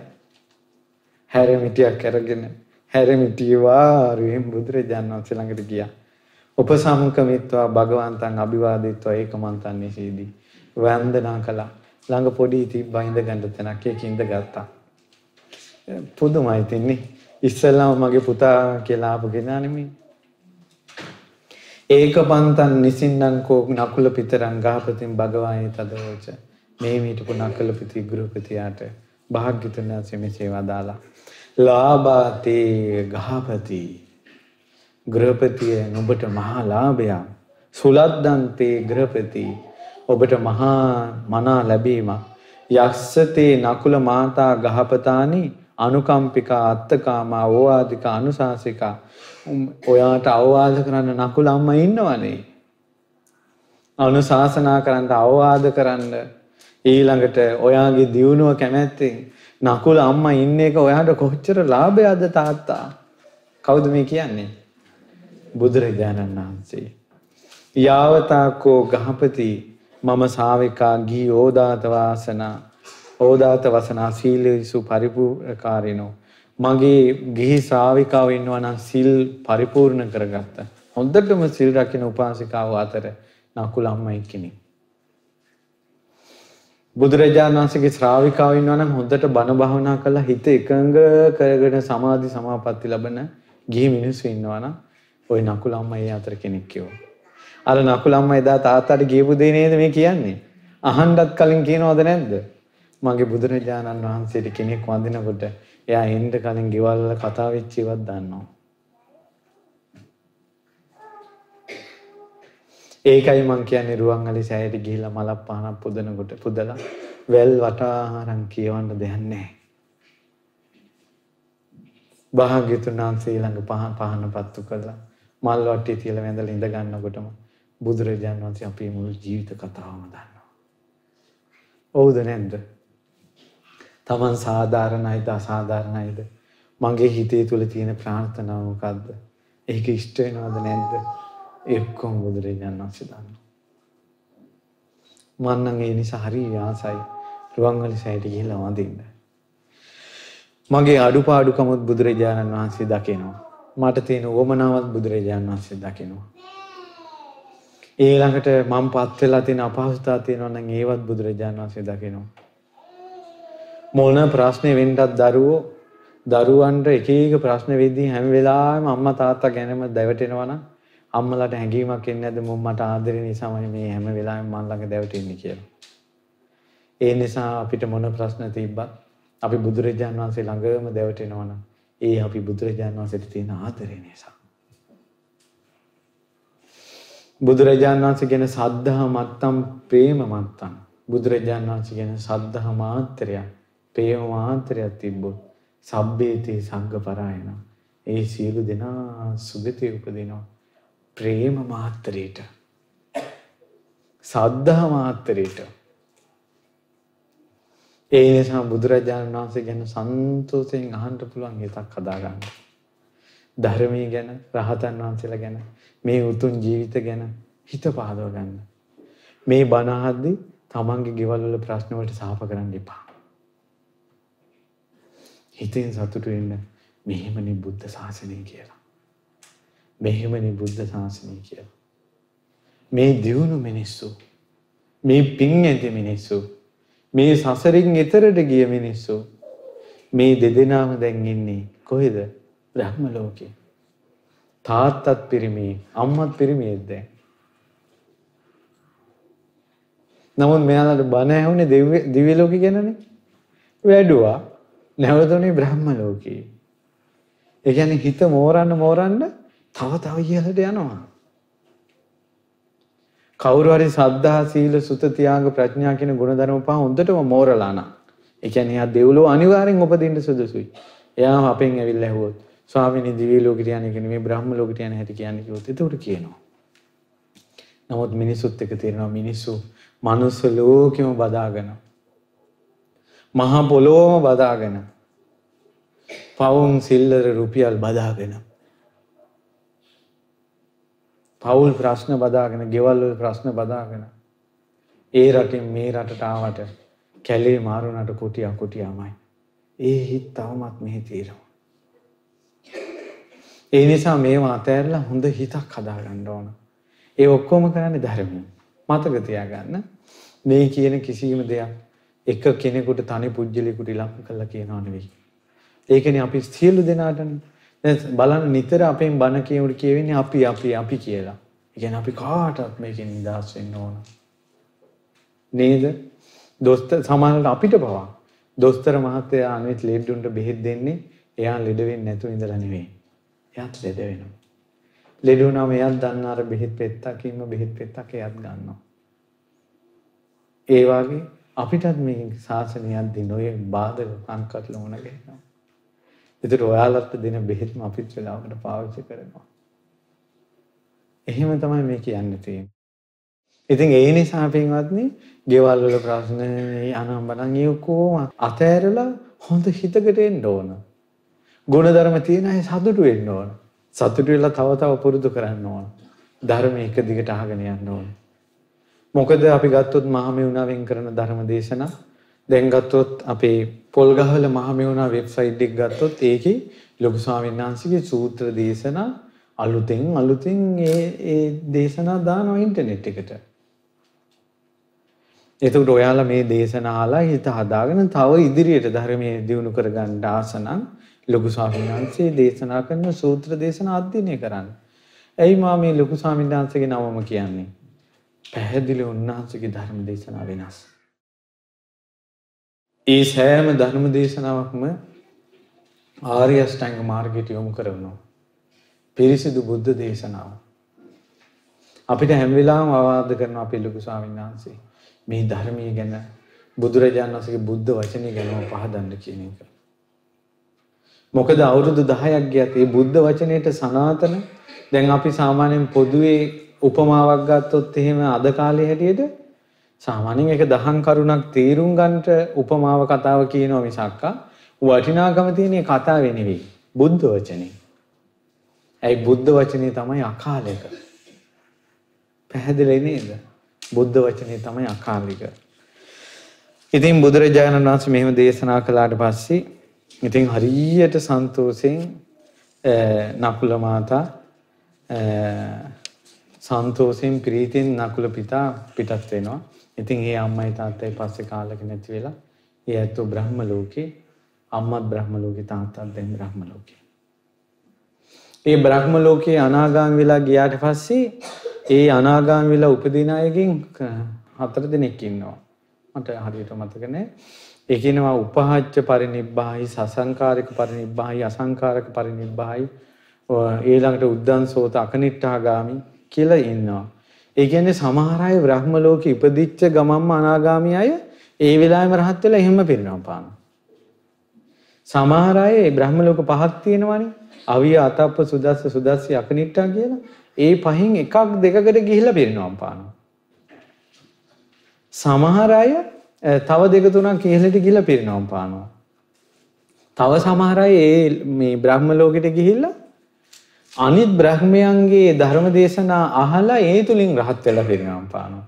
හැරමිටියක් අරගෙන හැරමිටිය වාරුවෙන් බුදුරජාණන් වහන්සේ ළඟට ගියා. උපසම්කමිත්වා භගවන්තං අභිවාදිත්වා ඒකමන්තං නිසීදී. වන්දනා කළා. ළඟ පොඩි තිබ්බා ඉඳ ගන්න තැනක් ඒකින්ද ගත්තා. පුදුමයි තින්නේ. ඉස්සෙල්ලාම මගේ පුතා කියලා ආපු කෙනා නෙමෙයි. ඒකපන්තන් නිසින්නංකෝ නකුල පිතරං ගහපතින් භගවායි තදවච. මේ මීටපු නකල පිති ගෘහපතියාට භාග්‍යතුන් වහන්සේ මෙසේ වදාලා. ලාභාතේ ගහපති ගෘහපතිය නුඹට මහා ලාභයක්. සුලද්දන්තේ ගෘහපති ඔබට මහා මනා ලැබීමක්. යස්සතේ නකුල මාතා ගහපතානි අනුකම්පිකා අත්තකාමා ඕවාදිකා අනුශාසිකා ඔයාට අවවාද කරන්න නකුල අම්මා ඉන්නවනේ. අනුශාසනා කරන්න අවවාද කරන්න ඊළඟට ඔයාගේ දියුණුව කැමැත්තෙන් නකුල අම්මා ඉන්න එක ඔයාට කොච්චර ලාභයක්ද තාත්තා? කවුද මේ කියන්නේ? බුදුරජාණන් වහන්සේ. යාවතාකෝ ගහපති මම ශාවිකා ගී ඕදාත වාසනා ඕදාත වසනා සීලේසු පරිපූර්ණකාරිනෝ මගේ ගිහි ශ්‍රාවිකාව ඉන්නවා නම් සිල් පරිපූර්ණ කරගත්ත. හොඳටම සිල් රකින්න උපාසිකාව අතර නකුල අම්මයි කෙනෙක්. බුදුරජාණන් වහන්සේගේ ශ්‍රාවිකාව ඉන්නවා නම් හොඳට බණ භාවනා කරලා හිත එකඟ කරගෙන සමාධි සමාපatti ලබන ගිහි මිනිස්සු ඉන්නවා නම් ওই නකුල අම්මා ඒ අතර කෙනෙක් කියෝ. අර නකුල අම්මා එදා තාත්තාට කියපු දේ නේද මේ කියන්නේ? අහන්නත් කලින් කියනවද නැද්ද? මගේ බුදුරජාණන් වහන්සේට කෙනෙක් වඳිනකොට එයා එන්න කලින් ගෙවල් වල කතා වෙච්ච ඒවත් දන්නවා. ඒකයි මං කියන්නේ රුවන්වැලි සෑයට ගිහිල්ලා මලක් පහනක් පුදනකොට පුදලා වැල් වටාහරන් කියවන්න දෙයක් නැහැ. භාග්‍යතුන් වහන්සේ ළඟ පහන් පහන පත්තු කළා මල් වට්ටිය තියලා වැඳලා ඉඳ ගන්නකොටම බුදුරජාණන් වහන්සේ අපේ මුළු ජීවිත කතාවම දන්නවා. ඔව්ද නැද්ද? Taman සාධාරණයිද අසාධාරණයිද? මගේ හිතේ තුල තියෙන ප්‍රාර්ථනාව මොකද්ද? ඒක ඉෂ්ට වෙනවද නැද්ද? එක්කොම බුදුරජාණන් වහන්සේ දන්නවා. මම නම් ඒ නිසා හරි ආසයි රුවන්වැලි සෑයට ගිහිල්ලා වඳින්න. මගේ අඩුපාඩුකමුත් බුදුරජාණන් වහන්සේ දකිනවා. මට තියෙන උවමනාවත් බුදුරජාණන් වහන්සේ දකිනවා. ඊළඟට මම පත් වෙලා තියෙන අපහසුතාව තියෙනවා නම් ඒවත් බුදුරජාණන් වහන්සේ දකිනවා. මොන ප්‍රශ්නේ වෙන්නත් දරුවෝ දරුවන්ට එක එක ප්‍රශ්න වෙද්දී හැම වෙලාවෙම අම්මා තාත්තා ගැනම දැවටෙනවා නම් අම්මලාට හැඟීමක් එන්නේ නැද්ද මම මට ආදරේ නිසාමයි මේ හැම වෙලාවෙම මන් ළඟ දැවටෙන්නේ කියලා. ඒ නිසා අපිට මොන ප්‍රශ්න තිබ්බත් අපි බුදුරජාණන් වහන්සේ ළඟම දැවටෙනවා නම් ඒ අපි බුදුරජාණන් වහන්සේට තියෙන ආදරේ නිසා. බුදුරජාණන් වහන්සේ ගැන සද්ධා මත්තම් ප්‍රේම මත්තම්. බුදුරජාණන් වහන්සේ ගැන සද්ධා මාත්‍රයක් ප්‍රේම මාත්‍රයක් තිබ්බොත් සබ්බේතේ සංඝ පරායන ඒ සියලු දෙනා සුගතිය උපදිනවා. ප්‍රේම මාත්‍රයට. සද්ධා මාත්‍රයට. ඒ නිසා බුදුරජාණන් වහන්සේ ගැන සන්තෝෂයෙන් අහන්න පුළුවන් හිතක් හදාගන්න. ධර්මයේ ගැන, රහතන් වහන්සේලා ගැන, මේ උතුම් ජීවිත ගැන හිත පහදව ගන්න. මේ බණ අහද්දී තමන්ගේ ගෙවල් වල ප්‍රශ්න වලට සාප කරන්න එපා. හිතෙන් සතුටු වෙන්න මෙහෙමනේ බුද්ධ ශාසනය කියලා. මෙහෙමනේ බුද්ධ ශාසනය කියලා. මේ දියුණු මිනිස්සු මේ පින් ඇති මිනිස්සු මේ සසරින් එතරට ගිය මිනිස්සු මේ දෙදෙනාම දැන් ඉන්නේ කොහෙද? බ්‍රහ්ම ලෝකේ. තාත්තත් පිරිමි, අම්මත් පිරිමියෙක් දැන්. නමුත් මෙයාලට බණ ඇහුනේ දිව්‍ය ලෝකෙ ගැනනේ. වැඩුවා. නැවතුනේ බ්‍රහ්ම ලෝකේ. ඒ කියන්නේ හිත මෝරන්න මෝරන්න තව තව ඉහළට යනවා. කවුරු හරි සද්ධා සීල සුත තියාග ප්‍රඥා කියන ගුණධර්ම පහ හොඳටම මෝරලා නම් ඒ කියන්නේ එයා දෙව්ලෝ අනිවාර්යෙන් උපදින්න සුදුසුයි. එයා අපෙන් ඇවිල්ලා ඇහුවොත් ස්වාමීනි දිව්‍ය ලෝකෙට යන්නේ කියන්නේ මේ බ්‍රහ්ම ලෝකෙට යන හැටි කියන්නේ කිව්වොත් ඒකට කියනවා. නමුත් මිනිසුත් එක තියෙනවා මිනිස්සු මනුස්ස ලෝකෙම බදාගෙන මහා පොළොවම බදාගෙන පවුන් සිල්ලර රුපියල් බදාගෙන පවුල් ප්‍රශ්න බදාගෙන ගෙවල් වල ප්‍රශ්න බදාගෙන ඒ රටින් මේ රටට ආවට කැලේ මාරුණට කුටියක් කුටියමයි. ඒ හිත් තවමත් මෙහි තියෙනවා. ඒ නිසා මේවා අතෑරලා හොඳ හිතක් හදාගන්න ඕන. ඒ ඔක්කොම කරන්නේ ධර්මයෙන්. මතක තියාගන්න. මේ කියන කිසිම දෙයක් එක කෙනෙකුට තනි පුජ්‍යලයකට ඉලක්ක කළා කියනවා නෙවෙයි. ඒකනේ අපි සියලු දෙනාටනේ දැන් බලන්න නිතර අපෙන් බණ කියනකොට කියවෙන්නේ අපි අපි අපි කියලා. ඒ කියන්නේ අපි කාටවත් මේකෙන් නිදහස් වෙන්න ඕන. නේද? දොස්තර සමහරවිට අපිට පවා දොස්තර මහත්තයා අනිත් ලෙඩුන්ට බෙහෙත් දෙන්නේ එයා ලෙඩ වෙන්නේ නැතුව ඉඳලා නෙවෙයි. එයාත් ලෙඩ වෙනවා. ලෙඩ වුණාම එයාත් දන්න අර බෙහෙත් පෙත්තකින්ම බෙහෙත් පෙත්තක් එයාත් ගන්නවා. ඒ වගේ අපිටත් මේ ශාසනයක් දින ඔය බාධක සංකටල වුණ ගන්නවා. ඒතර ඔයාලට දෙන බෙහෙත්ම අපිත් වෙලාවකට පාවිච්චි කරනවා. එහෙම තමයි මේ කියන්න තියෙන්නේ. ඉතින් ඒ නිසා පින්වත්නි, ගෙවල් වල ප්‍රශ්න අනම්බනම් ඒ කොහොම අතෑරලා හොඳ හිතකට එන්න ඕන. ගුණධර්ම තියෙන අය සතුටු වෙන්න ඕන. සතුටු වෙලා තව තව පුරුදු කරන්න ඕන. ධර්ම එක දිගට අහගෙන යන්න ඕන. මොකද අපි ගත්තොත් මහමෙවුනාවෙන් කරන ධර්ම දේශනා දැන් ගත්තොත් අපේ පොල්ගහවල මහමෙවුනා වෙබ්සයිට් එක ගත්තොත් ඒකේ ලොකු ස්වාමීන් වහන්සේගේ සූත්‍ර දේශනා අලුතෙන් අලුතෙන් ඒ ඒ දේශනා දානවා ඉන්ටර්නෙට් එකට. එතකොට ඔයාලා මේ දේශනා අහලා හිත හදාගෙන තව ඉදිරියට ධර්මයේ දියුණු කරගන්න ආස නම් ලොකු ස්වාමීන් වහන්සේ දේශනා කරන සූත්‍ර දේශනා අධ්‍යයනය කරන්න. ඇයි මා මේ ලොකු ස්වාමීන් වහන්සේගේ නමම කියන්නේ? පැහැදිලි උන්වහන්සේගේ ධර්ම දේශනා වෙනස්. ඒ සෑම ධර්ම දේශනාවක්ම ආර්ය අෂ්ටාංග මාර්ගයට යොමු කරනවා. පිරිසිදු බුද්ධ දේශනාව. අපිට හැම වෙලාවෙම අවවාද කරන අපේ ලොකු ස්වාමීන් වහන්සේ මේ ධර්මයේ ගැන බුදුරජාණන් වහන්සේගේ බුද්ධ වචනේ ගැනම පහදන්න කියන එක. මොකද අවුරුදු 10ක් ගියත් මේ බුද්ධ වචනේට සනාතන දැන් අපි සාමාන්‍යයෙන් පොදුවේ උපමාවක් ගත්තොත් එහෙම අද කාලේ හැටියට සාමාන්‍යයෙන් ඒක දහම් කරුණක් තේරුම් ගන්නට උපමාව කතාව කියනවා මිසක්ක වටිනාකම තියෙන කතාවේ නෙවෙයි බුද්ධ වචනේ. ඇයි බුද්ධ වචනේ තමයි අකාලික. පැහැදිලි නේද? බුද්ධ වචනේ තමයි අකාලික. ඉතින් බුදුරජාණන් වහන්සේ මෙහෙම දේශනා කළාට පස්සේ ඉතින් හරියට සන්තෝෂෙන් නකුල මාතා සන්තෝෂෙන් ප්‍රීතියෙන් නකුල පිතා පිටත් වෙනවා. ඉතින් ඒ අම්මයි තාත්තයි පස්සේ කාලෙක නැති වෙලා ඒ ඇත්තෝ බ්‍රහ්ම ලෝකේ අම්මත් බ්‍රහ්ම ලෝකේ තාත්තත් දැන් බ්‍රහ්ම ලෝකේ. ඒ බ්‍රහ්ම ලෝකේ අනාගාමී වෙලා ගියාට පස්සේ ඒ අනාගාමී වෙලා උපදින අයගෙන් හතර දෙනෙක් ඉන්නවා. මට හරියට මතක නැහැ. ඒ කියනවා උපහාච්ච පරිනිබ්බාහි සසංකාරික පරිනිබ්බාහි අසංකාරක පරිනිබ්බාහි ඊළඟට උද්දන්සෝත අකනිට්ඨාගාමි කියලා ඉන්නවා. ඒ කියන්නේ සමහර අය බ්‍රහ්ම ලෝකෙ ඉපදිච්ච ගමම්ම අනාගාමී අය ඒ වෙලාවෙම රහත් වෙලා එහෙම පිරිනවම් පානවා. සමහර අය බ්‍රහ්ම ලෝක පහක් තියෙනවනේ. අවිය අතප්ප සුදස්ස සුදස්සි අකනිට්ටා කියලා. ඒ පහින් එකක් දෙකකට ගිහිල්ලා පිරිනවම් පානවා. සමහර අය තව දෙක තුනක් ඉහළට ගිහිල්ලා පිරිනවම් පානවා. තව සමහර අය ඒ මේ බ්‍රහ්ම ලෝකෙට ගිහිල්ලා අනිත් බ්‍රහ්මයන්ගේ ධර්ම දේශනා අහලා ඒ තුලින් රහත් වෙලා පිරිනවම් පානවා.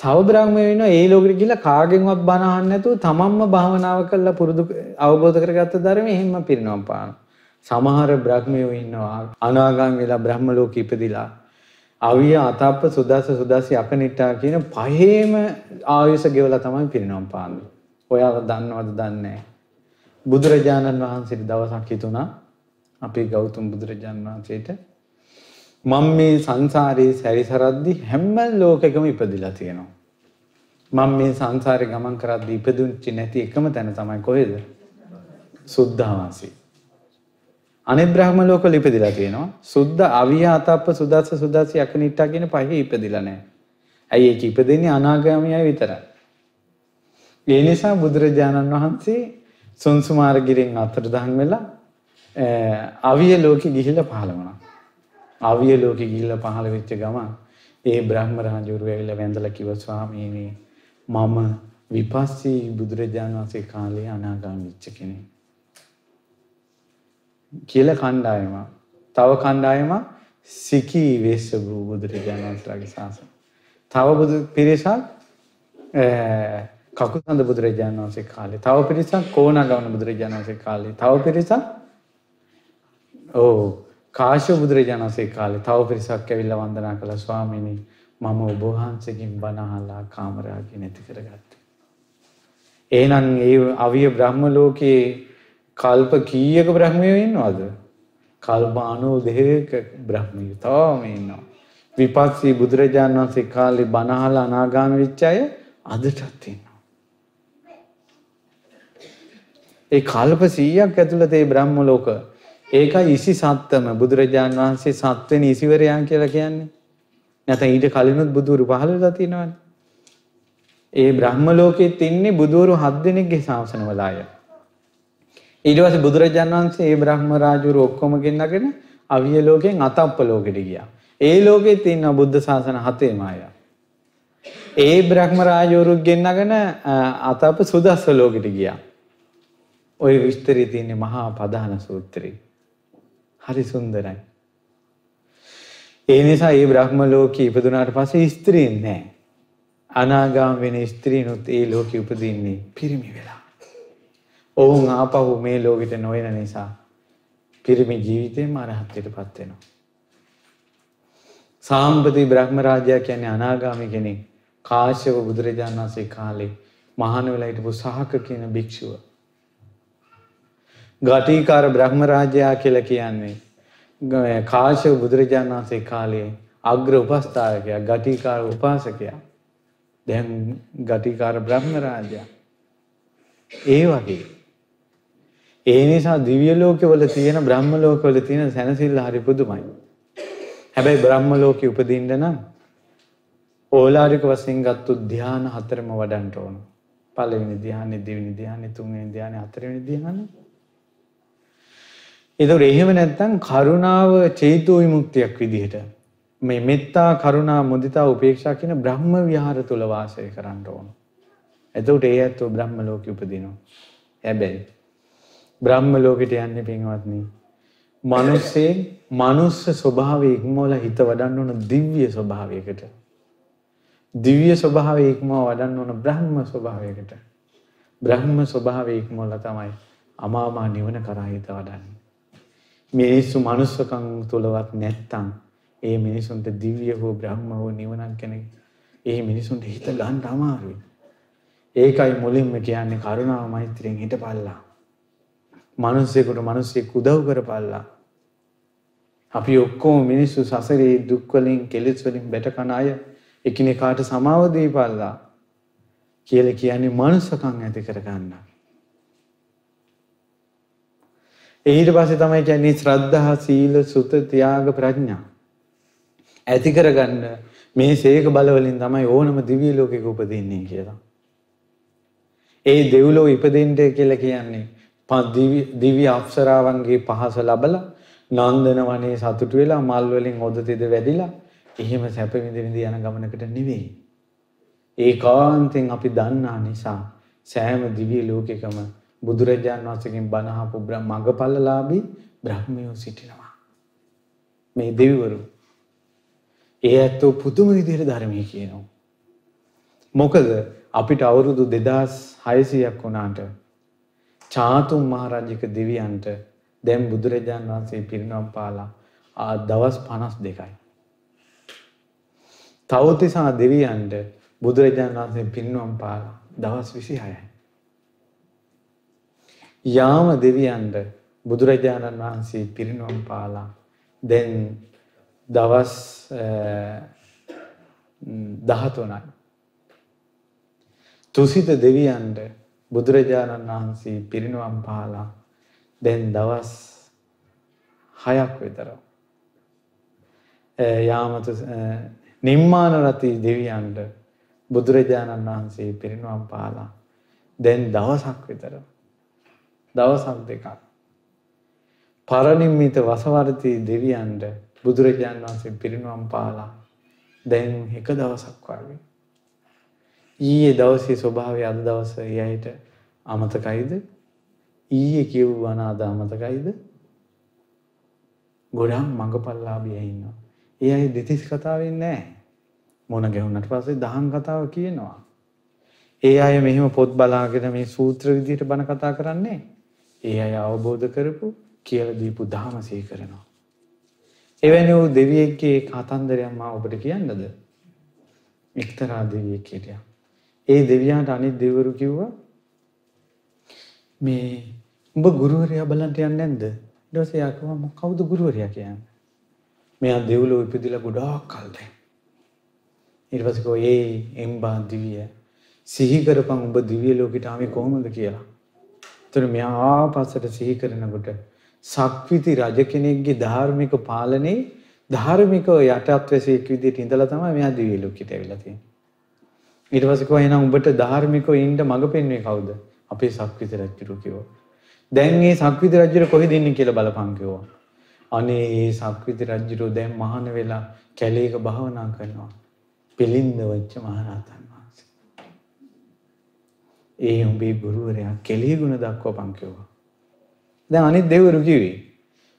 තව බ්‍රහ්මයෝ ඉන්නවා ඒ ලෝකෙට ගිහිල්ලා කාගෙන්වත් බණ අහන්න නැතුව තමන්ම භාවනාව කරලා පුරුදු අවබෝධ කරගත්ත ධර්මයේ එහෙම පිරිනවම් පානවා. සමහර බ්‍රහ්මයෝ ඉන්නවා අනාගාමී වෙලා බ්‍රහ්ම ලෝකෙ ඉපදිලා අවිය අතප්ප සුදස්ස සුදස්සි අකනිට්ටා කියන පහේම ආයුෂ ගෙවලා තමයි පිරිනවම් පාන්නේ. ඔයාලා දන්නවද දන්නේ නැහැ. බුදුරජාණන් වහන්සේට දවසක් හිතුණා අපේ ගෞතම බුදුරජාණන් වහන්සේට මම මේ සංසාරේ සැරිසරද්දි හැම ලෝකෙකම ඉපදිලා තියෙනවා. මම මේ සංසාරේ ගමන් කරද්දි ඉපදුච්චි නැති එකම තැන තමයි කොහෙද? සුද්ධාවාසී. අනිත් බ්‍රහ්ම ලෝකවල ඉපදිලා තියෙනවා. සුද්ධ අවිය අතප්ප සුදස්ස සුදස්සි අකනිට්ටා කියන පහේ ඉපදිලා නැහැ. ඇයි ඒක ඉපදෙන්නේ අනාගාමීයයි විතරයි. ඒ නිසා බුදුරජාණන් වහන්සේ සුන්සුමාරගිරින් අතරදහන් වෙලා අවිය ලෝකෙ ගිහිල්ලා පහළ වුණා. අවිය ලෝකෙ ගිහිල්ලා පහළ වෙච්ච ගමන් ඒ බ්‍රහ්ම රාජවරු ඇවිල්ලා වැඳලා කිව්වා ස්වාමීනි මම විපස්සී බුදුරජාණන් වහන්සේ කාලේ අනාගාමී වෙච්ච කෙනෙක්. කියලා කණ්ඩායම. තව කණ්ඩායම සිකී වෙස්ස බුදුරජාණන් වහන්සේගේ ශාසන. තව බුදු පිරිසක් කකුසඳ බුදුරජාණන් වහන්සේ කාලේ. තව පිරිසක් කෝණගමන බුදුරජාණන් වහන්සේ කාලේ. තව පිරිසක් ඕ කාශ්‍යප බුදුරජාණන් වහන්සේ කාලේ තව පිරිසක් ඇවිල්ලා වන්දනා කළා ස්වාමීනි මම ඔබ වහන්සේගෙන් බණ අහලා කාමරාගය නැති කරගත්තා. එහෙනම් ඒ අවිය බ්‍රහ්ම ලෝකේ කල්ප කීයක බ්‍රහ්මයෝ ඉන්නවද? කල්ප 92ක බ්‍රහ්මයෝ තාම ඉන්නවා. විපස්සී බුදුරජාණන් වහන්සේ කාලේ බණ අහලා අනාගාමී වෙච්ච අය අදටත් ඉන්නවා. ඒ කල්ප 100ක් ඇතුළත ඒ බ්‍රහ්ම ලෝක ඒකයි ඉසි සත්තම බුදුරජාන් වහන්සේ සත්වෙන ඉසිවරයා කියලා කියන්නේ. නැත්නම් ඊට කලිනුත් බුදුරු 15ලා තියෙනවනේ. ඒ බ්‍රහ්ම ලෝකෙත් ඉන්නේ බුදුරු 7 දෙනෙක්ගේ ශාසන වල අය. ඊට පස්සේ බුදුරජාන් වහන්සේ ඒ බ්‍රහ්ම රාජුරු ඔක්කොම ගෙන්නගෙන අවිය ලෝකෙන් අතප්ප ලෝකෙට ගියා. ඒ ලෝකෙත් ඉන්න බුද්ධ ශාසන 7ේම අය. ඒ බ්‍රහ්ම රාජවරු ගෙන්නගෙන අතප්ප සුදස්ස ලෝකෙට ගියා. ওই විස්තරය තියෙන්නේ මහා පදාන සූත්‍රයේ. හරි සුන්දරයි. ඒ නිසා මේ බ්‍රහ්ම ලෝකේ ඉපදුනාට පස්සේ ස්ත්‍රීන් නැහැ. අනාගාම වෙන ස්ත්‍රීනුත් ඒ ලෝකෙ උපදින්නේ පිරිමි වෙලා. ඔවුන් ආපහු මේ ලෝකෙට නොයන නිසා පිරිමි ජීවිතේම අරහත්ත්වයටපත් වෙනවා. සාම්පති බ්‍රහ්ම රාජයා කියන්නේ අනාගාමී කෙනෙක්. කාශ්‍යප බුදුරජාණන් වහන්සේ කාලේ මහාන වෙලා හිටපු සහක කියන භික්ෂුව. ගටිකාර බ්‍රහ්ම රාජයා කියලා කියන්නේ කාශ්‍යප බුදුරජාණන් වහන්සේ කාලේ අග්‍ර උපස්ථායකයා ගටිකාර උපාසකයා. දැන් ගටිකාර බ්‍රහ්ම රාජයා. ඒ වගේ ඒ නිසා දිව්‍ය ලෝකවල තියෙන බ්‍රහ්ම ලෝකවල තියෙන සැනසෙල්ල හරි පුදුමයි. හැබැයි බ්‍රහ්ම ලෝකෙ උපදින්න නම් ඕලාරික වශයෙන් ගත්තු ධ්‍යාන හතරම වඩන්න ඕන. පළවෙනි ධ්‍යානෙ, දෙවෙනි ධ්‍යානෙ, තුන්වෙනි ධ්‍යානෙ, හතරවෙනි ධ්‍යානෙ. ඒතකොට එහෙම නැත්නම් කරුණාව චේතෝ විමුක්තියක් විදිහට මේ මෙත්තා කරුණා මුදිතා උපේක්ෂා කියන බ්‍රහ්ම විහාර තුල වාසය කරන්න ඕන. එතකොට ඒ ඇත්තෝ බ්‍රහ්ම ලෝකෙ උපදිනවා. හැබැයි බ්‍රහ්ම ලෝකෙට යන්නේ පින්වත්නි. මිනිස්සේ මනුස්ස ස්වභාවය ඉක්මවලා හිත වඩන්න ඕන දිව්‍ය ස්වභාවයකට. දිව්‍ය ස්වභාවය ඉක්මව වඩන්න ඕන බ්‍රහ්ම ස්වභාවයකට. බ්‍රහ්ම ස්වභාවය ඉක්මවලා තමයි අමාමා නිවන කරා හිත වඩන්නේ. මිනිස්සු මනුස්සකම් තුලවත් නැත්තම් ඒ මිනිසුන්ට දිව්‍ය හෝ බ්‍රහ්ම හෝ නිවනක් කෙනෙක් ඒ මිනිසුන්ට හිත ගන්න අමාරුයි. ඒකයි මුලින්ම කියන්නේ කරුණාව මෛත්‍රියෙන් හිටපල්ලා. මිනිස්සෙකුට මිනිස්සෙක් උදව් කරපල්ලා. අපි ඔක්කොම මිනිස්සු සසරේ දුක් වලින් කෙලෙස් වලින් බැට කන අය එකිනෙකාට සමාව දීපල්ලා කියලා කියන්නේ මනුස්සකම් ඇති කරගන්න. ඊට පස්සේ තමයි කියන්නේ ශ්‍රද්ධා සීල සුත ත්‍යාග ප්‍රඥා ඇති කරගන්න මේ සේක බල වලින් තමයි ඕනම දිව්‍ය ලෝකෙක උපදින්නේ කියලා. ඒ දෙව්ලෝ ඉපදෙන්න කියලා කියන්නේ දිව්‍ය අප්සරාවන්ගේ පහස ලබලා නන්දන වනේ සතුටු වෙලා මල් වලින් ඔද තෙද වැදිලා එහෙම සැප විඳ විඳ යන ගමනකට නෙවෙයි. ඒකාන්තයෙන් අපි දන්නා නිසා සෑම දිව්‍ය ලෝකෙකම බුදුරජාණන් වහන්සේගෙන් බණ අහපු මඟපල්ලලාභී බ්‍රහ්මයෝ සිටිනවා. මේ දෙවිවරු. ඒ ඇත්තෝ පුදුම විදිහට ධර්මයේ කියනවා. මොකද අපිට අවුරුදු 2600ක් වුණාට චාතුම් මහරජික දෙවියන්ට දැන් බුදුරජාණන් වහන්සේ පිරිනවම් පාලා ආ දවස් 52යි. තවතිසා දෙවියන්ට බුදුරජාණන් වහන්සේ පිරිනවම් පාලා දවස් 26යි. යාම දෙවියන්ට බුදුරජාණන් වහන්සේ පිරිනවම් පාලා දැන් දවස් 13යි. තුසිත දෙවියන්ට බුදුරජාණන් වහන්සේ පිරිනුවම් පාලා දැන් දවස් හයක් විතර. යාමත නිම්මාන රති දෙවියන්ට බුදුරජාණන් වහන්සේ පිරිනුවම් පාලා දැන් දවසක් විතර. දවසක් දෙකක්. පරනිම්මිත වසවර්තී දෙවියන්ට බුදුරජාණන් වහන්සේ පිරිනුවම් පාලා දැන් එක දවසක් වගේ. ඊයේ දවසේ ස්වභාවය අද දවස එයයිට අමතකයිද? ඊයේ කිව්වා නාද අමතකයිද? ගොඩක් මඟපල්ලාභිය ඉන්නවා. ඒ අය දෙතිස් කතාවෙන් නැහැ. මොන ගැහුණට පස්සේ දහම් කතාව කියනවා. ඒ අය මෙහෙම පොත් බලාගෙන මේ සූත්‍ර විදිහට බණ කතා කරන්නේ. ඒ අය අවබෝධ කරපු කියලා දීපු දහම සිහි කරනවා. එවැනි වූ දෙවියෙක්ගේ කතන්දරයක් මා ඔබට කියන්නද? එක්තරා දෙවියෙක් හිටියා. ඒ දෙවියන්ට අනිත් දෙවිවරු කිව්වා මේ උඹ ගුරුවරයා බලන්න යන්නේ නැද්ද? ඊට පස්සේ යා කිව්වා කවුද ගුරුවරයා කියන්නේ? මෙයා දෙව්ලොව ඉපදිලා ගොඩාක් කල් දැන්. ඊට පස්සේ කෝ ඒ එම්බා දිවිය සිහි කරපන් උඹ දිව්‍ය ලෝකෙට ආවේ කොහොමද කියලා. එතන මෙයා ආපස්සට සිහි කරනකොට සක්විති රජ කෙනෙක්ගේ ධාර්මික පාලනේ ධාර්මික යටත් වැසියෙක් විදිහට ඉඳලා තමයි මෙයා දිව්‍ය ලෝකෙට ඇවිල්ලා තියෙන්නේ. ඊට පස්සේ කිව්වා එහෙනම් උඹට ධාර්මිකව ඉන්න මඟ පෙන්වන්නේ කවුද? අපේ සක්විති රජුරු කිව්වා. දැන් මේ සක්විති රජුර කොහෙද ඉන්නේ කියලා බලපන් කිව්වා. අනේ මේ සක්විති රජුරු දැන් මහාන වෙලා කැලේක භාවනා කරනවා. පිළින්ද වෙච්ච මහරහතන් වහන්සේ. ඒ උඹේ ගුරුවරයා කෙලිය ගුණ දක්වපන් කිව්වා. දැන් අනිත් දෙවිවරු කිව්වේ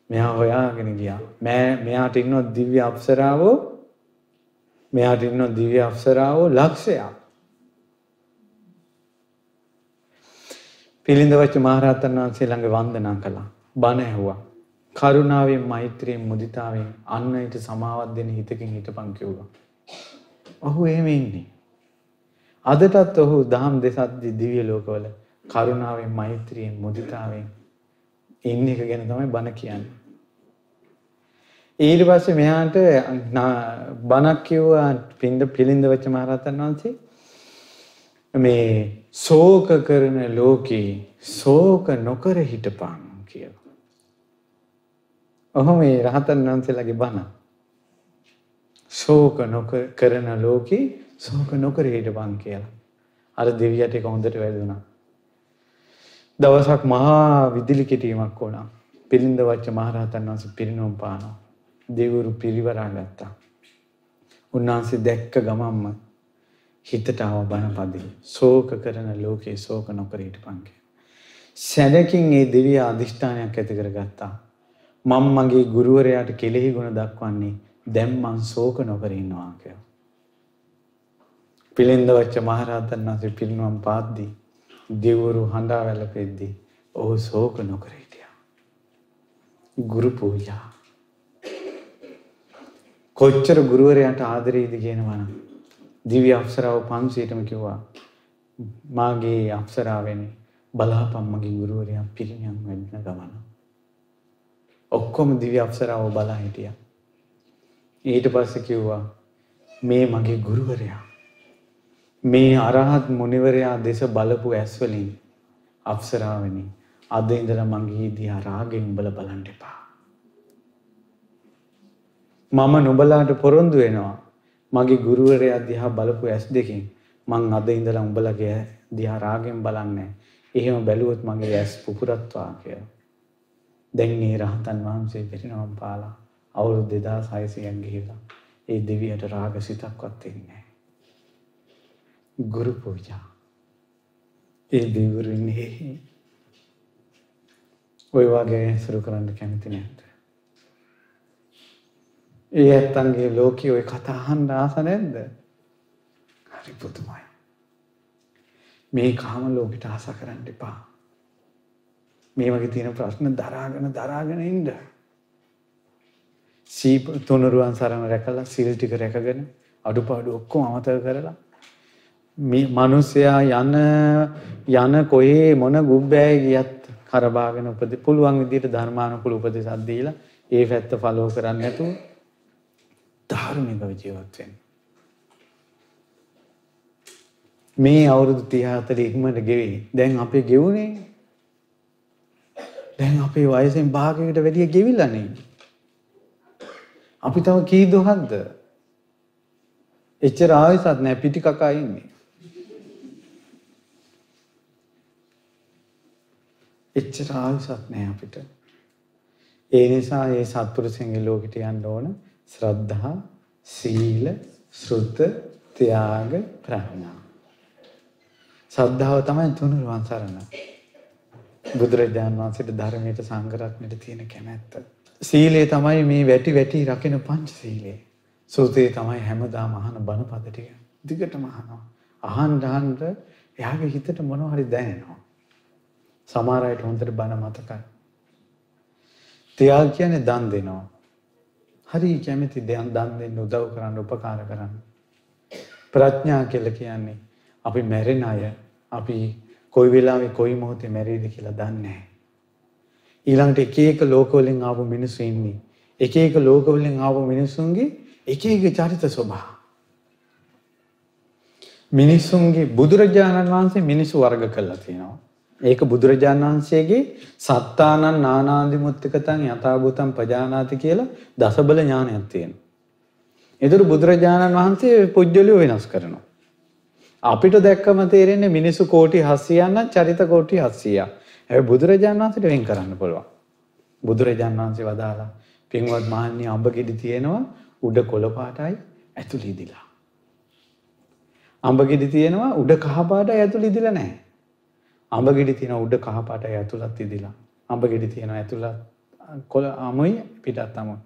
මෙයා හොයාගෙන ගියා. මෑ මෙයාට ඉන්නව දිව්‍ය අප්සරාවෝ මෙයාට ඉන්නව දිව්‍ය අප්සරාවෝ ලක්ෂයක්. පිළිඳවච්ච මහරහතන් වහන්සේ ළඟ වන්දනා කළා. බණ ඇහුවා. කරුණාවෙන් මෛත්‍රියෙන් මුදිතාවෙන් අන් අයට සමාවක් දෙන හිතකින් හිටපන් කිව්වා. ඔහු එහෙම ඉන්නේ. අදටත් ඔහු දහම් දෙසද්දි දිව්‍ය ලෝකවල කරුණාවෙන් මෛත්‍රියෙන් මුදිතාවෙන් ඉන්න එක ගැන තමයි බණ කියන්නේ. ඊට පස්සේ මෙහාට බණක් කිව්වා පින්ද පිළිඳ වෙච්ච මහරහතන් වහන්සේ මේ ශෝක කරන ලෝකේ ශෝක නොකර හිටපන් කියලා. ඔහොම මේ රහතන් වහන්සේලාගේ බණ. ශෝක නොකර කරන ලෝකේ ශෝක නොකර හිටපන් කියලා. අර දෙවියට ඒක හොඳට වැදුනා. දවසක් මහා විදුලි කෙටීමක් වුණා. පිළිඳ වච්ච මහරහතන් වහන්සේ පිරිනොම් පානවා. දෙවිවරු පිරිවරා ගත්තා. උන්වහන්සේ දැක්ක ගමන්ම හිතට ආව බණපදේ ශෝක කරන ලෝකේ ශෝක නොකර හිටපන් සැනකින් ඒ දෙවිය අදිෂ්ඨානයක් ඇති කරගත්තා. මම මගේ ගුරුවරයාට කෙලෙහි ගුණ දක්වන්නේ දැන් මං ශෝක නොකර ඉන්නවා කියලා. පිළිඳ වච්ච මහරහතන් වහන්සේ පිරිනුවම් පාද්දී දෙවරු හඬා වැළපෙද්දී ඔහු ශෝක නොකර හිටියා. ගුරු පූජා කොච්චර ගුරුවරයාට ආදරේද කියනවනම් දිව්‍ය අප්සරාව 500ටම කිව්වා මාගේ අප්සරාවෙනි බලාපන් මගේ ගුරුවරයා පිරිනිවන් වෙන්න ගමන. ඔක්කොම දිව්‍ය අප්සරාව බලා හිටියා. ඊට පස්සේ කිව්වා මේ මගේ ගුරුවරයා. මේ අරහත් මුනිවරයා දෙස බලපු ඇස් වලින් අප්සරාවෙනි අද ඉඳලා මගේ දිහා රාගෙන් බල බලන්න එපා. මම නුඹලාට පොරොන්දු වෙනවා මගේ ගුරුවරයා දිහා බලපු ඇස් දෙකෙන් මං අද ඉඳලා උඹලගේ දිහා රාගෙන් බලන්නේ. එහෙම බැලුවොත් මගේ ඇස් පුපුරත්වා කියලා. දැන් මේ රහතන් වහන්සේ පිරිනවම් පාලා අවුරුදු 2600ක් ගිහිලා ඒ දෙවියට රාග සිතක්වත් එන්නේ ගුරු පූජා. ඒ දෙවිවරු ඉන්නේ ඔය වගේ සුරු කරන්න කැමති නැද්ද? ඒ ඇත්තන්ගේ ලෝකයේ ඔය කතා අහන්න ආස නැද්ද? හරි පුදුමයි. මේ කාම ලෝකෙට ආස කරන්න එපා. මේ වගේ තියෙන ප්‍රශ්න දරාගෙන දරාගෙන ඉන්න. සීප තුනුරුවන් සරණ රැකලා සිල් ටික රැකගෙන අඩුපාඩු ඔක්කොම අමතක කරලා මේ මිනිසයා යන යන කොහේ මොන ගුබ්බෑය ගියත් කරබාගෙන උපදි පුළුවන් විදිහට ධර්මානුකූල උපදේශක් දීලා ඒ පැත්ත ෆලෝ කරන්නේ නැතුව ධාර්මිකව ජීවත් වෙන්න. මේ අවුරුදු 30 40 ඉක්මනට ගෙවි. දැන් අපේ ගෙවුනේ. දැන් අපේ වයසෙන් භාගයකට වැඩිය ගෙවිලා නේ. අපි තව කී දොහක්ද? එච්චර ආයසත් නැහැ පිටි කකා ඉන්නේ. එච්චර ආයසත් නැහැ අපිට. ඒ නිසා මේ සත්පුරුෂයන්ගේ ලෝකෙට යන්න ඕන ශ්‍රද්ධා, සීල, ශ්‍රුත, ත්‍යාග, ප්‍රඥා. ශ්‍රද්ධාව තමයි තුනුරුවන් සරණ. බුදුරජාණන් වහන්සේට ධර්මයට සංඝරත්නයට තියෙන කැමැත්ත. සීලය තමයි මේ වැටි වැටි රකින පංච සීලය. සූතේ තමයි හැමදාම අහන බණපද ටික. දිගටම අහනවා. අහන්න අහන්න එයාගේ හිතට මොනවා හරි දැනෙනවා. සමහර අයට හොඳට බණ මතකයි. ත්‍යාග කියන්නේ දන් දෙනවා. හරි කැමති දන් දෙන්න උදව් කරන්න උපකාර කරන්න. ප්‍රඥා කියලා කියන්නේ අපි මැරෙන අය අපි කොයි වෙලාවෙ කොයි මොහොතේ මැරෙයිද කියලා දන්නේ නැහැ. ඊළඟට එක එක ලෝකවලින් ආපු මිනිස්සු ඉන්නේ. එක එක ලෝකවලින් ආපු මිනිස්සුන්ගේ එක එක චරිත ස්වභාව. මිනිස්සුන්ගේ බුදුරජාණන් වහන්සේ මිනිස්සු වර්ග කළා තියෙනවා. ඒක බුදුරජාණන් වහන්සේගේ සත්තානං නානාදිමුත්තිකතං යථාභූතං පජානාති කියලා දසබල ඥානයක් තියෙනවා. ඒතර බුදුරජාණන් වහන්සේ පුජ්‍යලිය වෙනස් කරනවා. අපිට දැක්කම තේරෙන්නේ මිනිස්සු කෝටි 700ක් නම් චරිත කෝටි 700ක්. හැබැයි බුදුරජාණන් වහන්සේට වෙන් කරන්න පුළුවන්. බුදුරජාණන් වහන්සේ වදාලා පින්වත් මහන්නේ අඹ ගෙඩි තියෙනවා උඩ කොළ පාටයි ඇතුළේ ඉදිලා. අඹ ගෙඩි තියෙනවා උඩ කහ පාටයි ඇතුළේ ඉදිලා නැහැ. අඹ ගෙඩි තියෙනවා උඩ කහ පාටයි ඇතුළත් ඉදිලා. අඹ ගෙඩි තියෙනවා ඇතුළත් කොළ අමුයි පිටත් අමුයි.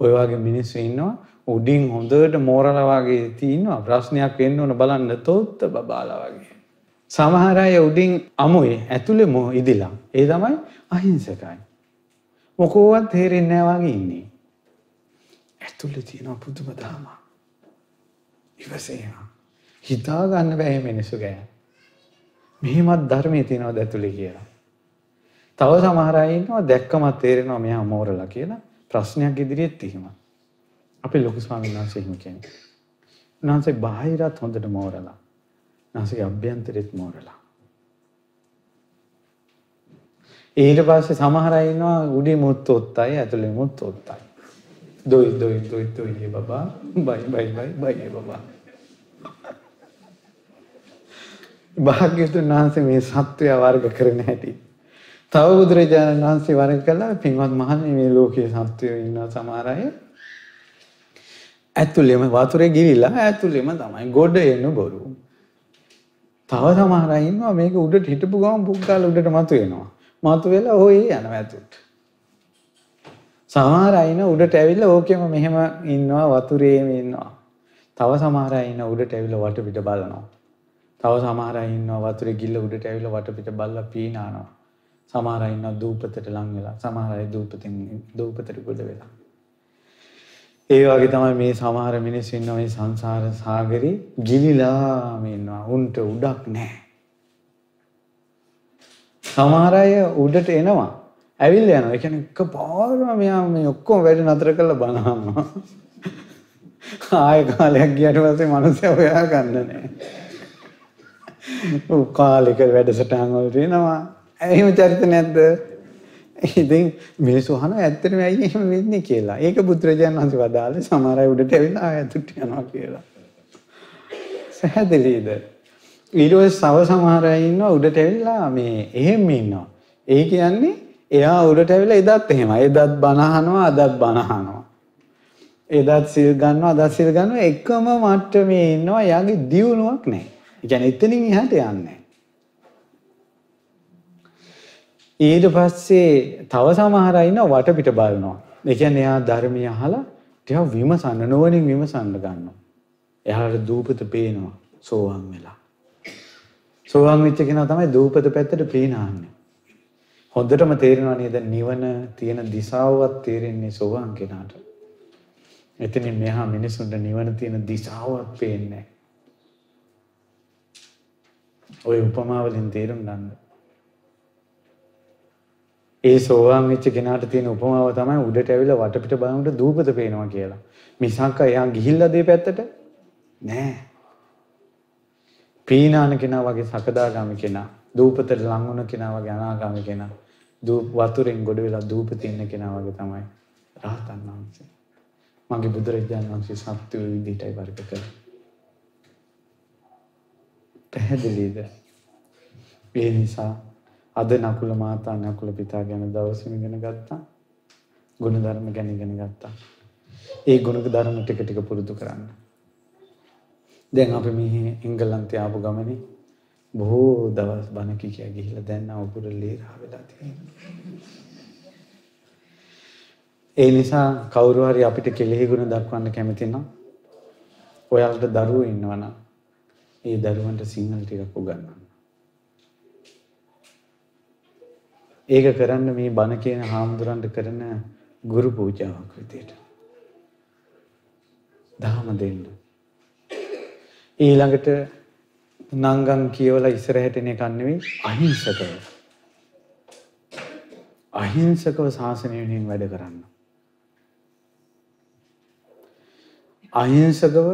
ඔය වගේ මිනිස්සු ඉන්නවා උඩින් හොඳට මෝරලා වගේ තියෙනවා ප්‍රශ්නයක් වෙන්න ඕන බලන්න තොත්ත බබාලා වගේ. සමහර අය උඩින් අමුවේ ඇතුලේ මො ඉදිලා. ඒ තමයි අහිංසකයි. මොකෝවත් තේරෙන්නේ නැහැ වගේ ඉන්නේ. ඇතුලේ තියෙන පුදුම ධර්ම. ඉවසේම. හිතා ගන්න බෑ මිනිස්සු ගැන. මෙහෙමත් ධර්මයේ තියෙනවද ඇතුලේ කියලා. තව සමහර අය ඉන්නවා දැක්කම තේරෙනවා මෙයා මෝරලා කියලා. ප්‍රශ්නයක් ඉදිරියෙත් එහෙම. අපේ ලොකු ස්වාමීන් වහන්සේ එහෙම කියන්නේ. උන්වහන්සේ බාහිරත් හොඳට මෝරලා. උන්වහන්සේගේ අභ්‍යන්තරෙත් මෝරලා. ඊට පස්සේ සමහර අය ඉන්නවා උඩේ මුත් ඔත්තයි ඇතුලේ මුත් ඔත්තයි. දොයි දොයි දොයි දොයි බබා බයි බයි බයි බයි බබා. භාග්‍යතුන් වහන්සේ මේ සත්වය වර්ග කරන හැටි තව බුදුරජාණන් වහන්සේ වරක කළා පින්වත් මහණනි මේ ලෝකයේ සත්වයෝ ඉන්නවා සමහර අය ඇතුළෙම වතුරේ ගිවිලා ඇතුළෙම තමයි ගොඩ එන බොරු. තව සමහර අය ඉන්නවා මේක උඩට හිටපු ගමන් පුක්කාල උඩට මතු වෙනවා. මතු වෙලා ඔය යනවා ඇතුළට. සමහර අය ඉන්න උඩට ඇවිල්ලා ඕකෙම මෙහෙම ඉන්නවා වතුරේම ඉන්නවා. තව සමහර අය ඉන්න උඩට ඇවිල්ලා වටපිට බලනවා. තව සමහර අය ඉන්නවා වතුරේ ගිල්ල උඩට ඇවිල්ලා වටපිට බලලා පීනානවා. සමහර අය ඉන්නවා දූපතට ලං වෙලා. සමහර අය දූපතෙන් දූපතට ගොඩ වෙලා. ඒ වගේ තමයි මේ සමහර මිනිස්සු ඉන්නවා මේ සංසාර සාගරේ ගිලිලාම ඉන්නවා. උන්ට උඩක් නැහැ. සමහර අය උඩට එනවා. ඇවිල්ලා යනවා. ඒ කියන්නේ එකපාරම මෙයා මේ ඔක්කොම වැඩ නතර කරලා බලනවා. ආය කාලයක් ගියට පස්සේ මනුස්සයා හොයා ගන්න නැහැ. ඔව් කාලෙක වැඩසටහන් වල තියෙනවා. එහෙම චරිත නැද්ද? ඉතින් මිනිස්සු අහන ඇත්තටම ඇයි එහෙම වෙන්නේ කියලා. ඒක බුදුරජාණන් වහන්සේ වදාළේ සමහර අය උඩට ඇවිල්ලා ආයතට යනවා කියලා. සහදෙලිද? ඊට පස්සේ සව සමහර අය ඉන්නවා උඩට ඇවිල්ලා මේ එහෙම ඉන්නවා. ඒ කියන්නේ එයා උඩට ඇවිල්ලා එදත් එහෙමයි. එදත් බණ අහනවා, අදත් බණ අහනවා. එදත් සිල් ගන්නවා, අදත් සිල් ගන්නවා එකම මට්ටමේ ඉන්නවා. එයාගේ දියුණුවක් නැහැ. කියන්නේ එතනින් එහාට යන්නේ. ඊට පස්සේ තව සමහර අය ඉන්නවා වටපිට බලනවා. ඒ කියන්නේ එයා ධර්මය අහලා ටිකක් විමසන්න නොවනින් විමසන්න ගන්නවා. එයාට දූපත පේනවා සෝවාන් වෙලා. සෝවාන් වෙච්ච කෙනා තමයි දූපත පැත්තට පේනාන්නේ. හොඳටම තේරෙනවා නේද නිවන තියෙන දිශාවවත් තේරෙන්නේ සෝවාන් කෙනාට. එතනින් මෙහා මිනිසුන්ට නිවන තියෙන දිශාවක් පේන්නේ ඔය උපමාවලින් තේරුම් ගන්න. ඒ සෝවාන් වෙච්ච කෙනාට තියෙන උපමාව තමයි උඩට ඇවිල්ලා වටපිට බලනකොට දූපත පේනවා කියලා. මිසක් එයා ගිහිල්ලා දේ පැත්තට නෑ. පීනාන කෙනා වගේ සකදාගාමි කෙනා, දූපතට ලං වුණ කෙනා වගේ අනාගාමි කෙනා, දූප වතුරෙන් ගොඩ වෙලා දූපතේ ඉන්න කෙනා වගේ තමයි රහතන් වහන්සේ. මගේ බුදුරජාණන් වහන්සේ සත්‍ය විදිහටයි වර්ග කළේ. පැහැදිලිද? ඒ නිසා අද නකුල මාතා නකුල පිතා ගැන දවසම ඉගෙන ගත්තා. ගුණ ධර්ම ගැන ඉගෙන ගත්තා. ඒ ගුණ ධර්ම ටික ටික පුරුදු කරන්න. දැන් අපි මේ එංගලන්තේ ආපු ගමනේ බොහෝ දවස් බණ කියා ගිහිල්ලා දැන් අවුරුදු ලීරා වෙලා තියෙනවා. ඒ නිසා කවුරු හරි අපිට කෙලෙහි ගුණ දක්වන්න කැමති නම් ඔයාලට දරුවෝ ඉන්නවනම් ඒ දරුවන්ට සිංහල ටිකක් උගන්වන්න. ඒක කරන්න මේ බණ කියන හාමුදුරන්ට කරන ගුරු පූජාවක් විදියට. දහම දෙන්න. ඊළඟට නංගන් කියවලා ඉස්සරහට එන එකක් නෙවෙයි අහිංසකව. අහිංසකව ශාසනය වෙනුවෙන් වැඩ කරන්න. අහිංසකව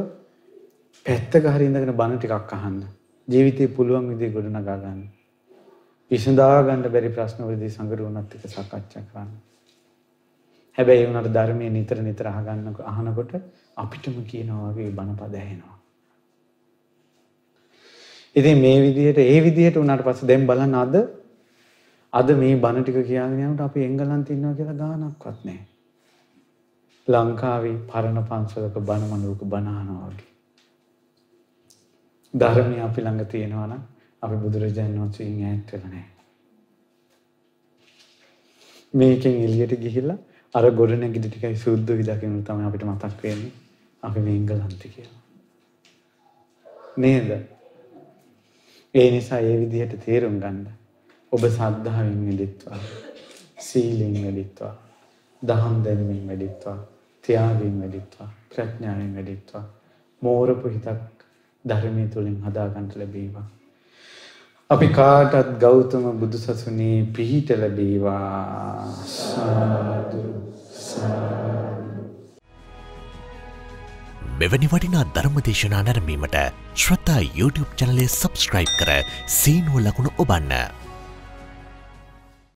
පැත්තක හරි ඉඳගෙන බණ ටිකක් අහන්න. ජීවිතේ පුළුවන් විදිහට ගොඩනගා ගන්න. විසඳා ගන්න බැරි ප්‍රශ්න වලදී සංගරුණත් එක්ක සාකච්ඡා කරන්න. හැබැයි ඒ උනට ධර්මයේ නිතර නිතර අහගන්න අහනකොට අපිටම කියනවා වගේ බණපද ඇහෙනවා. ඉතින් මේ විදිහට ඒ විදිහට උනාට පස්සේ දැන් බලන්න අද අද මේ බණ ටික කියගෙන යනකොට අපි එංගලන්තේ ඉන්නවා කියලා ගානක්වත් නැහැ. ලංකාවේ පරණ පන්සලක බණ මනුවක බණ අහනවා වගේ. ධර්මය අපි ළඟ තියෙනවා නම් අපි බුදුරජාණන් වහන්සේගෙන් ඈත් වෙලා නැහැ. මේකෙන් එළියට ගිහිල්ලා අර ගොඩනැගිලි ටිකයි සුද්ධ විදකිනු තමයි අපිට මතක් වෙන්නේ. අපි මේ එංගලන්තේ කියලා. නේද? ඒ නිසා ඒ විදිහට තේරුම් ගන්න. ඔබ සද්ධාවෙන් වෙදිත්වා. සීලෙන් වෙදිත්වා. දහම් දැනුමින් වෙදිත්වා. ත්‍යාගයෙන් වෙදිත්වා. ප්‍රඥාවෙන් වෙදිත්වා. මෝරපු හිතක් ධර්මයේ තුලින් හදාගන්න ලැබේවා. අපි කාටත් ගෞතම බුදුසසුනේ පිහිට ලැබේවා. සාදු සාදු මෙවැනි වටිනා ධර්මදේශනා නැරමීමට ශ්‍රතා YouTube චනලය සබස්ක්‍රයිබ් කර සීනුව ලකුණු ඔබන්න.